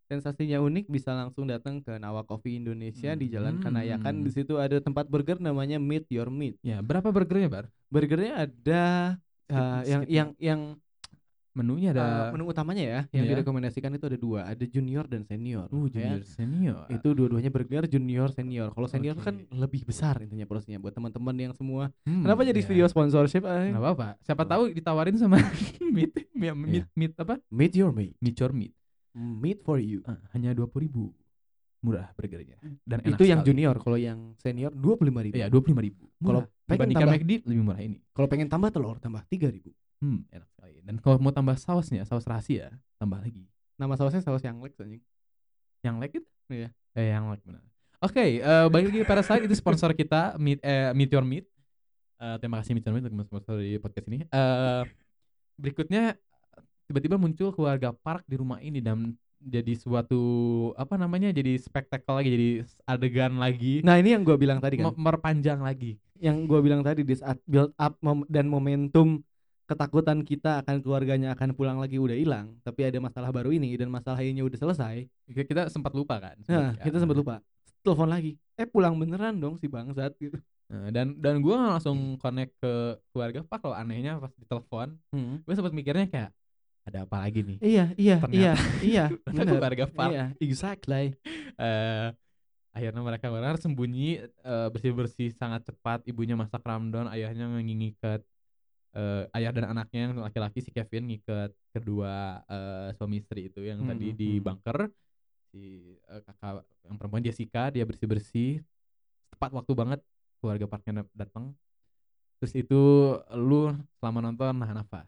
sensasinya unik bisa langsung datang ke Nawa Coffee Indonesia di Jalan Kanayakan. Hmm. Di situ ada tempat burger namanya Meet Your Meat. Ya, berapa burgernya, Bar? Burgernya ada Skip, uh, yang skip yang yang Menunya ada uh, menu utamanya ya, yang Iya. direkomendasikan itu ada dua, ada junior dan senior. uh, ya. junior senior. Itu dua-duanya burger junior senior. Kalau senior kan Oke. lebih besar intinya porsinya buat teman-teman yang semua. Hmm, Kenapa jadi ya. video sponsorship? eh? Nggak apa-apa. Siapa Oh. tahu ditawarin sama meat, Iya. meat, meat, meat apa? Meet your meat. Meat your meat. Meat for you. Ah, hanya dua puluh ribu. murah burgernya dan enak itu yang sekali. junior kalau yang senior dua puluh lima ribu Iya, dua puluh ribu. Kalau pengen tambah- McD lebih murah ini. kalau pengen tambah telur tambah tiga ribu Hmm, enak sekali. Dan kalau mau tambah sausnya, saus rahasia, tambah lagi. nama sausnya saus yang Lex anjing Yang like itu? Iya. Eh, yang like benar. Oke, eh balik lagi Parasite itu sponsor kita Meet eh, Meet Your Meat. Eh, terima kasih Meet Your Meat untuk sponsor di podcast ini. Eh berikutnya tiba-tiba muncul keluarga Park di rumah ini dan jadi suatu apa namanya jadi spektakel lagi jadi adegan lagi nah ini yang gue bilang tadi kan me- merpanjang lagi yang gue bilang tadi di saat build up mom- dan momentum ketakutan kita akan keluarganya akan pulang lagi udah hilang tapi ada masalah baru ini dan masalah ini udah selesai. Kita- sempat lupa kan nah sempat- kita sempat lupa. Telepon lagi eh pulang beneran dong si bangsat gitu. Nah, dan dan gue langsung connect ke keluarga Pak kalau anehnya pas ditelepon gue sempat mikirnya kayak ada apa lagi nih? Iya iya Ternyata- iya iya keluarga Park iya exactly. Eh akhirnya mereka benar sembunyi. Bersih bersih sangat cepat ibunya masak ramdon ayahnya ngikat eh ayah dan anaknya yang laki-laki si Kevin ngikat kedua eh, suami istri itu yang Hmm, tadi di hmm. bunker. Si eh, kakak yang perempuan Jessica dia bersih bersih tepat waktu banget keluarga Parknya dat- datang terus itu lu selama nonton nahan nafas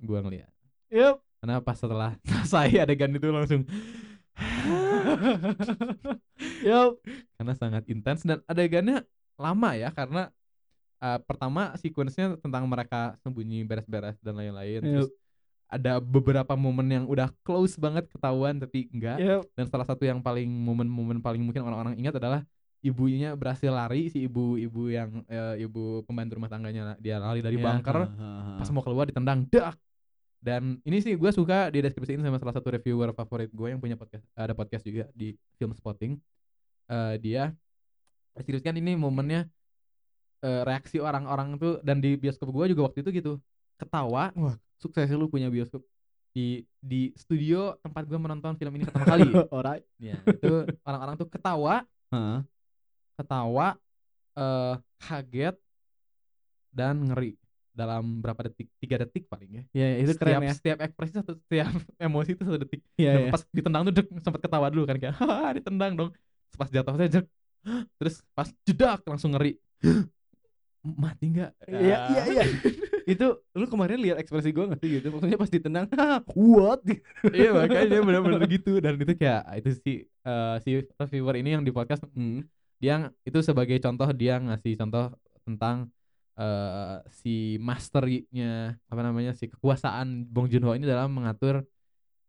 gua ngeliat. Yep karena pas setelah selesai adegan itu langsung yep karena sangat intens dan adegannya lama ya karena uh, pertama sequence-nya tentang mereka sembunyi beres-beres dan lain-lain. Yep. terus ada beberapa momen yang udah close banget ketahuan tapi enggak. Yep dan salah satu yang paling momen-momen paling mungkin orang-orang ingat adalah ibunya berhasil lari si ibu-ibu yang eh, ibu pembantu rumah tangganya dia lari dari Iya, bunker pas mau keluar ditendang dak dan ini sih gue suka dideskripsiin sama salah satu reviewer favorit gue yang punya podcast ada podcast juga di film spotting. Eh dia deskripsikan ini momennya eh, reaksi orang-orang tuh dan di bioskop gue juga waktu itu gitu ketawa wah. sukses lu punya bioskop. Di di studio tempat gue menonton film ini pertama kali. Alright. Ya itu orang-orang tuh ketawa. Heeh. ketawa eh kaget dan ngeri. Dalam berapa detik? Tiga detik paling ya. Ya itu setiap, keren ya. setiap ekspresi satu setiap emosi itu satu detik. Dan iya. pas ditendang tuh dek, sempat ketawa dulu kan kayak ditendang dong. Pas jatuh saya jek terus pas jedak langsung ngeri mati nggak Iya Ah. iya iya. itu lu kemarin lihat ekspresi gua nggak sih gitu? Maksudnya pas ditendang, "Hah, what? iya makanya dia benar-benar gitu dan itu kayak ah, itu si eh, si reviewer ini yang di podcast Hmm. dia itu sebagai contoh dia ngasih contoh tentang eh si masternya apa namanya si kekuasaan Bong Joon Ho ini dalam mengatur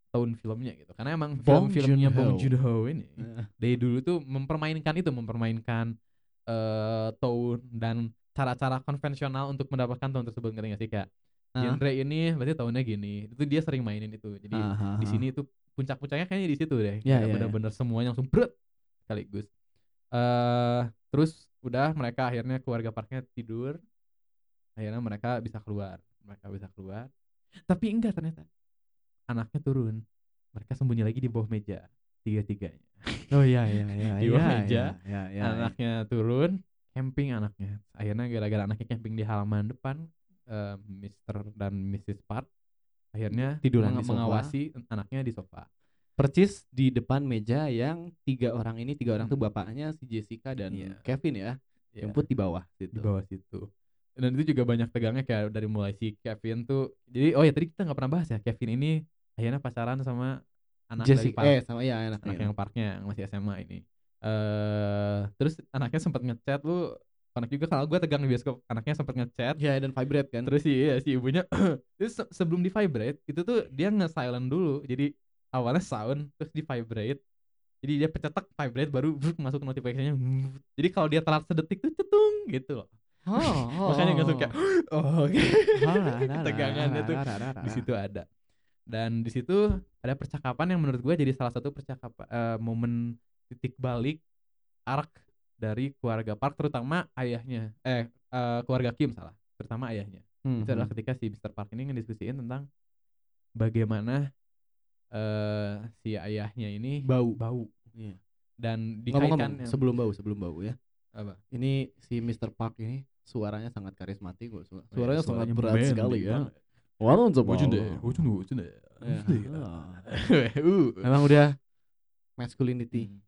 tahun filmnya gitu karena emang Bong film-filmnya. Bong Joon Ho ini Nah, dari dulu tuh mempermainkan itu mempermainkan eh tone dan cara-cara konvensional untuk mendapatkan tone tersebut ngerti nggak sih kayak genre ini berarti tahunnya gini itu dia sering mainin itu jadi ah, ah, di ah. sini itu puncak-puncaknya kayaknya di situ deh Ya, Kayak ya, bener-bener semuanya langsung berat sekaligus eh terus udah mereka akhirnya keluarga parknya tidur akhirnya mereka bisa keluar mereka bisa keluar tapi enggak ternyata anaknya turun mereka sembunyi lagi di bawah meja tiga-tiganya Oh iya iya iya. Di bawah iya, meja, iya, iya, iya. anaknya turun camping anaknya akhirnya gara-gara anaknya camping di halaman depan eh, Mr. dan Mrs. Park akhirnya Tiduran di sofa. mengawasi anaknya di sofa Percis di depan meja yang tiga orang ini tiga orang tuh Hmm. bapaknya si Jessica dan Iya. Kevin ya, Ya, jemput di bawah di situ. bawah situ dan itu juga banyak tegangnya kayak dari mulai si Kevin tuh jadi oh ya tadi kita nggak pernah bahas ya Kevin ini akhirnya pacaran sama anak dari Jessica Park eh sama ya anak anaknya. yang Parknya yang masih SMA ini eh terus anaknya sempat ngechat lu anak juga kalau gue tegang di bioskop. Anaknya sempat ngechat. Ya dan vibrate kan. terus iya, si ibunya terus se- sebelum di vibrate itu tuh dia nge-silent dulu. Jadi awalnya sound terus di vibrate jadi dia pecetak vibrate baru bruk, masuk notifikasinya. Jadi kalau dia telat sedetik tuh cetung gitu loh. Oh, makanya nggak suka oh. Oke. Ketegangannya tuh Ah. di situ ada. Dan di situ ada percakapan yang menurut gue jadi salah satu percakapan eh, momen titik balik arc dari keluarga Park terutama ayahnya eh eh, keluarga Kim salah terutama ayahnya Hmm, itu adalah ketika si Mr. Park ini ngediskusiin tentang bagaimana eh si ayahnya ini Bau. bau Iya. dan dikaitkan yang- sebelum bau sebelum bau ya. apa Ini si Mr. Park ini suaranya sangat karismatik kok. Iya, Suaranya sangat suaranya berat manly sekali ya. banget. Warung coba. Wujudnya, wujudnya, wujudnya. Ya. Wujudnya. Ah. Uh. Memang udah masculinity Hmm.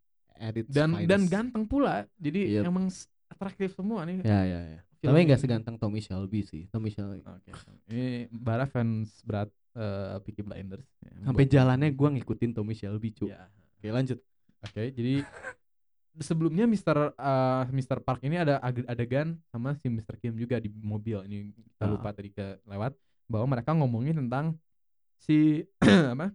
Its dan dan finest. ganteng pula. Jadi Yep. emang s- atraktif semua nih. Ya ya ya. Tapi nggak ini. seganteng Tommy Shelby sih. Tommy Shelby. Oke. Ini Bara fans berat eh, Peaky Blinders. Ya, Sampai buat- jalannya gua ngikutin Tommy Shelby, cu. Ya. Oke, lanjut. Oke, jadi sebelumnya Mr. eh, Mr. Park ini ada ade- adegan sama si Mr. Kim juga di mobil. Ini kita Ah. lupa tadi ke lewat bahwa mereka ngomongin tentang si apa?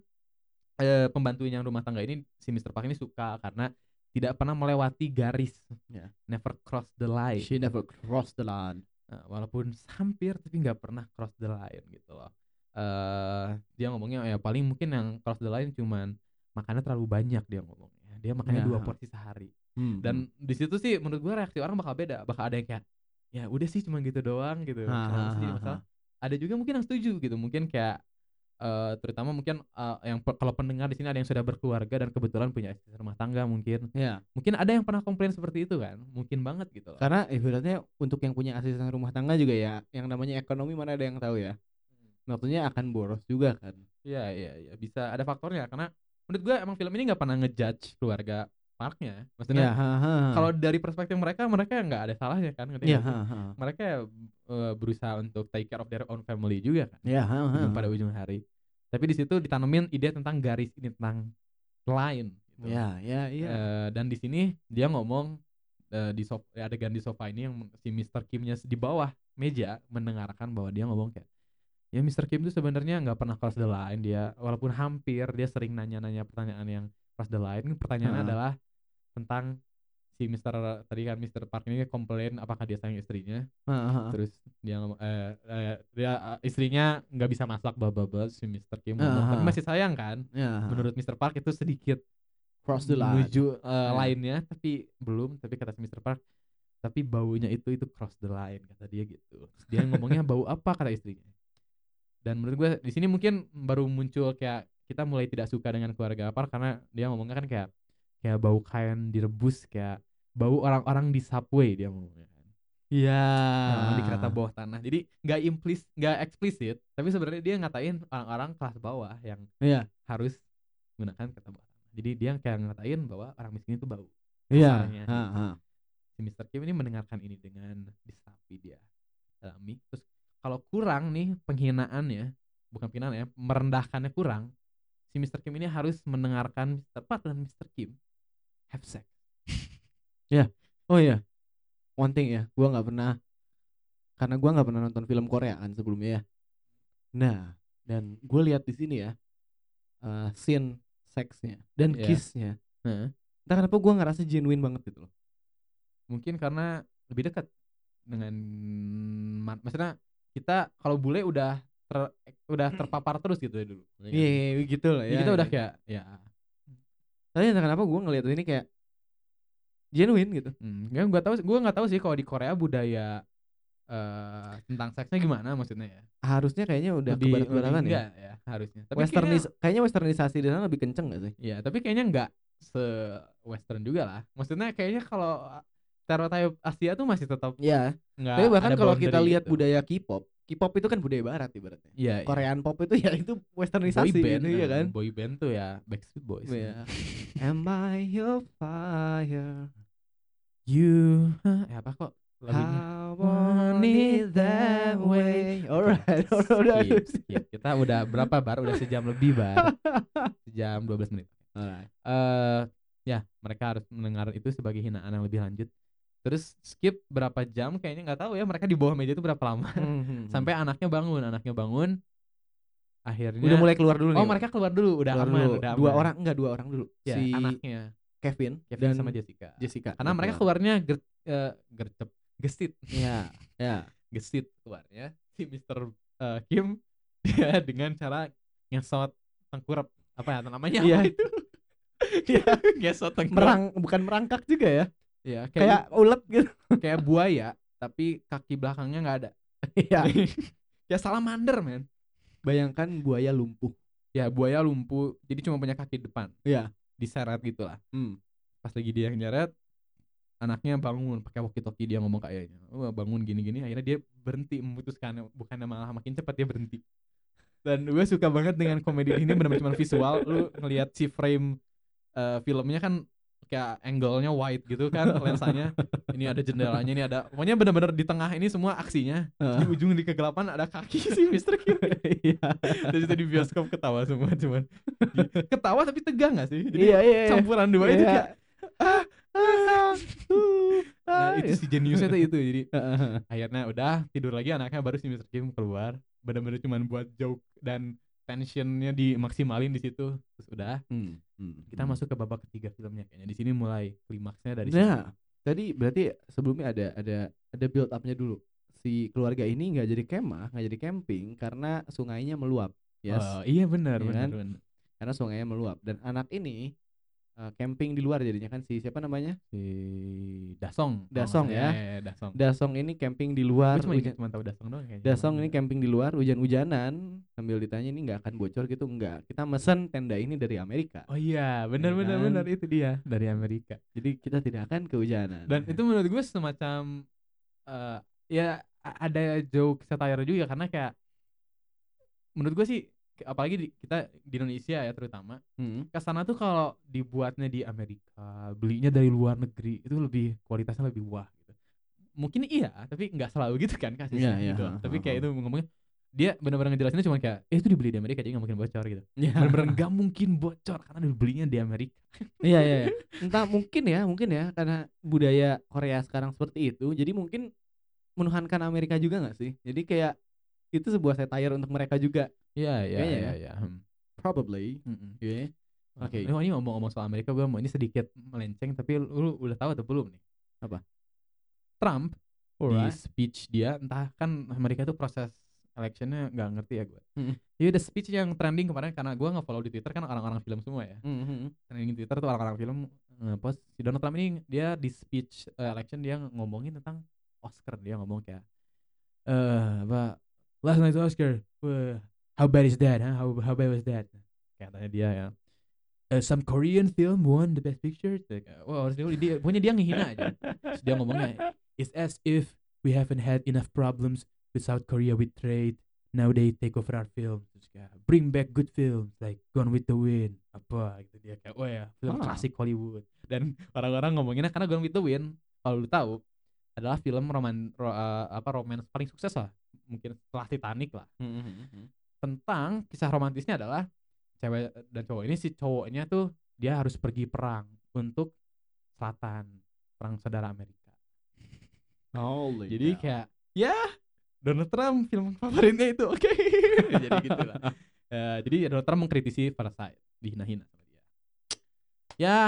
eh, pembantunya yang rumah tangga ini si Mr. Park ini suka karena tidak pernah melewati garis. Ya. Never cross the line. She never crossed the line. Nah, walaupun hampir tapi nggak pernah cross the line gitu loh. eh dia ngomongnya ya paling mungkin yang cross the line cuman makannya terlalu banyak dia ngomongnya. Dia makannya Ya. dua porsi sehari. Hmm, Dan di situ sih menurut gua reaksi orang bakal beda. Bakal ada yang kayak ya udah sih cuma gitu doang gitu. Ha, ha, ha? Ada juga mungkin yang setuju gitu. Mungkin kayak eh terutama mungkin eh, yang kalau pendengar di sini ada yang sudah berkeluarga dan kebetulan punya istri rumah tangga mungkin. Ya, Mungkin ada yang pernah komplain seperti itu kan. Mungkin banget gitu loh. karena ibaratnya untuk yang punya asisten rumah tangga juga ya, yang namanya ekonomi mana ada yang tahu ya. Maksudnya akan boros juga kan. Iya iya iya bisa ada faktornya karena menurut gue emang film ini nggak pernah ngejudge keluarga Parknya. Maksudnya Ya, ha, ha. kalau dari perspektif mereka mereka nggak ada salahnya kan. ha. Mereka eh, berusaha untuk take care of their own family juga kan Ya, ha, ha, ujung- ha. pada ujung hari. Tapi di situ ditanemin ide tentang garis ini tentang line. Gitu. Ya, ya, ya. Eh, dan di sini dia ngomong eh, di sof adegan di sofa ini yang si Mr. Kimnya di bawah meja mendengarkan bahwa dia ngomong kayak ya Mr. Kim tuh sebenarnya nggak pernah cross the line dia walaupun hampir dia sering nanya-nanya pertanyaan yang cross the line pertanyaannya Ha. adalah tentang si Mr. tadi kan Mr. Park ini komplain apakah dia sayang istrinya ha. terus dia eh, eh, dia eh, istrinya nggak bisa masak bla bla bla si Mr. Kim Ah, tapi masih sayang kan Ya, ha. menurut Mr. Park itu sedikit cross the line. menuju uh, Ya. lainnya tapi belum tapi kata si Mr. Park tapi baunya itu itu cross the line kata dia gitu dia ngomongnya bau apa kata istrinya dan menurut gue di sini mungkin baru muncul kayak kita mulai tidak suka dengan keluarga Park karena dia ngomongnya kan kayak kayak bau kain direbus kayak bau orang-orang di subway dia ngomongnya kan Ya. Nah, di kereta bawah tanah jadi nggak implis nggak eksplisit tapi sebenarnya dia ngatain orang-orang kelas bawah yang Iya. harus menggunakan kereta bawah tanah jadi dia kayak ngatain bahwa orang miskin itu bau Iya. Ha, ha. si Mr. Kim ini mendengarkan ini dengan disapi dia dalami terus kalau kurang nih penghinaannya bukan penghinaan ya merendahkannya kurang si Mr. Kim ini harus mendengarkan Mr. Park dan Mr. Kim have sex Oh iya. One thing ya, gua nggak pernah karena gua nggak pernah nonton film Koreaan sebelumnya ya. Nah, dan gue lihat di sini ya eh scene seksnya dan Iya. kissnya. Heeh. Entah kenapa gua ngerasa genuine banget gitu loh. mungkin karena lebih dekat dengan ma- maksudnya kita kalau bule udah ter, udah terpapar terus gitu ya dulu Ya kan? Iya, iya, gitu lah Jadi ya. kita udah gitu. kayak ya Tapi entah kenapa gua ngelihat ini kayak genuine gitu. hmm, ya gua tahu gua nggak tahu sih kalau di Korea budaya eh tentang seksnya gimana maksudnya ya Harusnya kayaknya udah lebih, ya. ya harusnya tapi Westernis kayaknya, kayaknya westernisasi di sana lebih kenceng gak sih? ya tapi kayaknya enggak se western juga lah maksudnya kayaknya kalau stereotip Asia tuh masih tetap Iya. enggak Tapi bahkan kalau kita lihat gitu. budaya K-pop, K-pop itu kan budaya barat ibaratnya. Iya, iya. Korean pop itu ya itu boy westernisasi band gitu, iya eh, kan? boy band tuh ya Backstreet Boys Iya. Am I your fire? you eh apa kok lagunya How want it that way. Alright, skip. kita udah berapa bar udah sejam lebih bar sejam 12 menit Alright. eh ya mereka harus mendengar itu sebagai hinaan yang lebih lanjut terus skip berapa jam kayaknya nggak tahu ya mereka di bawah meja itu berapa lama Mhm. sampai anaknya bangun anaknya bangun akhirnya udah mulai keluar dulu nih. oh Pak. mereka keluar dulu udah Keluar aman dulu. udah Dua aman. orang enggak dua orang dulu. ya, si anaknya Kevin, Kevin dan sama Jessica Jessica. karena mereka keluar. keluarnya ger, eh, gercep gesit Iya, ya. gesit keluarnya si Mr. eh, Kim dia dengan cara ngesot tengkurap apa ya namanya Iya. apa itu Iya. ngesot tengkurap Merang bukan merangkak juga ya. Ya kayak Kayak ulet gitu. kayak buaya tapi kaki belakangnya nggak ada Iya. ya salamander men Bayangkan buaya lumpuh. ya buaya lumpuh jadi cuma punya kaki depan Iya. diseret gitu lah Hmm. pas lagi dia yang nyeret anaknya bangun pakai walkie talkie dia ngomong kayaknya oh, bangun gini gini akhirnya dia berhenti memutuskan bukannya malah makin cepat dia berhenti dan gue suka banget dengan komedi ini benar-benar cuma visual lu ngelihat si frame eh, filmnya kan kayak angle-nya wide gitu kan lensanya ini ada jendelanya ini ada pokoknya bener-bener di tengah ini semua aksinya di ujung di kegelapan ada kaki si Mr. Q Iya. terus itu di bioskop ketawa semua cuman ketawa tapi tegang gak sih jadi Iya, iya, iya. campuran dua itu Iya. kayak ah, ah, nah, Ah, itu si jeniusnya tuh itu jadi akhirnya udah tidur lagi anaknya baru si Mr. Kim keluar bener-bener cuman buat joke dan tensionnya dimaksimalin di situ terus udah Hmm, hmm, kita hmm. masuk ke babak ketiga filmnya kayaknya di sini mulai klimaksnya dari Nah, tadi berarti sebelumnya ada ada ada build up-nya dulu. Si keluarga ini nggak jadi kemah, nggak jadi camping karena sungainya meluap. Yes. Oh, iya benar Iya benar kan? benar. Karena sungainya meluap dan anak ini eh, camping di luar jadinya kan si siapa namanya? si Dasong nggak Dasong salah. ya. Eh, Dasong Dasong ini camping di luar. Cuma hujan- cuma tahu Dasong doang kayaknya Dasong ini camping di luar hujan-hujanan sambil ditanya ini nggak akan bocor gitu enggak. Kita mesen tenda ini dari Amerika. oh iya benar Iya benar kan? benar itu dia dari Amerika Jadi kita tidak akan kehujanan. dan itu menurut gue semacam eh ya ada joke satire juga karena kayak menurut gue sih apalagi di, kita di Indonesia ya terutama Hmm. ke sana tuh kalau dibuatnya di Amerika belinya dari luar negeri itu lebih kualitasnya lebih wah gitu mungkin iya tapi nggak selalu gitu kan kasih Iya, gitu iya, doang. ha, tapi ha, kayak ha. itu ngomongnya dia benar-benar ngejelasinnya cuma kayak eh itu dibeli di Amerika jadi nggak mungkin bocor gitu Iya. benar-benar nggak mungkin bocor karena dibelinya di Amerika Iya iya. iya. Entah mungkin ya, mungkin ya karena budaya Korea sekarang seperti itu, jadi mungkin menuhankan Amerika juga nggak sih? Jadi kayak itu sebuah satire untuk mereka juga. iya iya iya ya. iya Hmm. Probably. Mm-mm. Oke. Oke. Oh, ini ngomong-ngomong soal Amerika gue mau ini sedikit melenceng tapi lu, lu udah tahu atau belum nih? Apa? Trump di Alright. speech dia entah kan Amerika itu proses electionnya nggak ngerti ya gue. Mm. Iya ada speech yang trending kemarin karena gue nge-follow di Twitter kan orang-orang film semua ya. Mhm. Trending di Twitter tuh orang-orang film post si Donald Trump ini dia di speech eh, election dia ngomongin tentang Oscar dia ngomong kayak eh apa last night's Oscar wah, how bad is that huh? how how bad was that? Katanya dia ya. "Uh, some Korean film won the best picture? Wah harus dia, dia pokoknya dia ngehina aja. Terus dia ngomongnya it's as if we haven't had enough problems with South Korea with trade. Now they take over our film. Terus kayak, bring back good films like Gone with the Wind. Apa gitu dia kayak wah ya film Ah. klasik Hollywood. Dan orang-orang ngomonginnya karena Gone with the Wind kalau lu tahu adalah film roman ro- eh, apa romance paling sukses lah mungkin setelah Titanic lah. Mhm. tentang kisah romantisnya adalah cewek dan cowok ini si cowoknya tuh dia harus pergi perang untuk selatan perang saudara Amerika. Holy jadi cow. kayak ya. Donald Trump film favoritnya itu oke. Jadi gitu lah. Eh, jadi Donald Trump mengkritisi Parasite dihina-hina sama dia. Ya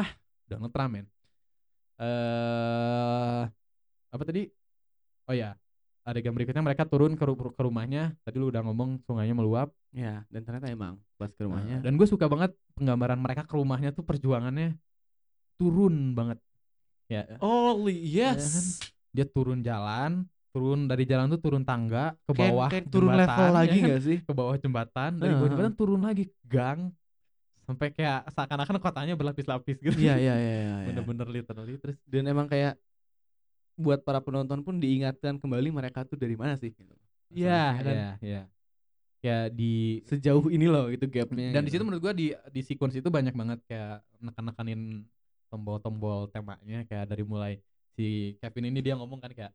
Donald Trump men. Eh apa tadi? Oh ya adegan berikutnya mereka turun ke, ru- ke rumahnya tadi lu udah ngomong sungainya meluap ya dan ternyata emang pas ke Nah, rumahnya. dan gue suka banget penggambaran mereka ke rumahnya tuh perjuangannya turun banget ya Holy yes. dia turun jalan turun dari jalan tuh turun tangga ke Kayak- bawah kayak turun jembatan, level ya lagi kan? nggak sih? ke bawah jembatan dari bawah jembatan turun lagi ke gang sampai kayak seakan-akan kotanya berlapis-lapis gitu Iya iya iya iya. iya. bener-bener literally terus Dan emang kayak buat para penonton pun diingatkan kembali mereka tuh dari mana sih? gitu. Iya, kan iya, iya. Ya di Sejauh ini loh itu gapnya. dan di situ gitu. menurut gua di di sequence itu banyak banget kayak nekan-nekanin tombol-tombol temanya kayak dari mulai si Kevin ini dia ngomong kan kayak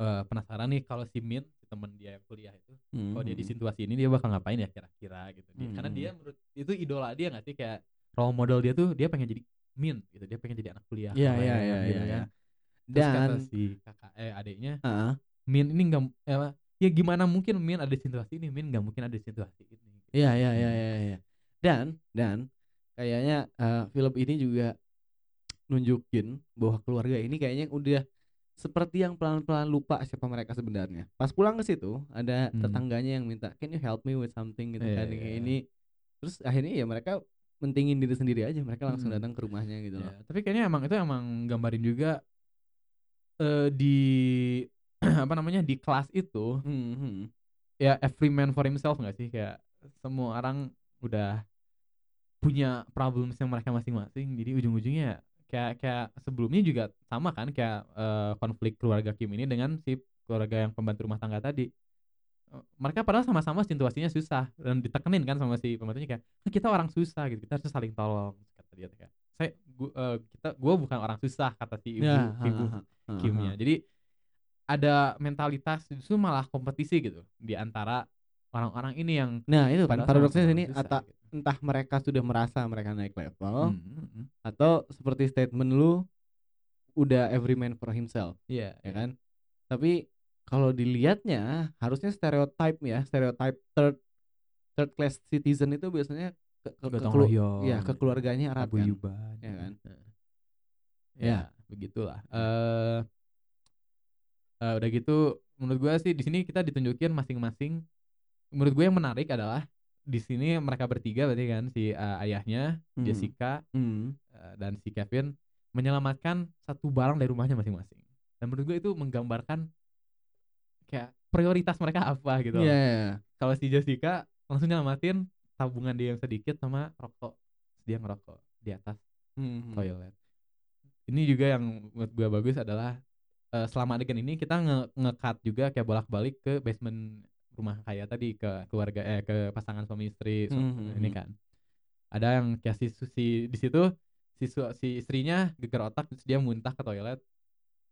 eh, penasaran nih kalau si Min si temen dia yang kuliah itu kalau dia di Mhm. situasi ini dia bakal ngapain ya kira-kira gitu Dia- karena Hmm. dia menurut itu idola dia nggak sih kayak role model dia tuh dia pengen jadi Min gitu dia pengen jadi anak kuliah Iya iya iya gitu iya. kan. iya. Terus kata Dan si kakak eh adiknya Heeh. Min ini nggak eh, ya gimana mungkin Min ada situasi ini Min nggak mungkin ada situasi ini Iya iya iya iya iya. Dan dan kayaknya eh, film ini juga nunjukin bahwa keluarga ini kayaknya udah seperti yang pelan-pelan lupa siapa mereka sebenarnya. Pas pulang ke situ ada Hmm. tetangganya yang minta, "Can you help me with something?" gitu Iya, kan iya, kayak iya. ini. Terus akhirnya ya mereka mentingin diri sendiri aja. Mereka langsung Mm. datang ke rumahnya gitu loh. Ya, tapi kayaknya emang itu emang gambarin juga eh di apa namanya di kelas itu Hmm, hmm. ya every man for himself nggak sih? Kayak semua orang udah punya problems yang mereka masing-masing. Jadi ujung-ujungnya kayak kayak sebelumnya juga sama kan? Kayak eh, konflik keluarga Kim ini dengan si keluarga yang pembantu rumah tangga tadi. Eh, mereka padahal sama-sama situasinya susah dan ditekenin kan sama si pembantunya kayak "Kan kita orang susah gitu kita harus saling tolong kata dia kayak saya gua, eh, kita gua bukan orang susah kata si ibu Ya, ibu ha, ha, Kimnya. ha. Jadi ada mentalitas justru malah kompetisi gitu di antara orang-orang ini yang Nah, itu kan paradoksnya sini susah ata, gitu. entah mereka sudah merasa mereka naik level Hmm, hmm, hmm. atau seperti statement lu udah every man for himself, Iya, ya kan? Tapi kalau dilihatnya harusnya stereotype ya, stereotype third third class citizen itu biasanya ke, ke, ke royong, ya, ke keluarganya erat kan. Ya kan? Ya. Ya, begitulah. Eh eh, udah gitu menurut gua sih di sini kita ditunjukin masing-masing menurut gue yang menarik adalah di sini mereka bertiga berarti kan si eh, ayahnya, Hmm. Jessica Hmm. eh, dan si Kevin menyelamatkan satu barang dari rumahnya masing-masing. Dan menurut gue itu menggambarkan kayak prioritas mereka apa gitu. Loh. iya, iya. Kalau si Jessica langsung nyelamatin tabungan dia yang sedikit sama rokok. Dia ngerokok di atas Hmm. toilet. Ini juga yang menurut gue bagus adalah eh, selama adegan ini kita nge nge-cut juga kayak bolak-balik ke basement rumah kaya tadi ke keluarga eh ke pasangan suami istri su- Mhm, ini mhm. kan. Ada yang kayak si, si di situ si si istrinya geger otak terus dia muntah ke toilet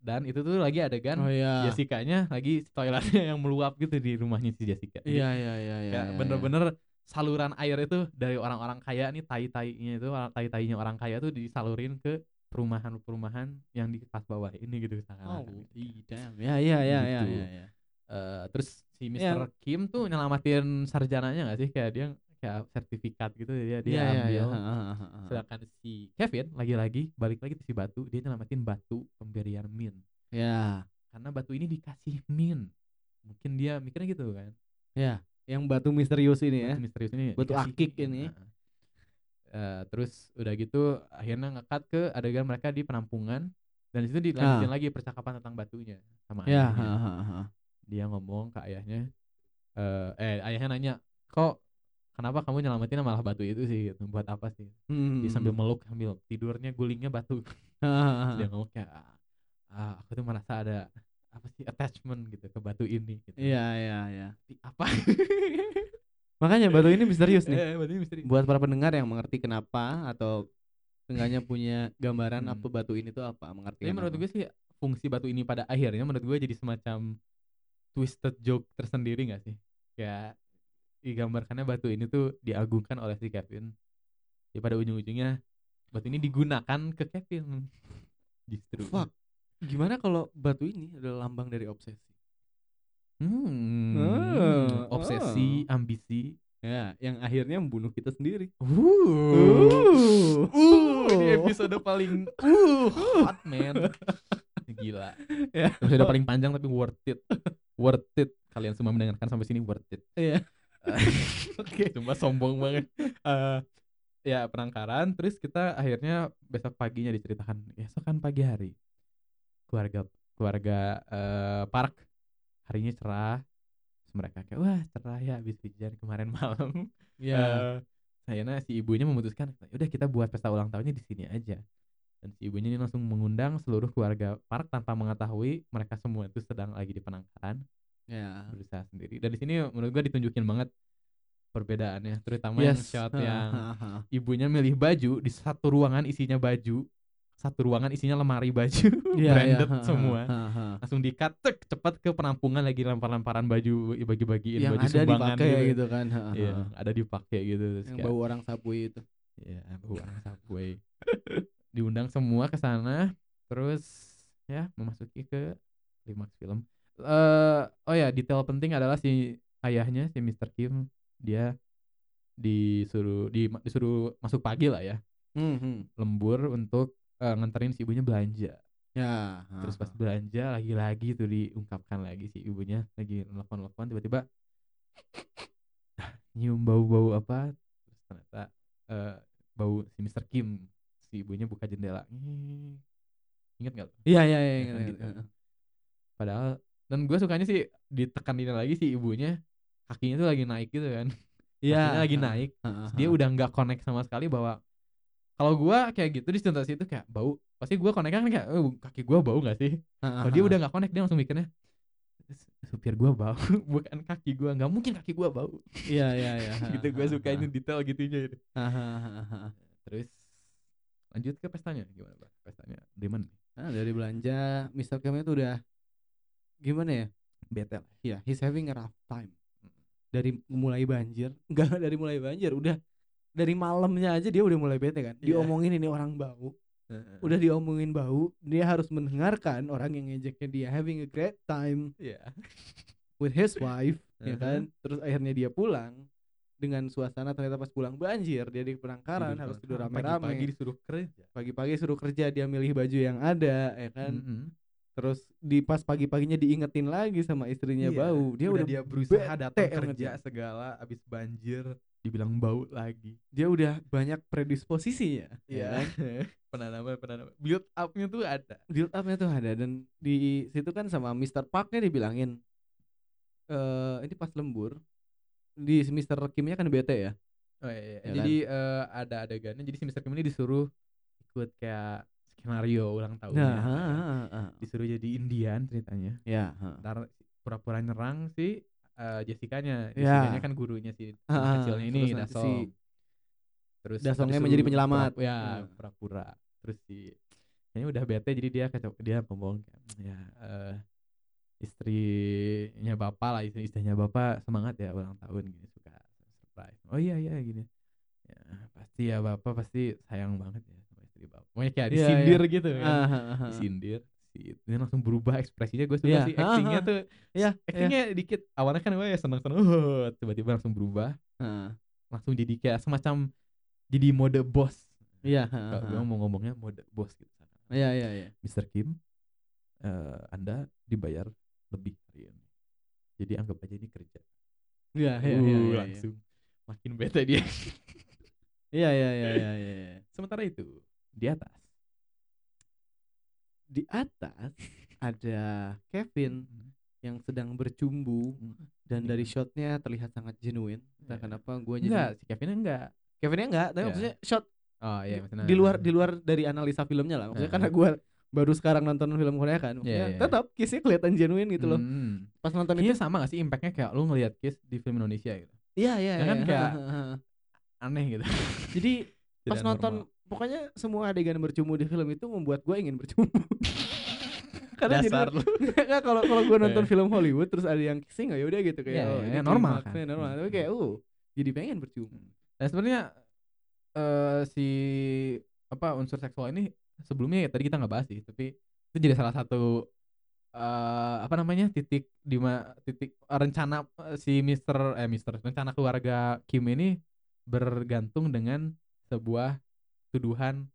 dan itu tuh lagi adegan Oh iya. Jessica-nya lagi toiletnya yang meluap gitu di rumahnya si Jessica. Iya, iya, iya, iya. kayak iya, bener-bener saluran air itu dari orang-orang kaya nih tai-tainya itu tai-tainya orang kaya tuh disalurin ke perumahan-perumahan yang di pas bawah ini gitu iya. Oh, damn. Ya, iya, iya, iya, Gitu. iya, iya. Eh, terus si Ya. Mr. Kim tuh nyelamatin sarjananya gak sih kayak dia kayak sertifikat gitu dia dia Iya, iya, ambil. iya. Ha, ha. Sedangkan si Kevin lagi-lagi balik lagi ke si batu dia nyelamatin batu pemberian Min Ya, karena batu ini dikasih Min. Mungkin dia mikirnya gitu kan. ya. Yang batu misterius ini ya. batu misterius ini Batu dikasih akik ini. Nah. Eh, terus udah gitu akhirnya ngekat ke adegan mereka di penampungan dan di situ dilanjutin Ah. lagi percakapan tentang batunya sama Ya, ayahnya. ha, ha, ha. dia ngomong ke ayahnya eh eh ayahnya nanya kok kenapa kamu nyelamatin malah batu itu sih gitu. buat apa sih Hmm. dia sambil meluk sambil tidurnya gulingnya batu dia ngomong kayak "Ah, ah, aku tuh merasa ada apa sih attachment gitu ke batu ini gitu Iya, iya, iya. Apa Makanya batu ini misterius nih. Eh, batu ini misteri Buat para pendengar yang mengerti kenapa atau seenggaknya punya gambaran Hmm. apa batu ini tuh apa, mengerti tapi menurut gue sih fungsi batu ini pada akhirnya menurut gue jadi semacam twisted joke tersendiri gak sih kayak digambarkannya batu ini tuh diagungkan oleh si Kevin ya pada ujung-ujungnya batu ini digunakan ke Kevin justru Fuck. Gimana kalau batu ini adalah lambang dari obsesi? Hmm, Ah, obsesi ambisi Ya, yang akhirnya membunuh kita sendiri. uh, Uh. ini episode paling uh, hot man gila Ya. episode paling panjang tapi worth it worth it kalian semua mendengarkan sampai sini worth it Iya. Oke. Cuma sombong banget. Eh, ya penangkaran. Terus kita akhirnya besok paginya diceritakan. Besok kan pagi hari. Keluarga keluarga eh, Park harinya cerah. Terus mereka kayak wah cerah ya habis hujan kemarin malam. Ya. Eh, akhirnya si ibunya memutuskan udah kita buat pesta ulang tahunnya di sini aja. Dan si ibunya ini langsung mengundang seluruh keluarga Park tanpa mengetahui mereka semua itu sedang lagi di penangkaran Ya. berusaha sendiri dan di sini menurut gua ditunjukin banget perbedaannya terutama yang Yes. shot yang ha, ha. ibunya milih baju di satu ruangan isinya baju satu ruangan isinya lemari baju Iya, iya, branded ha, semua ha, ha. langsung di cut cek cepat ke penampungan lagi lempar-lemparan baju bagi-bagiin Yang baju ada sumbangan dipakai gitu, gitu kan. ha, ha, ha. ada dipakai gitu terus Yang kayak, bau orang sapu itu. ya bau orang subway diundang semua ke sana terus ya memasuki ke klimaks film eh oh ya detail penting adalah si ayahnya si Mr. Kim dia disuruh di, disuruh masuk pagi lah ya Hmm, hmm. lembur untuk eh, nganterin si ibunya belanja Ya. terus pas belanja lagi-lagi tuh diungkapkan lagi si ibunya lagi nelfon-nelfon tiba-tiba nyium bau-bau apa terus ternyata eh, bau si Mr. Kim si ibunya buka jendela ingat gak lo? Iya, iya, iya. Ya, ingat, gitu. ingat. padahal dan gue sukanya sih ditekanin lagi si ibunya kakinya tuh lagi naik gitu kan Iya. lagi naik dia udah nggak connect sama sekali bahwa kalau gua kayak gitu di situasi itu kayak bau pasti gua connect kan kayak oh, kaki gua bau nggak sih kalau dia udah nggak connect dia langsung mikirnya supir gua bau bukan kaki gua nggak mungkin kaki gua bau Iya, iya, iya. gitu gua suka ini detail gitunya itu terus lanjut ke pestanya gimana Bang? Pestanya dari mana? Nah, dari belanja Mr. Kim itu udah gimana ya? Bete lah. Iya, he's having a rough time. Dari mulai banjir, enggak dari mulai banjir, udah dari malamnya aja dia udah mulai bete kan. Iya. Diomongin ini orang bau, udah diomongin bau, dia harus mendengarkan orang yang ngejeknya dia having a great time Iya. with his wife, ya Uh-huh. kan. Terus akhirnya dia pulang dengan suasana ternyata pas pulang banjir, dia di penangkaran harus tidur Pagi-pagi rame-rame. disuruh kerja. Pagi-pagi suruh kerja, dia milih baju yang ada, ya kan. Mm-mm. Terus di pas pagi-paginya diingetin lagi sama istrinya Iya, bau. Dia udah, dia berusaha datang kerja ya. segala abis banjir dibilang bau lagi. dia udah banyak predisposisinya. ya kan? penanaman penanaman build up-nya tuh ada. Build up-nya tuh ada dan di situ kan sama Mr. Parknya dibilangin eh ini pas lembur di Mr. Kimnya kan bete ya. Oh iya, iya. Ya Jadi eh, ada adegannya jadi si Mr. Kim ini disuruh ikut kayak skenario ulang tahunnya. Nah, kan. ha, ha, ha. Disuruh jadi Indian ceritanya. ya. pura-pura nyerang si eh, Jessica-nya. Ya. Jessica-nya kan gurunya si ah, kecilnya ini terus Dasong. si- Terus Dasongnya disuruh menjadi penyelamat. pura- ya, pura-pura. Terus si kayaknya udah bete jadi dia kacau dia ngomong ya eh, istrinya bapak lah istri istrinya bapak semangat ya ulang tahun gini suka surprise oh iya iya gini ya pasti ya bapak pasti sayang banget ya sama istri bapak pokoknya kayak Iya, disindir iya. gitu kan ha, ha, ha. disindir si dia langsung berubah ekspresinya gue suka Iya, sih actingnya ah. tuh Iya, actingnya dikit awalnya kan gue ya seneng seneng oh, tiba-tiba langsung berubah Ha. langsung jadi kayak semacam jadi mode bos Iya, ha, kalau ha. gue mau ngomongnya mode bos gitu Iya, iya, iya. Mr. Kim eh, anda dibayar lebih hari ini jadi anggap aja ini kerja Iya, iya, Uh, iya, iya. langsung makin bete dia Iya, iya, iya, iya, iya, iya. sementara itu di atas Di atas ada Kevin yang sedang bercumbu dan dari shotnya terlihat sangat genuine. Entah Iya. kenapa gue jadi enggak si Kevin enggak Kevinnya enggak, tapi Iya. maksudnya shot oh iya maksudnya di luar di luar dari analisa filmnya lah. Maksudnya Heeh. karena gue baru sekarang nonton film Korea kan, maksudnya Iya, iya, tetap kisnya kelihatan genuine gitu loh. Hmm. Pas nonton Kayaknya itu, sama gak sih impactnya kayak lu ngelihat Kiss di film Indonesia gitu iya iya, Ya kan iya, kayak- heeh, heeh. aneh gitu Jadi pas Tidak nonton normal. Pokoknya semua adegan bercumbu di film itu membuat gue ingin bercumbu. Karena jadi dasar lu kalau kalau gue nonton Eh. film Hollywood terus ada yang kissing ya udah gitu kayak Iya, oh, iya, normal klimaksnya kan. normal Hmm. tapi kayak uh jadi pengen bercumbu dan sebenarnya eh si apa unsur seksual ini sebelumnya ya tadi kita nggak bahas sih tapi itu jadi salah satu eh apa namanya titik di ma- titik rencana si Mister eh Mister rencana keluarga Kim ini bergantung dengan sebuah tuduhan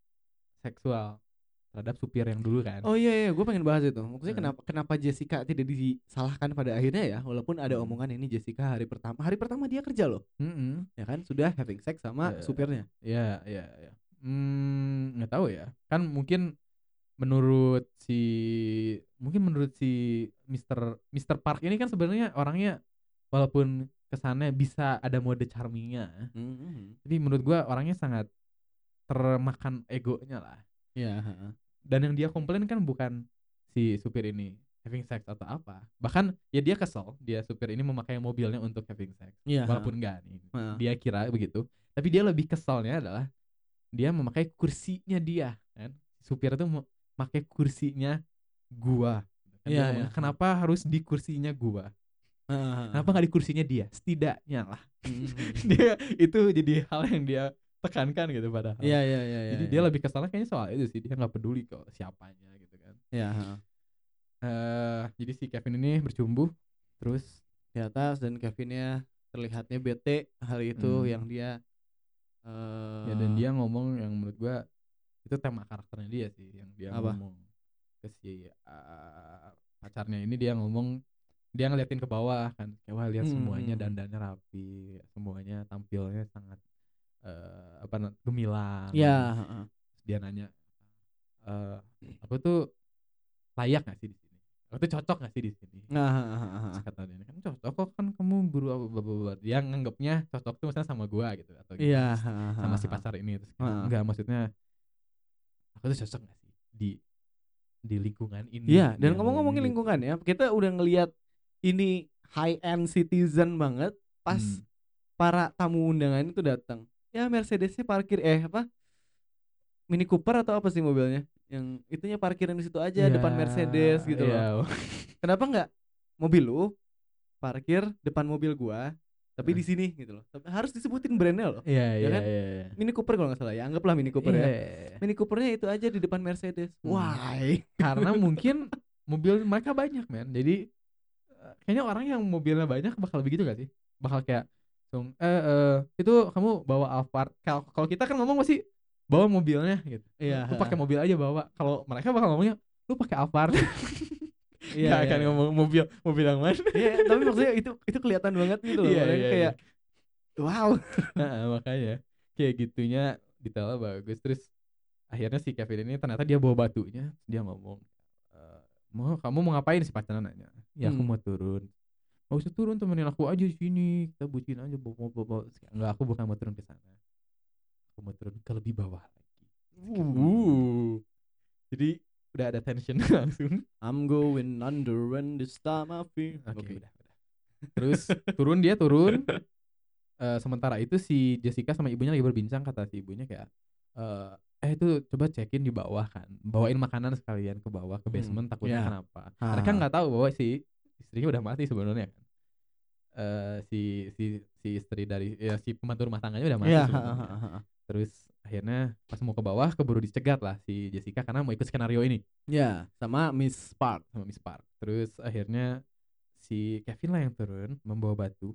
seksual terhadap supir yang dulu kan oh iya iya gue pengen bahas itu maksudnya Hmm. kenapa kenapa Jessica tidak disalahkan pada akhirnya ya walaupun ada Hmm. omongan ini Jessica hari pertama hari pertama dia kerja loh Mm-mm. ya kan sudah having sex sama Eh, supirnya Ya, ya, ya. Hmm, nggak tahu ya. Kan mungkin menurut si mungkin menurut si Mr. Mr. Park ini kan sebenarnya orangnya walaupun kesannya bisa ada mode charmingnya, Hmm. tapi menurut gua orangnya sangat termakan egonya lah. ya heeh. Dan yang dia komplain kan bukan si supir ini having sex atau apa. Bahkan ya dia kesel, dia supir ini memakai mobilnya untuk having sex. Iya, Walaupun enggak nih. Dia kira begitu. Tapi dia lebih keselnya adalah dia memakai kursinya dia kan. Supir itu memakai kursinya gua. Kan Iya, ngomong, iya. Kenapa harus di kursinya gua? Kenapa nggak di kursinya dia? Setidaknya lah. Hmm. dia itu jadi hal yang dia tekankan gitu padahal. iya iya iya Jadi iya. dia lebih kesalnya kayaknya soal itu sih. Dia nggak peduli kok siapanya gitu kan. Iya, heeh. eh jadi si Kevin ini bercumbu terus di atas dan Kevinnya terlihatnya bete hari itu Hmm. yang dia eh ya dan dia ngomong yang menurut gua itu tema karakternya dia sih yang dia Apa? ngomong ke si uh, pacarnya ini dia ngomong dia ngeliatin ke bawah kan kayak wah lihat Hmm, semuanya hmm. dandannya rapi semuanya tampilnya sangat eh apa gemilang ya. Terus dia nanya eh aku tuh layak gak sih di sini aku tuh cocok gak sih di sini Nah, kata dia kan cocok kok kan kamu guru bla bla dia nganggapnya cocok tuh misalnya sama gua gitu atau gitu Iya, heeh, sama si pacar ini terus Heeh. enggak maksudnya aku tuh cocok gak sih di di lingkungan ini Iya, dan ngomong-ngomongin lingkungan ya, kita udah ngelihat ini high end citizen banget pas Hmm. para tamu undangan itu datang. Ya Mercedesnya parkir eh apa? Mini Cooper atau apa sih mobilnya? Yang itunya parkiran di situ aja depan Ya, Mercedes gitu loh. Kenapa nggak mobil lu parkir depan mobil gua tapi di sini gitu loh. Tapi harus disebutin brandnya loh. Iya, Ya iya, kan? iya, iya. Mini Cooper kalau nggak salah ya. Anggaplah Mini Cooper Iya, ya. iya. Mini Coopernya itu aja di depan Mercedes. Hmm. Why? Karena mungkin mobil mereka banyak, men. Jadi eh, kayaknya orang yang mobilnya banyak bakal begitu gak sih? Bakal kayak langsung, eh, eh itu kamu bawa Alphard. Kalau kita kan ngomong masih bawa mobilnya gitu. Iya. Lu pakai mobil aja bawa. Kalau mereka bakal ngomongnya lu pakai Alphard. Iya, iya, akan iya. ngomong mobil mobil yang mana. Iya, tapi maksudnya itu itu kelihatan banget gitu loh. Iya, iya, kayak wow. Heeh, makanya kayak gitunya detailnya bagus terus akhirnya si Kevin ini ternyata dia bawa batunya dia ngomong "Eh, mau kamu mau ngapain si pacarnya nanya ya aku Hmm. mau turun nggak usah turun temenin aku aja di sini kita bucin aja bawa bawa bawa nggak aku bukan mau turun ke sana aku mau turun ke lebih bawah lagi uh. jadi udah ada tension langsung I'm going under when this time I feel. Oke, Oke. udah, udah. Terus turun dia turun. Eh, sementara itu si Jessica sama ibunya lagi berbincang kata si ibunya kayak eh eh itu coba cekin di bawah kan. Bawain makanan sekalian ke bawah ke basement takutnya ya. kenapa. Ah. Mereka nggak tahu bahwa si istrinya udah mati sebenarnya kan. Eh si si si istri dari ya si pembantu rumah tangganya udah mati Iya, ha, ha, ha. Terus akhirnya pas mau ke bawah keburu dicegat lah si Jessica karena mau ikut skenario ini Ya, sama Miss Park. sama Miss Park. Terus akhirnya si Kevin lah yang turun membawa batu.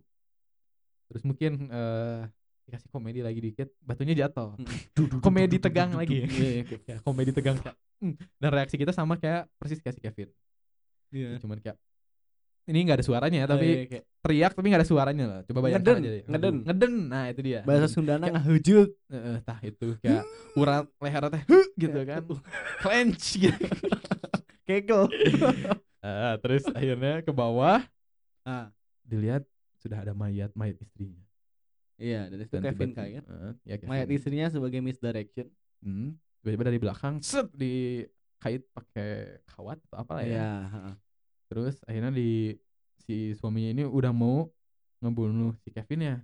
Terus mungkin eh dikasih komedi lagi dikit, batunya jatuh. komedi tegang lagi. Iya, iya, ya, komedi tegang. Dan reaksi kita sama kayak persis kayak si Kevin. Iya. Cuman kayak ini nggak ada suaranya Oh, tapi iya, kayak teriak tapi nggak ada suaranya lah. Coba bayangkan Ngeden, aja deh. ngeden. Ngeden. Nah, itu dia. bahasa. Sundana Kayak- ngehujut. Heeh, tah itu kayak urat leher teh "Huh," gitu kan. Clench gitu. Kegel. Ah, terus akhirnya ke bawah Ah. dilihat sudah ada mayat mayat istrinya Iya, dari Dan Kevin tiba-tiba- kayak Eh, ya Kevin. mayat istrinya sebagai misdirection. hmm, tiba-tiba dari belakang set dikait pakai kawat atau apa lah ya Iya, ha. Terus akhirnya di si suaminya ini udah mau ngebunuh si Kevin ya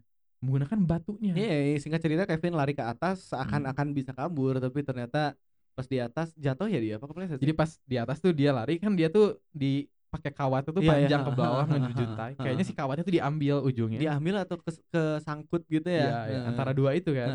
menggunakan batunya Iya, singkat cerita Kevin lari ke atas seakan-akan bisa kabur tapi ternyata pas di atas jatuh ya dia apa kepleset? jadi pas di atas tuh dia lari kan dia tuh di pakai kawat itu iya, panjang ke ha, bawah ngejuntai ha, kayaknya si kawatnya tuh diambil ujungnya diambil atau kes- kesangkut gitu ya? Iya, iya, Heeh. antara dua itu kan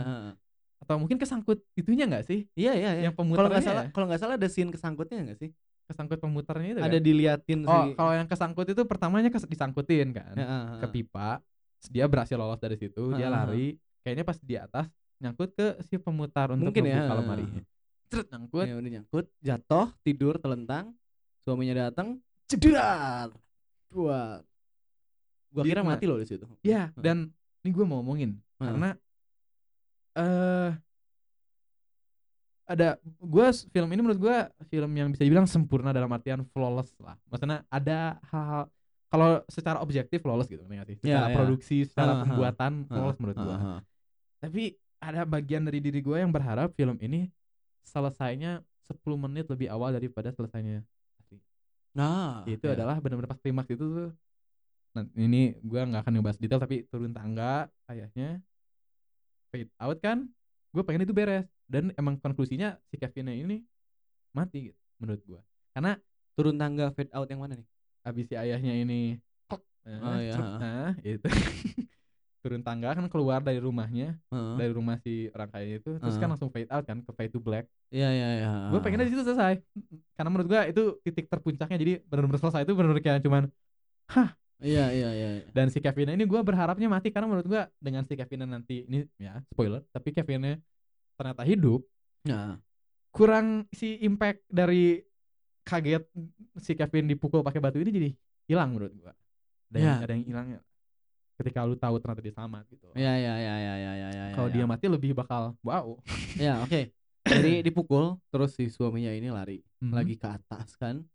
atau mungkin kesangkut itunya nggak sih Iya, iya, iya. yang Kalau nggak pemutarnya salah, ya? kalau nggak salah ada scene kesangkutnya nggak sih? Kesangkut pemutarnya itu Ada kan? diliatin Oh, si kalau yang kesangkut itu pertamanya kes- disangkutin kan Heeh, ke heeh. pipa. Terus Dia berhasil lolos dari situ, dia Heeh, lari. Kayaknya pas di atas nyangkut ke si pemutar untuk Mungkin ya, heeh. lemarinya. Ceret nyangkut. Ya udah nyangkut, jatuh, tidur, telentang. Suaminya datang, cedar. Dua. Gua kira mati loh di situ. Ya, dan ini gue mau ngomongin karena eh ada gue film ini menurut gue film yang bisa dibilang sempurna dalam artian flawless lah. Maksudnya ada hal-hal kalau secara objektif flawless gitu nggak sih? Secara ya. produksi, secara Heeh, pembuatan flawless menurut gue. Heeh. tapi ada bagian dari diri gue yang berharap film ini selesainya 10 menit lebih awal daripada selesainya Nah, itu ya. adalah benar-benar pas klimaks itu tuh nah ini gue nggak akan ngebahas detail tapi turun tangga ayahnya fade out kan gue pengen itu beres. Dan emang konklusinya si Kevinnya ini mati gitu, menurut gue karena turun tangga fade out yang mana nih? abis si ayahnya ini klek, eh, Oh, iya, nah itu turun tangga kan keluar dari rumahnya Heeh. dari rumah si orang kaya itu terus kan Heeh. langsung fade out kan ke fade to black. Iya, iya, iya. gue pengennya di situ selesai. Karena menurut gue itu titik terpuncaknya. Jadi benar-benar selesai itu benar-benar kayak cuman Iya, iya, iya. iya. dan si Kevin ini gue berharapnya mati karena menurut gue dengan si Kevin nanti ini ya spoiler tapi Kevinnya ternyata hidup Nah, kurang si impact dari kaget si Kevin dipukul pakai batu ini jadi hilang menurut gue ada yang, Ya. ada yang hilangnya ketika lu tahu ternyata dia selamat gitu iya, iya, iya, iya, iya, iya, iya. kalau iya. dia mati lebih bakal wow Ya, oke. Jadi dipukul, terus si suaminya ini lari Mhm. lagi ke atas kan.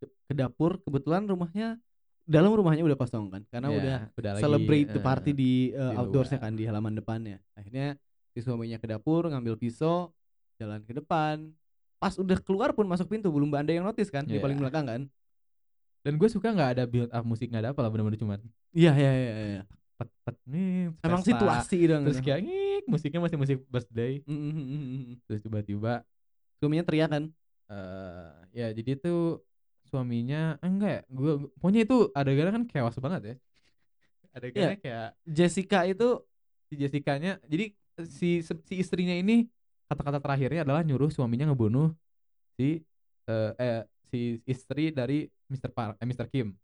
Ke dapur, kebetulan rumahnya dalam rumahnya udah kosong kan karena Ya, udah udah lagi, celebrate the eh, party di uh, di outdoorsnya kan di halaman depannya. Akhirnya si suaminya ke dapur ngambil pisau, jalan ke depan. Pas udah keluar pun masuk pintu belum ada yang notice kan di Iya. paling belakang kan. dan gue suka nggak ada build up musik nggak ada apa lah bener-bener cuman Iya iya iya iya. tek tek nih Emang situasi dong. terus kayak ngik musiknya masih musik birthday Mm, mm, mm, terus tiba-tiba suaminya teriak kan? eh ya jadi tuh suaminya eh, enggak ya gue pokoknya itu adegannya kan chaos banget ya adegannya kayak Jessica itu si Jessica-nya jadi si si istrinya ini kata-kata terakhirnya adalah nyuruh suaminya ngebunuh si eh, eh si istri dari Mr. Park eh, Mr. Kim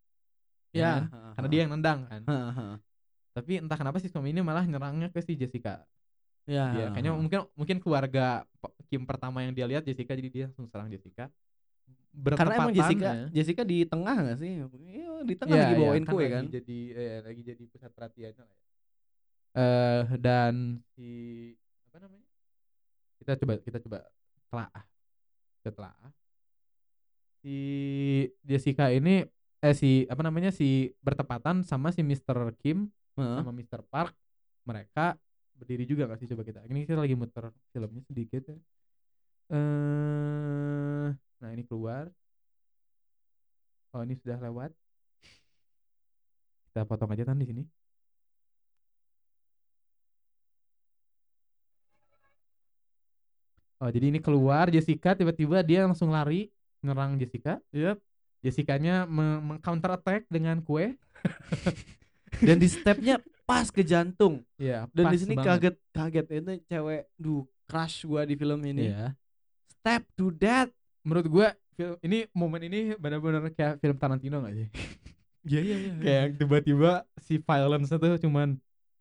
ya, kan? karena dia yang nendang kan tapi entah kenapa si suami ini malah nyerangnya ke si Jessica ya, ha, kayaknya mungkin mungkin keluarga Kim pertama yang dia lihat Jessica jadi dia langsung serang Jessica karena emang Jessica Bertepatannya- Jessica di tengah gak sih? Iya, di tengah Iya, lagi iya, bawain kue lagi kan. jadi eh, lagi jadi pusat perhatiannya lah ya. Eh dan si apa namanya? Kita coba kita coba telaah. Kita telaah. Si Jessica ini eh si apa namanya si bertepatan sama si Mr. Kim Heeh. sama Mr. Park mereka berdiri juga gak sih coba kita ini kita lagi muter filmnya sedikit ya eh nah ini keluar oh ini sudah lewat kita potong aja kan di sini oh jadi ini keluar Jessica tiba-tiba dia langsung lari nyerang Jessica Yep. Jessica-nya me- meng-counter attack dengan kue Dan di stepnya pas ke jantung. ya Dan pas di sini kaget kaget itu cewek, duh crush gua di film ini. Iya. Step to that. Menurut gua film ini momen ini benar-benar kayak film Tarantino gak sih? Iya iya iya. kayak tiba-tiba si violence tuh cuman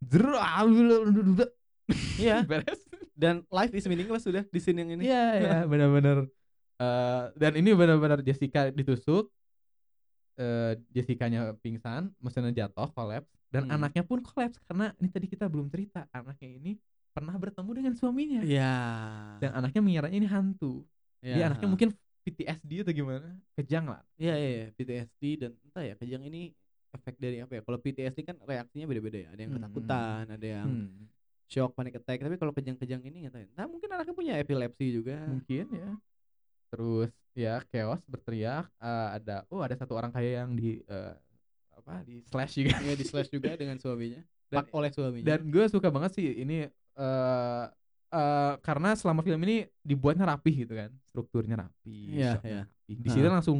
Iya. beres. Dan life is meaningless sudah di scene yang ini. Iya ya benar-benar eh dan ini benar-benar Jessica ditusuk eh Jessica-nya pingsan, mesinnya jatuh, kolaps dan Hmm. anaknya pun kolaps karena ini tadi kita belum cerita anaknya ini pernah bertemu dengan suaminya Iya. dan anaknya mengiranya ini hantu. Iya. Dia anaknya mungkin PTSD atau gimana, kejang lah. Iya iya iya, PTSD dan entah ya kejang ini efek dari apa ya? Kalau PTSD kan reaksinya beda-beda ya. Ada yang Hmm. ketakutan, ada yang Hmm. shock, panic attack. Tapi kalau kejang-kejang ini nggak tahu. ya. Nah mungkin anaknya punya epilepsi juga. mungkin ya terus ya chaos berteriak eh, ada oh ada satu orang kaya yang di eh, apa di slash juga Ya di slash juga dengan suaminya. Dan- Pak oleh suaminya. dan gue suka banget sih ini eh eh, karena selama film ini dibuatnya rapih gitu kan strukturnya rapi Iya, shotnya iya. rapi. di sini Ha. langsung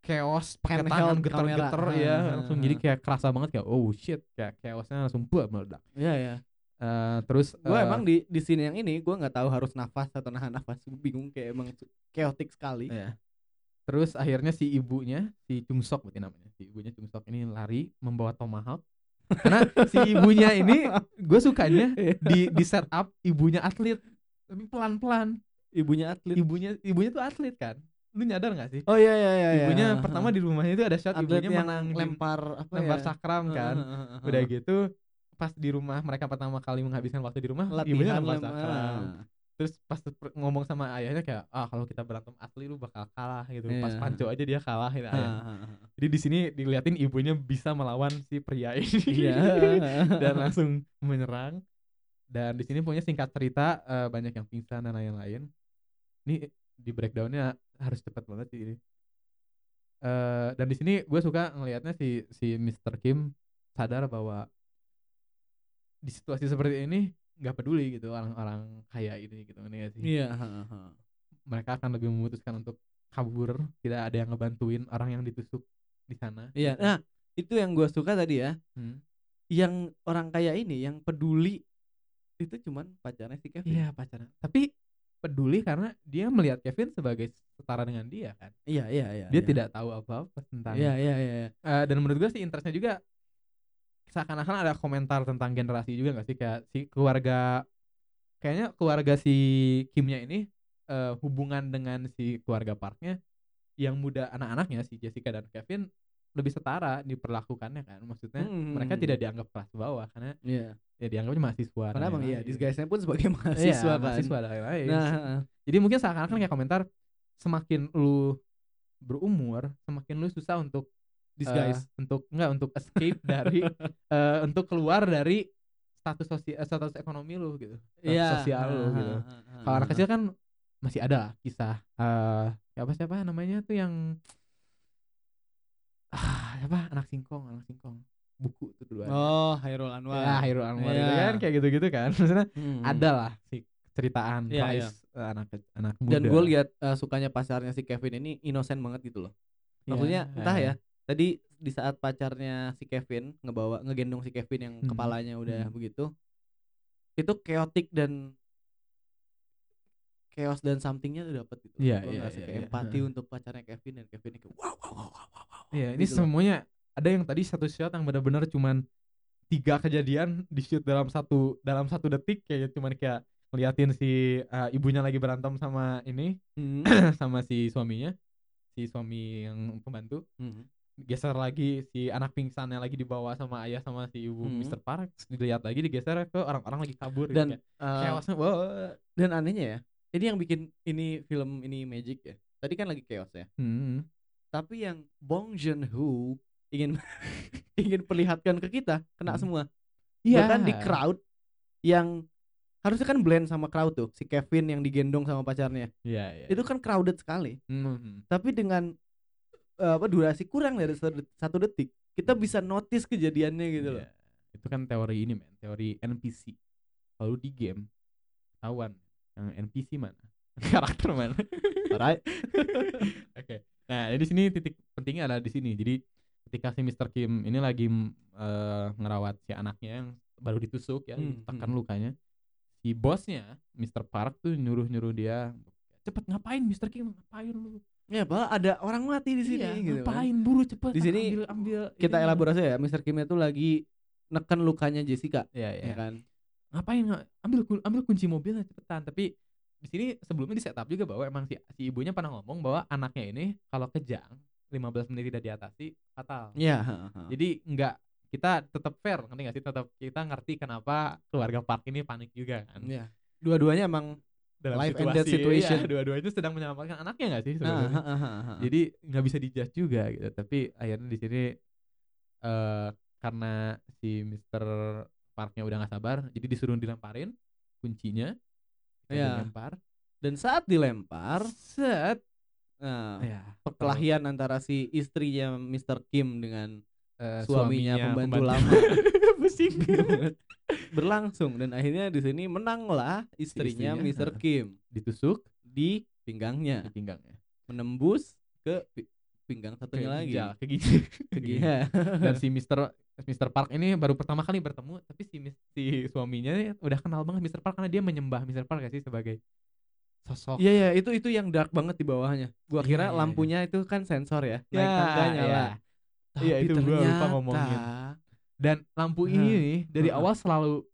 chaos pakai tangan geter-geter kamera. ya Ha, langsung ha, jadi kayak kerasa banget kayak oh shit kayak chaosnya langsung buat meledak Iya ya. Eh, terus Gue eh, emang di di scene yang ini gue nggak tahu harus nafas atau nahan nafas. Gue bingung kayak emang chaotic sekali. Iya. Terus akhirnya si ibunya, si Chungsok berarti namanya, si ibunya Chungsok ini lari membawa tomahawk. Karena si ibunya ini gue sukanya di di setup ibunya atlet, tapi pelan-pelan. Ibunya atlet. Ibunya ibunya tuh atlet kan. Lu nyadar gak sih? Oh iya iya iya. iya. Ibunya ha. pertama di rumahnya itu ada shot atlet ibunya yang menang lempar apa lempar ya? sakram kan. Udah gitu pas di rumah mereka pertama kali menghabiskan waktu di rumah, ibunya latihan lempar lem- sakram. Terus pas ngomong sama ayahnya kayak ah kalau kita berantem asli lu bakal kalah gitu. Pas Iya. panco aja dia kalah gitu ha. Jadi di sini diliatin ibunya bisa melawan si pria ini Iya. dan langsung menyerang. Dan di sini punya singkat cerita eh, banyak yang pingsan dan lain-lain. Ini di breakdownnya harus cepat banget sih ini. Eh, dan di sini gue suka ngelihatnya si si Mr. Kim sadar bahwa di situasi seperti ini nggak peduli gitu orang-orang kaya ini gitu ini sih Iya. mereka akan lebih memutuskan untuk kabur tidak ada yang ngebantuin orang yang ditusuk di sana Iya. Nah itu yang gue suka tadi ya. Hmm. Yang orang kaya ini yang peduli itu cuman pacarnya si Kevin. Iya pacaran. Tapi peduli karena dia melihat Kevin sebagai setara dengan dia kan. Iya iya iya. Dia iya. tidak tahu apa-apa tentang. Iya iya iya. Eh, dan menurut gue sih interestnya juga seakan-akan ada komentar tentang generasi juga gak sih kayak si keluarga kayaknya keluarga si Kimnya ini eh, hubungan dengan si keluarga Parknya yang muda anak-anaknya si Jessica dan Kevin lebih setara diperlakukannya kan maksudnya Hmm. mereka tidak dianggap kelas bawah karena Iya. ya dianggapnya mahasiswa Karena emang iya disguise-nya pun sebagai Iya, mahasiswa kan. mahasiswa dan lain-lain. Nah, jadi mungkin seakan-akan kayak komentar semakin lu berumur semakin lu susah untuk disguise. eh, untuk enggak untuk escape dari eh, untuk keluar dari status sosial status ekonomi lu gitu status Iya. sosial lu ha, gitu ha, ha, kalau anak kecil kan masih ada kisah eh apa siapa namanya tuh yang ah apa anak singkong anak singkong buku tuh duluan. Oh, Hairul Anwar. Ya, Hairul Anwar itu Iya. kan kayak gitu-gitu kan. Maksudnya Hmm. ada lah si ceritaan Iya, Rais eh, anak anak muda. Dan gue lihat eh, sukanya pacarnya si Kevin ini inosen banget gitu loh. Maksudnya Iya, entah eh. ya. Tadi di saat pacarnya si Kevin ngebawa ngegendong si Kevin yang Hmm. kepalanya udah Hmm. begitu. Itu chaotic dan chaos dan somethingnya tuh dapat gitu. Iya, iya, iya, iya. empati untuk pacarnya Kevin dan Kevin kayak wow wow wow wow wow. Iya, ini gitu loh. semuanya ada yang tadi satu shot yang benar-benar cuman tiga kejadian di shoot dalam satu dalam satu detik kayak cuman kayak ngeliatin si eh, ibunya lagi berantem sama ini Hmm. sama si suaminya si suami yang pembantu Hmm. Geser lagi si anak pingsannya lagi dibawa sama ayah sama si ibu Hmm. Mr. Park terus dilihat lagi digeser ke orang-orang lagi kabur gitu Dan chaosnya wah dan anehnya ya, ini yang bikin ini film ini magic ya. Tadi kan lagi chaos ya. hmm. Tapi yang Bong Joon Ho ingin ingin perlihatkan ke kita kena Hmm. semua. Iya. Bahkan di crowd yang harusnya kan blend sama crowd tuh, si Kevin yang digendong sama pacarnya. Iya, iya. Itu kan crowded sekali. Hmm. Tapi dengan apa durasi kurang dari satu det- satu detik, kita bisa notice kejadiannya gitu loh. Iya. Itu kan teori ini men, teori NPC. Kalau di game ketahuan yang NPC mana, karakter mana. Alright. Oke. Nah, di sini titik pentingnya adalah di sini. Jadi ketika si Mr. Kim ini lagi eh, ngerawat si anaknya yang baru ditusuk ya, Hmm, ditekan hmm. lukanya. Si bosnya, Mr. Park tuh nyuruh-nyuruh dia cepet ngapain Mr. Kim ngapain lu Ya, bahwa ada orang mati di sini Iya, gitu kan. ngapain buru cepet Di sini ambil ambil Kita ininya." elaborasi ya, Mr. Kim itu lagi neken lukanya Jessica, ya, ya ya. kan? ngapain nggak ambil ambil kunci mobilnya cepetan tapi di sini sebelumnya di setup juga bahwa emang si, si ibunya pernah ngomong bahwa anaknya ini kalau kejang 15 menit tidak diatasi fatal Iya, heeh. jadi nggak kita tetap fair ngerti nggak sih tetap kita ngerti kenapa keluarga Park ini panik juga kan Iya. Dua-duanya emang dalam life and death situasi situation. iya, dua-duanya sedang menyelamatkan anaknya nggak sih Ah, sebenarnya ah, ah, ah, ah. jadi nggak bisa dijudge juga gitu tapi akhirnya di sini eh karena si Mr. Parknya udah nggak sabar jadi disuruh dilemparin kuncinya Iya. dilempar dan saat dilempar, set nah, ya perkelahian antara si istrinya Mr. Kim dengan eh, suaminya pembantu lama. pusing berlangsung dan akhirnya di sini menanglah istrinya istrinya, Mr. Kim ditusuk di pinggangnya di pinggangnya menembus ke pi- pinggang ke satunya lagi ginjal, ke ginjal ke iya. dan si Mr. Mr. Park ini baru pertama kali bertemu tapi si si suaminya udah kenal banget Mr. Park karena dia menyembah Mr. Park gak sih sebagai sosok Iya ya itu itu yang dark banget di bawahnya. Gua Iya, kira iya, lampunya itu kan sensor ya, naik Ya, tangga nyala. iya. Iya, itu gua lupa ternyata ngomongin. Dan lampu ini nih dari Heeh. awal selalu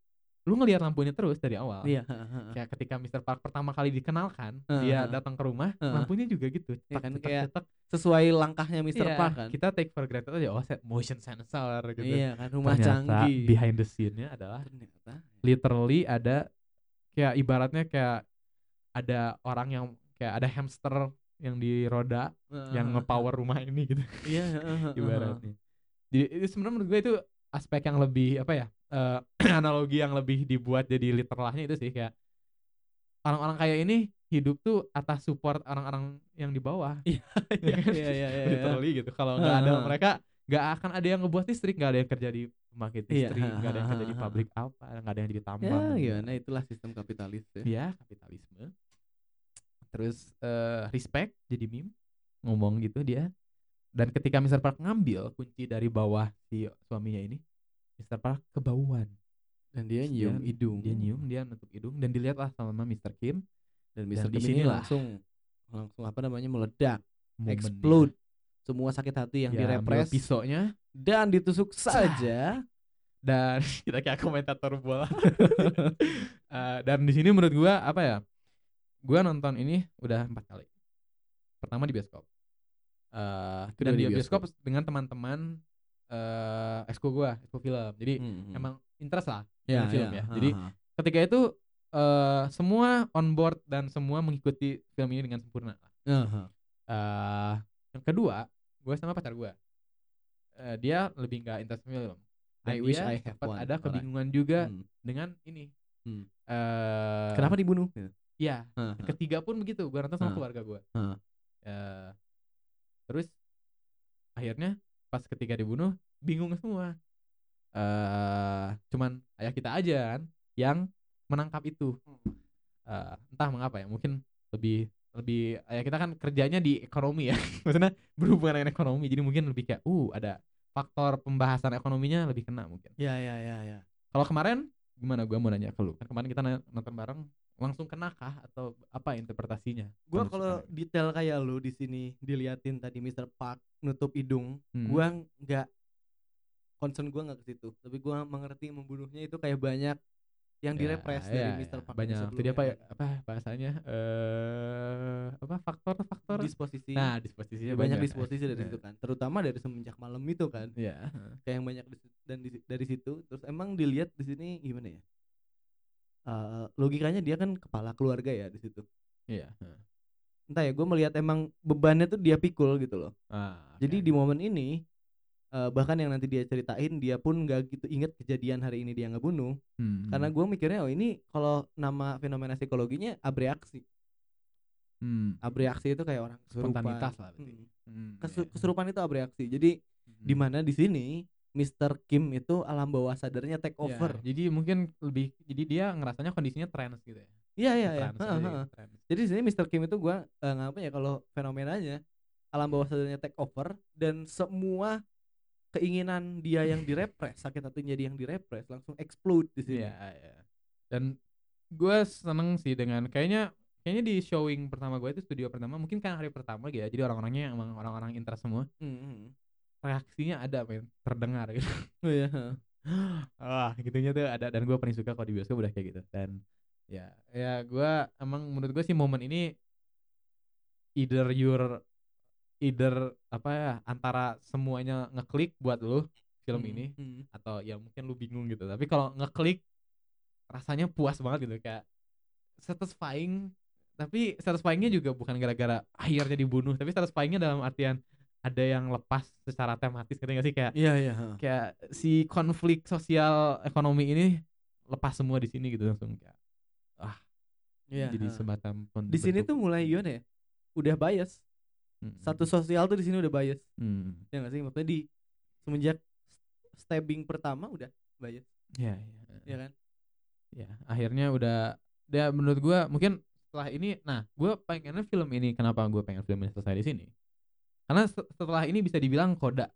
lu ngelihat lampunya terus dari awal Iya, kayak ketika Mr. Park pertama kali dikenalkan Heeh. dia datang ke rumah Heeh. lampunya juga gitu Iya cetak, kan, cetak, kayak cetak. sesuai langkahnya Mr. Iya, Park kan. kita take for granted aja oh set motion sensor gitu Iya kan rumah ternyata canggih. behind the scene-nya adalah Ternyata. literally ada kayak ibaratnya kayak ada orang yang kayak ada hamster yang di roda yang Heeh. nge-power rumah ini gitu Iya, heeh. ibaratnya. Jadi sebenarnya menurut gue itu aspek yang lebih apa ya? eh, analogi yang lebih dibuat jadi literalnya itu sih kayak orang-orang kayak ini hidup tuh atas support orang-orang yang di bawah. Iya, iya, iya, iya, iya. literally gitu. Kalau nggak ada mereka nggak akan ada yang ngebuat listrik, nggak ada yang kerja di pembangkit Iya, listrik, nggak ada yang kerja di pabrik apa, nggak ada yang jadi Ya, tambang. gimana itulah sistem kapitalis ya. Iya, kapitalisme. Terus eh, respect jadi meme ngomong gitu dia. Dan ketika Mr. Park ngambil kunci dari bawah si suaminya ini, Mr. Park kebauan. Dan dia nyium dia- hidung. Dia nyium, dia nutup hidung dan dilihatlah sama Mr. Kim dan Dan Mr. di Kim ini langsung langsung apa namanya meledak, momennya. explode semua sakit hati yang Ya, direpres pisaunya dan ditusuk saja. dan kita kayak komentator bola. Eh, dan di sini menurut gua apa ya? Gua nonton ini udah empat kali. Pertama di bioskop. Eh dan di di bioskop dengan teman-teman eh exco gua, exco film. Jadi Hmm, hmm. emang interest lah ya, dengan film ya, ya. Jadi ha. ketika itu eh semua on board dan semua mengikuti film ini dengan sempurna. Aha. eh yang kedua, gue sama pacar gue, eh dia lebih nggak interest film. Dan I wish dia I have one. ada Alright. kebingungan juga Hmm. dengan ini. Hmm. eh Kenapa dibunuh? Iya, Ha, ha. ketiga pun begitu. Gue nonton sama Ah. keluarga gue. Ah. Eh, terus akhirnya pas ketiga dibunuh, bingung semua. eh cuman ayah kita aja kan yang menangkap itu. Eh, entah mengapa ya mungkin lebih lebih ayah kita kan kerjanya di ekonomi ya. Maksudnya berhubungan dengan ekonomi jadi mungkin lebih kayak uh ada faktor pembahasan ekonominya lebih kena mungkin. Ya ya ya ya. kalau kemarin gimana? Gua mau nanya ke lu. Kan kemarin kita nonton bareng langsung kenakah atau apa interpretasinya? Gua kalau detail kayak lu di sini diliatin tadi Mr. Park nutup hidung, Hmm. gua nggak concern gua nggak ke situ, tapi gua mengerti membunuhnya itu kayak banyak yang Ya, direpres ya, dari ya. Mr. Park banyak. jadi apa ya? apa bahasanya? Eh apa? Faktor kan. faktor? Disposisi. Nah disposisinya banyak banyak. disposisi dari Nah, situ kan. Terutama dari semenjak malam itu kan. Ya kayak yang banyak dan di- dari situ. Terus emang dilihat di sini gimana ya Eh, logikanya dia kan kepala keluarga ya di situ iya entah ya gue melihat emang bebannya tuh dia pikul gitu loh ah, jadi oke. di momen ini eh, bahkan yang nanti dia ceritain dia pun gak gitu inget kejadian hari ini dia ngebunuh Hmm, karena gue mikirnya oh ini kalau nama fenomena psikologinya abreaksi hmm, abreaksi itu kayak orang kesurupan Spontanitas lah berarti. Mm. hmm, Kesu- iya. kesurupan itu abreaksi jadi Hmm. di mana di sini Mr. Kim itu alam bawah sadarnya take Ya, over jadi mungkin lebih jadi dia ngerasanya kondisinya trans gitu ya iya iya iya jadi di sini Mr. Kim itu gua eh, ngapa ya kalau fenomenanya alam bawah sadarnya take over dan semua keinginan dia yang direpres sakit hatinya dia yang direpres langsung explode di sini Iya, iya. Dan gue seneng sih dengan kayaknya kayaknya di showing pertama gue itu studio pertama mungkin kan hari pertama gitu ya. Jadi orang-orangnya emang orang-orang interest semua. Hmm. Reaksinya ada men, terdengar gitu. Oh iya. Wah, gitunya tuh ada dan gue paling suka kalau di bioskop udah kayak gitu. Dan ya, ya gue emang menurut gue sih momen ini either your either apa ya antara semuanya ngeklik buat lo film Hmm, ini hmm. atau ya mungkin lu bingung gitu tapi kalau ngeklik rasanya puas banget gitu kayak satisfying tapi satisfyingnya juga bukan gara-gara akhirnya dibunuh tapi satisfyingnya dalam artian ada yang lepas secara tematis ngerti gak sih kayak Iya iya. heeh. kayak si konflik sosial ekonomi ini lepas semua di sini gitu langsung kayak Iya. jadi heeh. semacam di sini tuh mulai gimana ya? Udah bias. Hmm, Satu sosial tuh di sini udah bias. hmm. Ya nggak sih? Maksudnya di semenjak stabbing pertama udah bias, ya, ya. ya kan? ya akhirnya udah dia menurut gua mungkin setelah ini nah gua pengennya film ini kenapa gua pengen film ini selesai di sini karena se- setelah ini bisa dibilang koda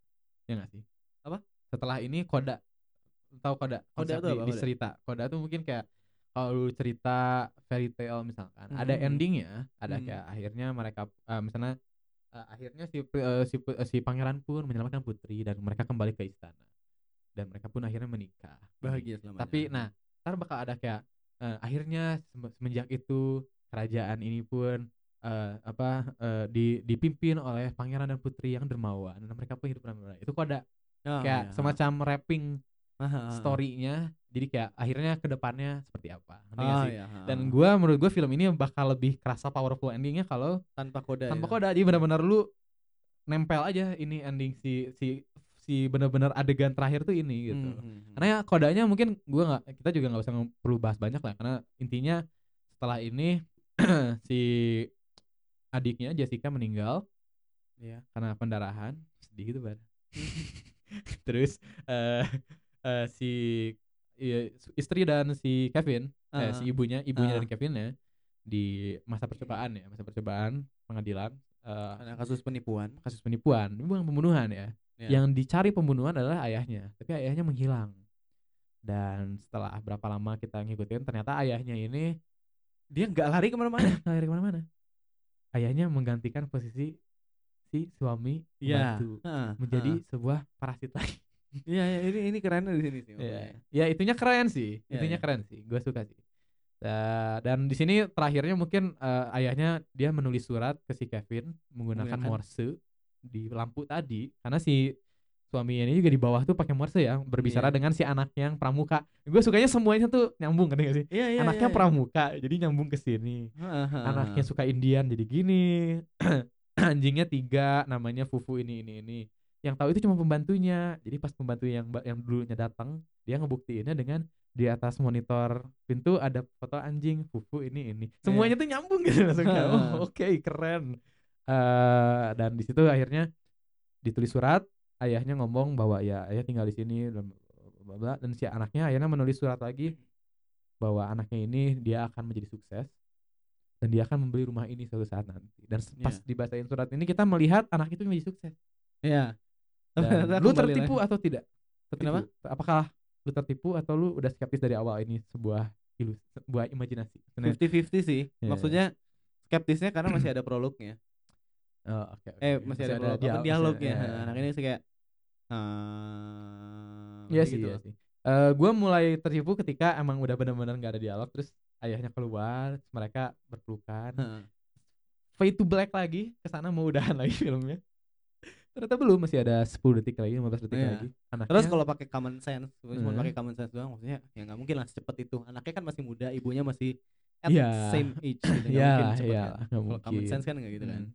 ya nggak sih Apa? setelah ini koda tahu koda Koda tuh di, apa, di cerita koda tuh mungkin kayak kalau lu cerita fairy tale misalkan ada Mhm. endingnya ada Mhm. kayak akhirnya mereka eh, misalnya eh, akhirnya si eh, si eh, si pangeran pun menyelamatkan putri dan mereka kembali ke istana dan mereka pun akhirnya menikah Bahagia selamanya. tapi nah ntar bakal ada kayak eh, akhirnya sem- semenjak itu kerajaan ini pun eh, apa eh, di, dipimpin oleh pangeran dan putri yang dermawan. Dan mereka pun hidup damai itu kok ada Oh, kayak iya. semacam wrapping story-nya. Jadi kayak akhirnya ke depannya seperti apa. Sih? iya, dan gua menurut gua film ini bakal lebih kerasa powerful endingnya kalau tanpa koda tanpa ya. koda jadi benar-benar lu nempel aja ini ending si si si benar-benar adegan terakhir tuh ini gitu. Hmm, hmm, hmm. karena ya kodanya mungkin gua nggak kita juga nggak usah perlu bahas banyak lah. Karena intinya setelah ini si adiknya Jessica meninggal Iya. karena pendarahan sedih gitu bar terus eh eh, si iya, istri dan si Kevin eh, Ah. si ibunya ibunya Ah. dan Kevinnya di masa percobaan ya masa percobaan pengadilan eh, Karena kasus penipuan. kasus penipuan ini bukan pembunuhan ya Ya. yang dicari pembunuhan adalah ayahnya tapi ayahnya menghilang dan setelah berapa lama kita ngikutin ternyata ayahnya ini Dia nggak lari ke mana-mana. nggak lari ke mana-mana ayahnya menggantikan posisi si suami Iya. pembantu Heeh, menjadi sebuah parasit lagi Iya, iya, ini ini kerennya di sini sih. Iya. makanya. ya itunya keren sih Iya, itunya iya. keren sih gue suka sih Da- dan di sini terakhirnya mungkin eh, ayahnya dia menulis surat ke si Kevin menggunakan Menggunakan- morse di lampu tadi karena si suaminya ini juga di bawah tuh pakai morse ya berbicara Iya. dengan si anak yang pramuka. Gue sukanya semuanya tuh nyambung kan sih? Iya, iya. anaknya iya, pramuka jadi nyambung ke sini. Anaknya suka Indian jadi gini. Anjingnya tiga namanya Fufu ini ini ini. Yang tahu itu cuma pembantunya. Jadi pas pembantu yang yang dulunya datang dia ngebuktiinnya dengan di atas monitor pintu ada foto anjing Fufu ini ini. Semuanya tuh nyambung gitu langsung oh, oke keren. Eh dan di situ akhirnya ditulis surat ayahnya ngomong bahwa ya ayah tinggal di sini dan bla dan si anaknya akhirnya menulis surat lagi bahwa anaknya ini dia akan menjadi sukses dan dia akan membeli rumah ini suatu saat nanti dan pas Iya. dibacain surat ini kita melihat anak itu menjadi sukses dan Ternyata lu tertipu lagi. atau tidak tertipu Kenapa? apakah lu tertipu atau lu udah skeptis dari awal ini sebuah ilus sebuah imajinasi Sebenarnya- 50-50 sih. Iya. Maksudnya skeptisnya karena masih ada prolognya. Oh, oke, Eh oke. masih ada prolog, apa, dia- masih dialognya. ada- Nah, ya. Anak ini kayak ah, Iya sih, gitu iya loh. sih. Eh gue mulai tertipu ketika emang udah benar-benar nggak ada dialog, terus ayahnya keluar, terus mereka berpelukan, Heeh. fade to black lagi, ke sana mau udahan lagi filmnya. Ternyata belum, masih ada 10 detik lagi, 15 detik Iya. lagi. Anaknya, Terus kalau pakai common sense, cuma Hmm. pakai common sense doang maksudnya ya nggak mungkin lah secepat itu. Anaknya kan masih muda, ibunya masih at Iya. same age gitu. Iya mungkin cepet iya kan. Kalau common sense kan nggak gitu kan. Hmm.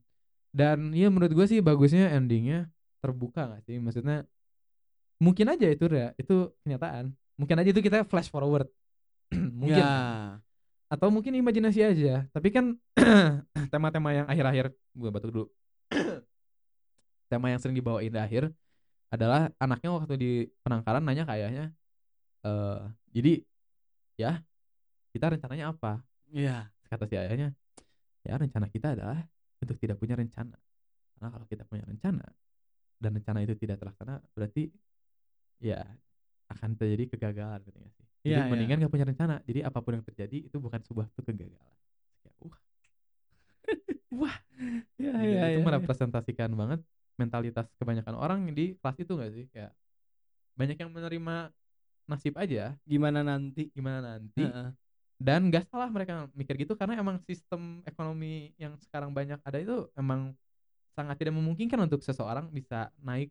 Dan ya menurut gue sih bagusnya endingnya terbuka gak sih? Maksudnya mungkin aja itu ya, itu kenyataan. Mungkin aja itu kita flash forward. mungkin. Ya. atau mungkin imajinasi aja tapi kan tema-tema yang akhir-akhir gue batuk dulu tema yang sering dibawain di akhir adalah anaknya waktu di penangkaran nanya kayaknya eh jadi ya kita rencananya apa Iya. kata si ayahnya ya rencana kita adalah untuk tidak punya rencana karena kalau kita punya rencana dan rencana itu tidak terlaksana berarti ya akan terjadi kegagalan gitu nggak sih jadi iya. mendingan gak punya rencana jadi apa pun yang terjadi itu bukan sebuah tuh kegagalan Kayak, wah wah Iya, Gila, iya, itu iya. merepresentasikan banget mentalitas kebanyakan orang di kelas itu gak sih kayak banyak yang menerima nasib aja Gimana nanti? gimana nanti Heeh. dan gak salah mereka mikir gitu karena emang sistem ekonomi yang sekarang banyak ada itu emang sangat tidak memungkinkan untuk seseorang bisa naik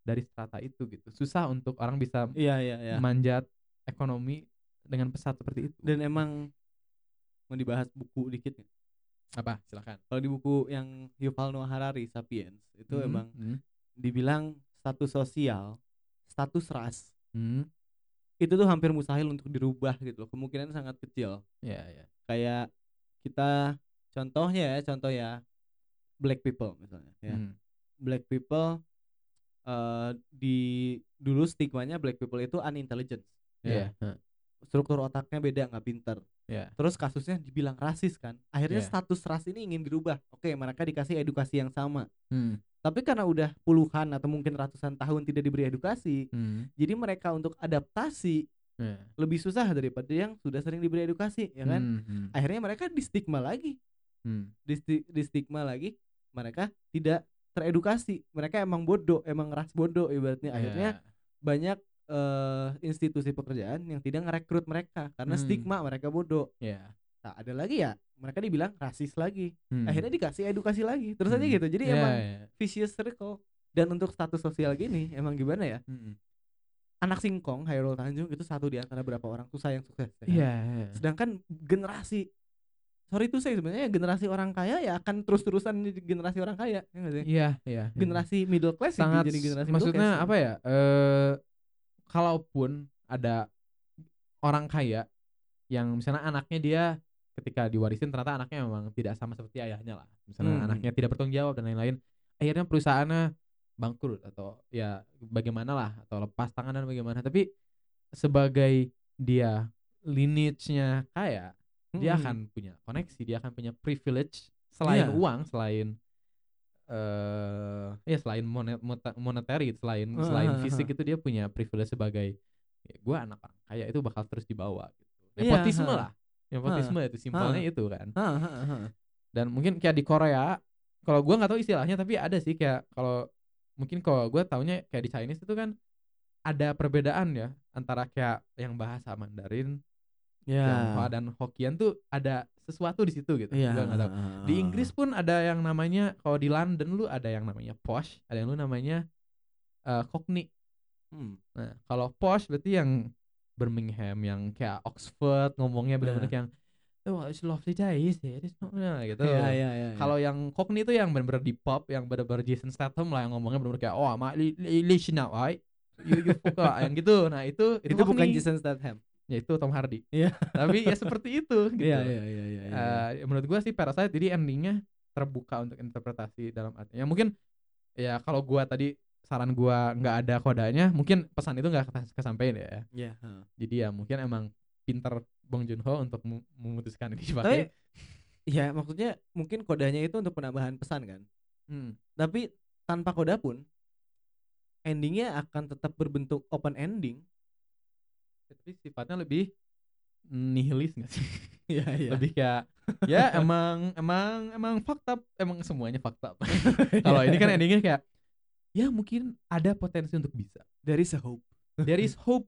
dari strata itu gitu susah untuk orang bisa Iya, iya, iya. manjat ekonomi dengan pesat seperti itu Dan emang mau dibahas buku dikit nggak? apa silakan Kalau di buku yang Yuval Noah Harari Sapiens itu Hmm, emang hmm, dibilang status sosial, status ras hmm, itu tuh hampir mustahil untuk dirubah gitu loh. Kemungkinan sangat kecil. ya ya Kayak kita contohnya ya, contoh ya black people misalnya ya. hmm, Black people eh di dulu stigmanya black people itu unintelligent. ya huh, Struktur otaknya beda, nggak pinter. ya Terus kasusnya dibilang rasis kan. Akhirnya Iya. status ras ini ingin dirubah. Oke, mereka dikasih edukasi yang sama. hmm, Tapi karena udah puluhan atau mungkin ratusan tahun tidak diberi edukasi, hmm, jadi mereka untuk adaptasi ya, lebih susah daripada yang sudah sering diberi edukasi, ya kan? hmm, hmm, Akhirnya mereka di stigma lagi, hmm, di, sti- di stigma lagi, mereka tidak teredukasi. Mereka emang bodoh, emang ras bodoh ibaratnya. Akhirnya ya, banyak eh, institusi pekerjaan yang tidak ngerekrut mereka karena Hmm. stigma mereka bodoh. ya, Nah, ada lagi ya, mereka dibilang rasis lagi. hmm. Akhirnya dikasih edukasi lagi. Terus aja Hmm. gitu. Jadi Ya, emang ya, vicious circle. Dan untuk status sosial gini, emang gimana ya? hmm, Anak singkong, Hairul Tanjung itu satu di antara berapa orang susah yang sukses. ya kan? Iya, iya. Sedangkan generasi sorry itu saya sebenarnya generasi orang kaya ya akan terus-terusan jadi generasi orang kaya, ya nggak sih? Iya, iya. iya. Generasi middle class sangat jadi generasi maksudnya middle class. apa ya? Eh kalaupun ada orang kaya yang misalnya anaknya dia ketika diwarisin ternyata anaknya memang tidak sama seperti ayahnya lah. Misalnya Hmm. anaknya tidak bertanggung jawab dan lain-lain. Akhirnya perusahaannya bangkrut atau ya bagaimana lah atau lepas tangan dan bagaimana. Tapi sebagai dia lineage-nya kaya, dia Mm-mm. akan punya koneksi, dia akan punya privilege selain Iya. uang, selain eh ya selain monet, monetary, selain Heeh, selain heeh, fisik heeh. itu dia punya privilege sebagai ya, gua anak orang kaya itu bakal terus dibawa gitu. Iya, Nepotisme heeh. lah. Nepotisme itu simpelnya itu kan. Dan mungkin kayak di Korea, kalau gua nggak tahu istilahnya tapi ada sih kayak kalau mungkin kalau gua taunya kayak di Chinese itu kan ada perbedaan ya antara kayak yang bahasa Mandarin, Ya. Tionghoa dan Hokkien tuh ada sesuatu di situ gitu. Gua nggak tahu. Di Inggris pun ada yang namanya kalau di London lu ada yang namanya posh, ada yang lu namanya eh, Cockney. Hmm. Nah, kalau posh berarti yang Birmingham yang kayak Oxford ngomongnya benar-benar Iya. yang oh it's lovely day is it? It's not nah, gitu. Iya, iya, iya. Kalau yang Cockney itu yang benar-benar di pop, yang benar-benar Jason Statham lah yang ngomongnya benar-benar kayak oh li, listen up, right? You you fuck up," yang gitu. Nah, itu itu bukan Cockney. Jason Statham. Ya itu Tom Hardy. Iya. Tapi ya seperti itu gitu. Iya, iya, iya, iya. iya. Eh, menurut gua sih Parasite jadi endingnya terbuka untuk interpretasi dalam artinya mungkin ya kalau gua tadi saran gua nggak ada kodanya mungkin pesan itu nggak kes- kesampaian ya Iya. jadi ya mungkin emang pinter Bong Joon Ho untuk mem- memutuskan ini Tapi dipakai ya maksudnya mungkin kodenya itu untuk penambahan pesan kan. Hmm. Tapi tanpa koda pun endingnya akan tetap berbentuk open ending. Tapi sifatnya lebih nihilis nggak sih? Iya iya. lebih kayak ya emang emang emang fakta emang semuanya fakta. Kalau ini kan endingnya kayak ya mungkin ada potensi untuk bisa. Dari sehope. there is hope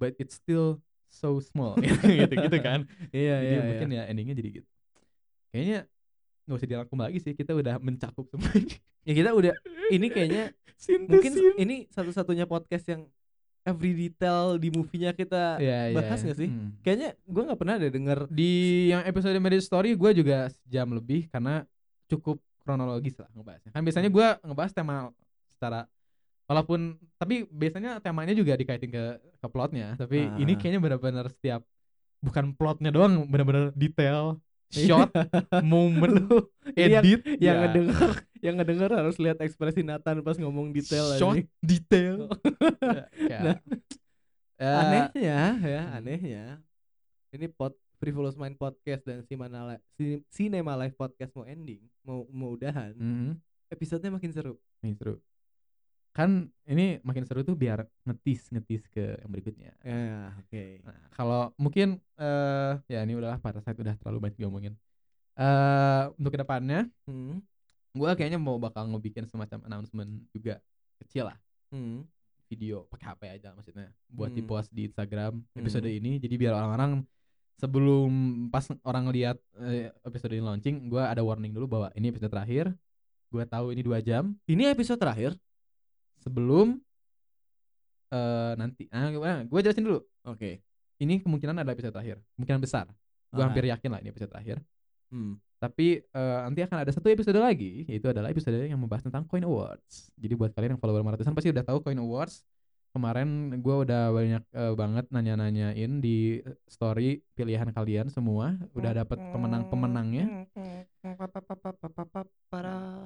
but it's still so small. Gitu gitu kan? Iya jadi iya. mungkin ya endingnya jadi gitu. Kayaknya nggak usah dirangkum lagi sih kita udah mencakup semuanya. Ya kita udah ini kayaknya mungkin ini satu-satunya podcast yang every detail di movie-nya kita Iya, iya, bahas iya. nggak sih? Hmm. Kayaknya gue nggak pernah ada denger di yang episode Marriage Story gue juga sejam lebih karena cukup kronologis lah ngebahasnya kan biasanya gue ngebahas tema secara walaupun tapi biasanya temanya juga dikaitin ke ke plotnya tapi ini Ah. kayaknya benar-benar setiap bukan plotnya doang benar-benar detail shot moment Iya, edit. yang ya, ngedenger yang ngedenger harus lihat ekspresi Nathan pas ngomong detail shot anjing. detail. Ya, Nah, ya, anehnya ya hmm. anehnya. Ini pot Frivolous Mind podcast dan Cinema Live, Cinema Live podcast mau ending mau mau udahan. Mhm. episodenya makin seru. Ini seru kan ini makin seru tuh biar ngetis ngetis ke yang berikutnya ya oke Nah, kalau mungkin eh ya ini udahlah pada saat udah terlalu banyak diomongin. Eh untuk ke depannya, hmm. gua kayaknya mau bakal ngebikin semacam announcement juga kecil lah, Hmm. video pakai HP aja maksudnya, buat Hmm. dipost di Instagram episode Hmm. ini. Jadi biar orang-orang sebelum pas orang lihat eh, episode ini launching, gua ada warning dulu bahwa ini episode terakhir. Gua tahu ini dua jam ini episode terakhir sebelum eh nanti. Ah? Gua jelasin dulu. oke Ini kemungkinan ada episode terakhir, kemungkinan besar. Alright. hampir yakin lah ini episode terakhir. hmm. Tapi eh, nanti akan ada satu episode lagi, yaitu adalah episode yang membahas tentang Coin Awards. Jadi buat kalian yang follower ratusan pasti udah tahu Coin Awards. Kemarin gua udah banyak eh, banget nanya-nanyain di story pilihan kalian semua. Udah dapet pemenang-pemenangnya.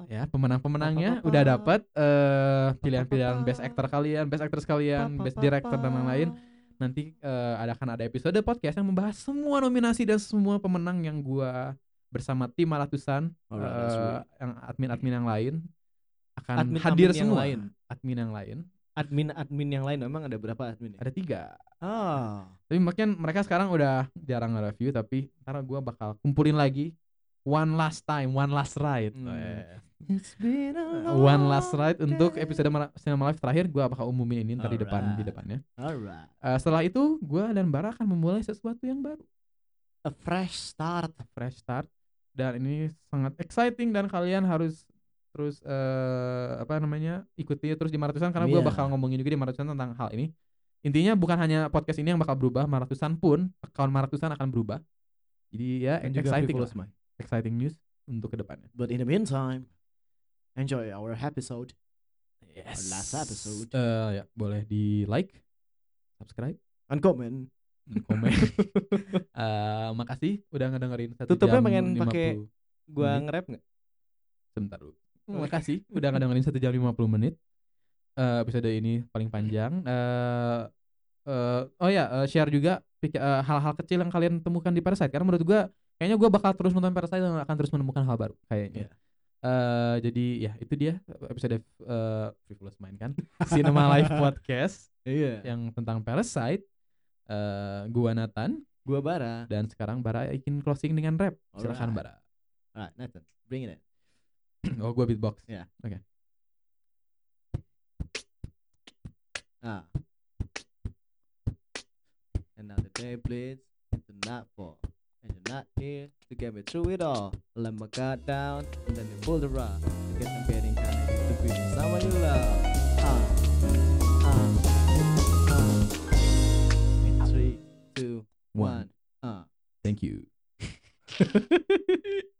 Ya, pemenang-pemenangnya udah dapet eh, pilihan-pilihan best actor kalian, best actress kalian, best director dan lain-lain. Nanti eh, ada akan ada episode podcast yang membahas semua nominasi dan semua pemenang yang gua bersama tim ratusan sweet. yang admin-admin yang lain akan Admin-admin hadir yang semua. lain. Admin yang lain admin admin yang lain memang ada berapa admin ya? ada tiga. Ah, Tapi mungkin mereka sekarang udah jarang nge-review tapi ntar gua bakal kumpulin lagi one last time, one last ride. Hmm. Eh, It's been a One last long ride untuk day. episode Mara- Cinema Live terakhir gua bakal umumin ini ntar di depan di depannya. Alright. Eh, setelah itu gua dan Bara akan memulai sesuatu yang baru, A fresh start. fresh start dan ini sangat exciting dan kalian harus terus eh apa namanya ikuti terus di Maratusan karena gua Iya. bakal ngomongin juga di Maratusan tentang hal ini. Intinya bukan hanya podcast ini yang bakal berubah, Maratusan pun account Maratusan akan berubah. Jadi ya Dan exciting lah. Exciting news untuk ke depannya. But in the meantime, enjoy our episode. Yes. last episode. Eh, ya boleh di like, subscribe, And comment. dan komen. Eh, makasih udah ngedengerin satu Tutupnya pengen 50 pakai Gua nge-rap nggak? sebentar dulu. Makasih udah ngedengerin satu jam 50 menit. Eh episode ini paling panjang. Eh eh, oh ya, eh, share juga hal-hal kecil yang kalian temukan di Parasite karena menurut gua kayaknya gua bakal terus nonton Parasite dan akan terus menemukan hal baru kayaknya. Iya. Eh jadi ya itu dia episode eh Frivolous Mind kan. Cinema Live Podcast Iya. yang tentang Parasite. Eh gua Nathan Gua Bara. dan sekarang Bara ingin closing dengan rap. Silakan Alright. Bara. Alright, Nathan, bring it in. Oh, gua beatbox. Yeah. Okay. Ah. And now the day bleeds into nightfall. And you're not here to get me through it all. I Let my guard down and then you pull the rug. Because I'm getting kinda used to being someone you love. Ah. Ah. Ah. In three, two, One. one. Ah. Thank you.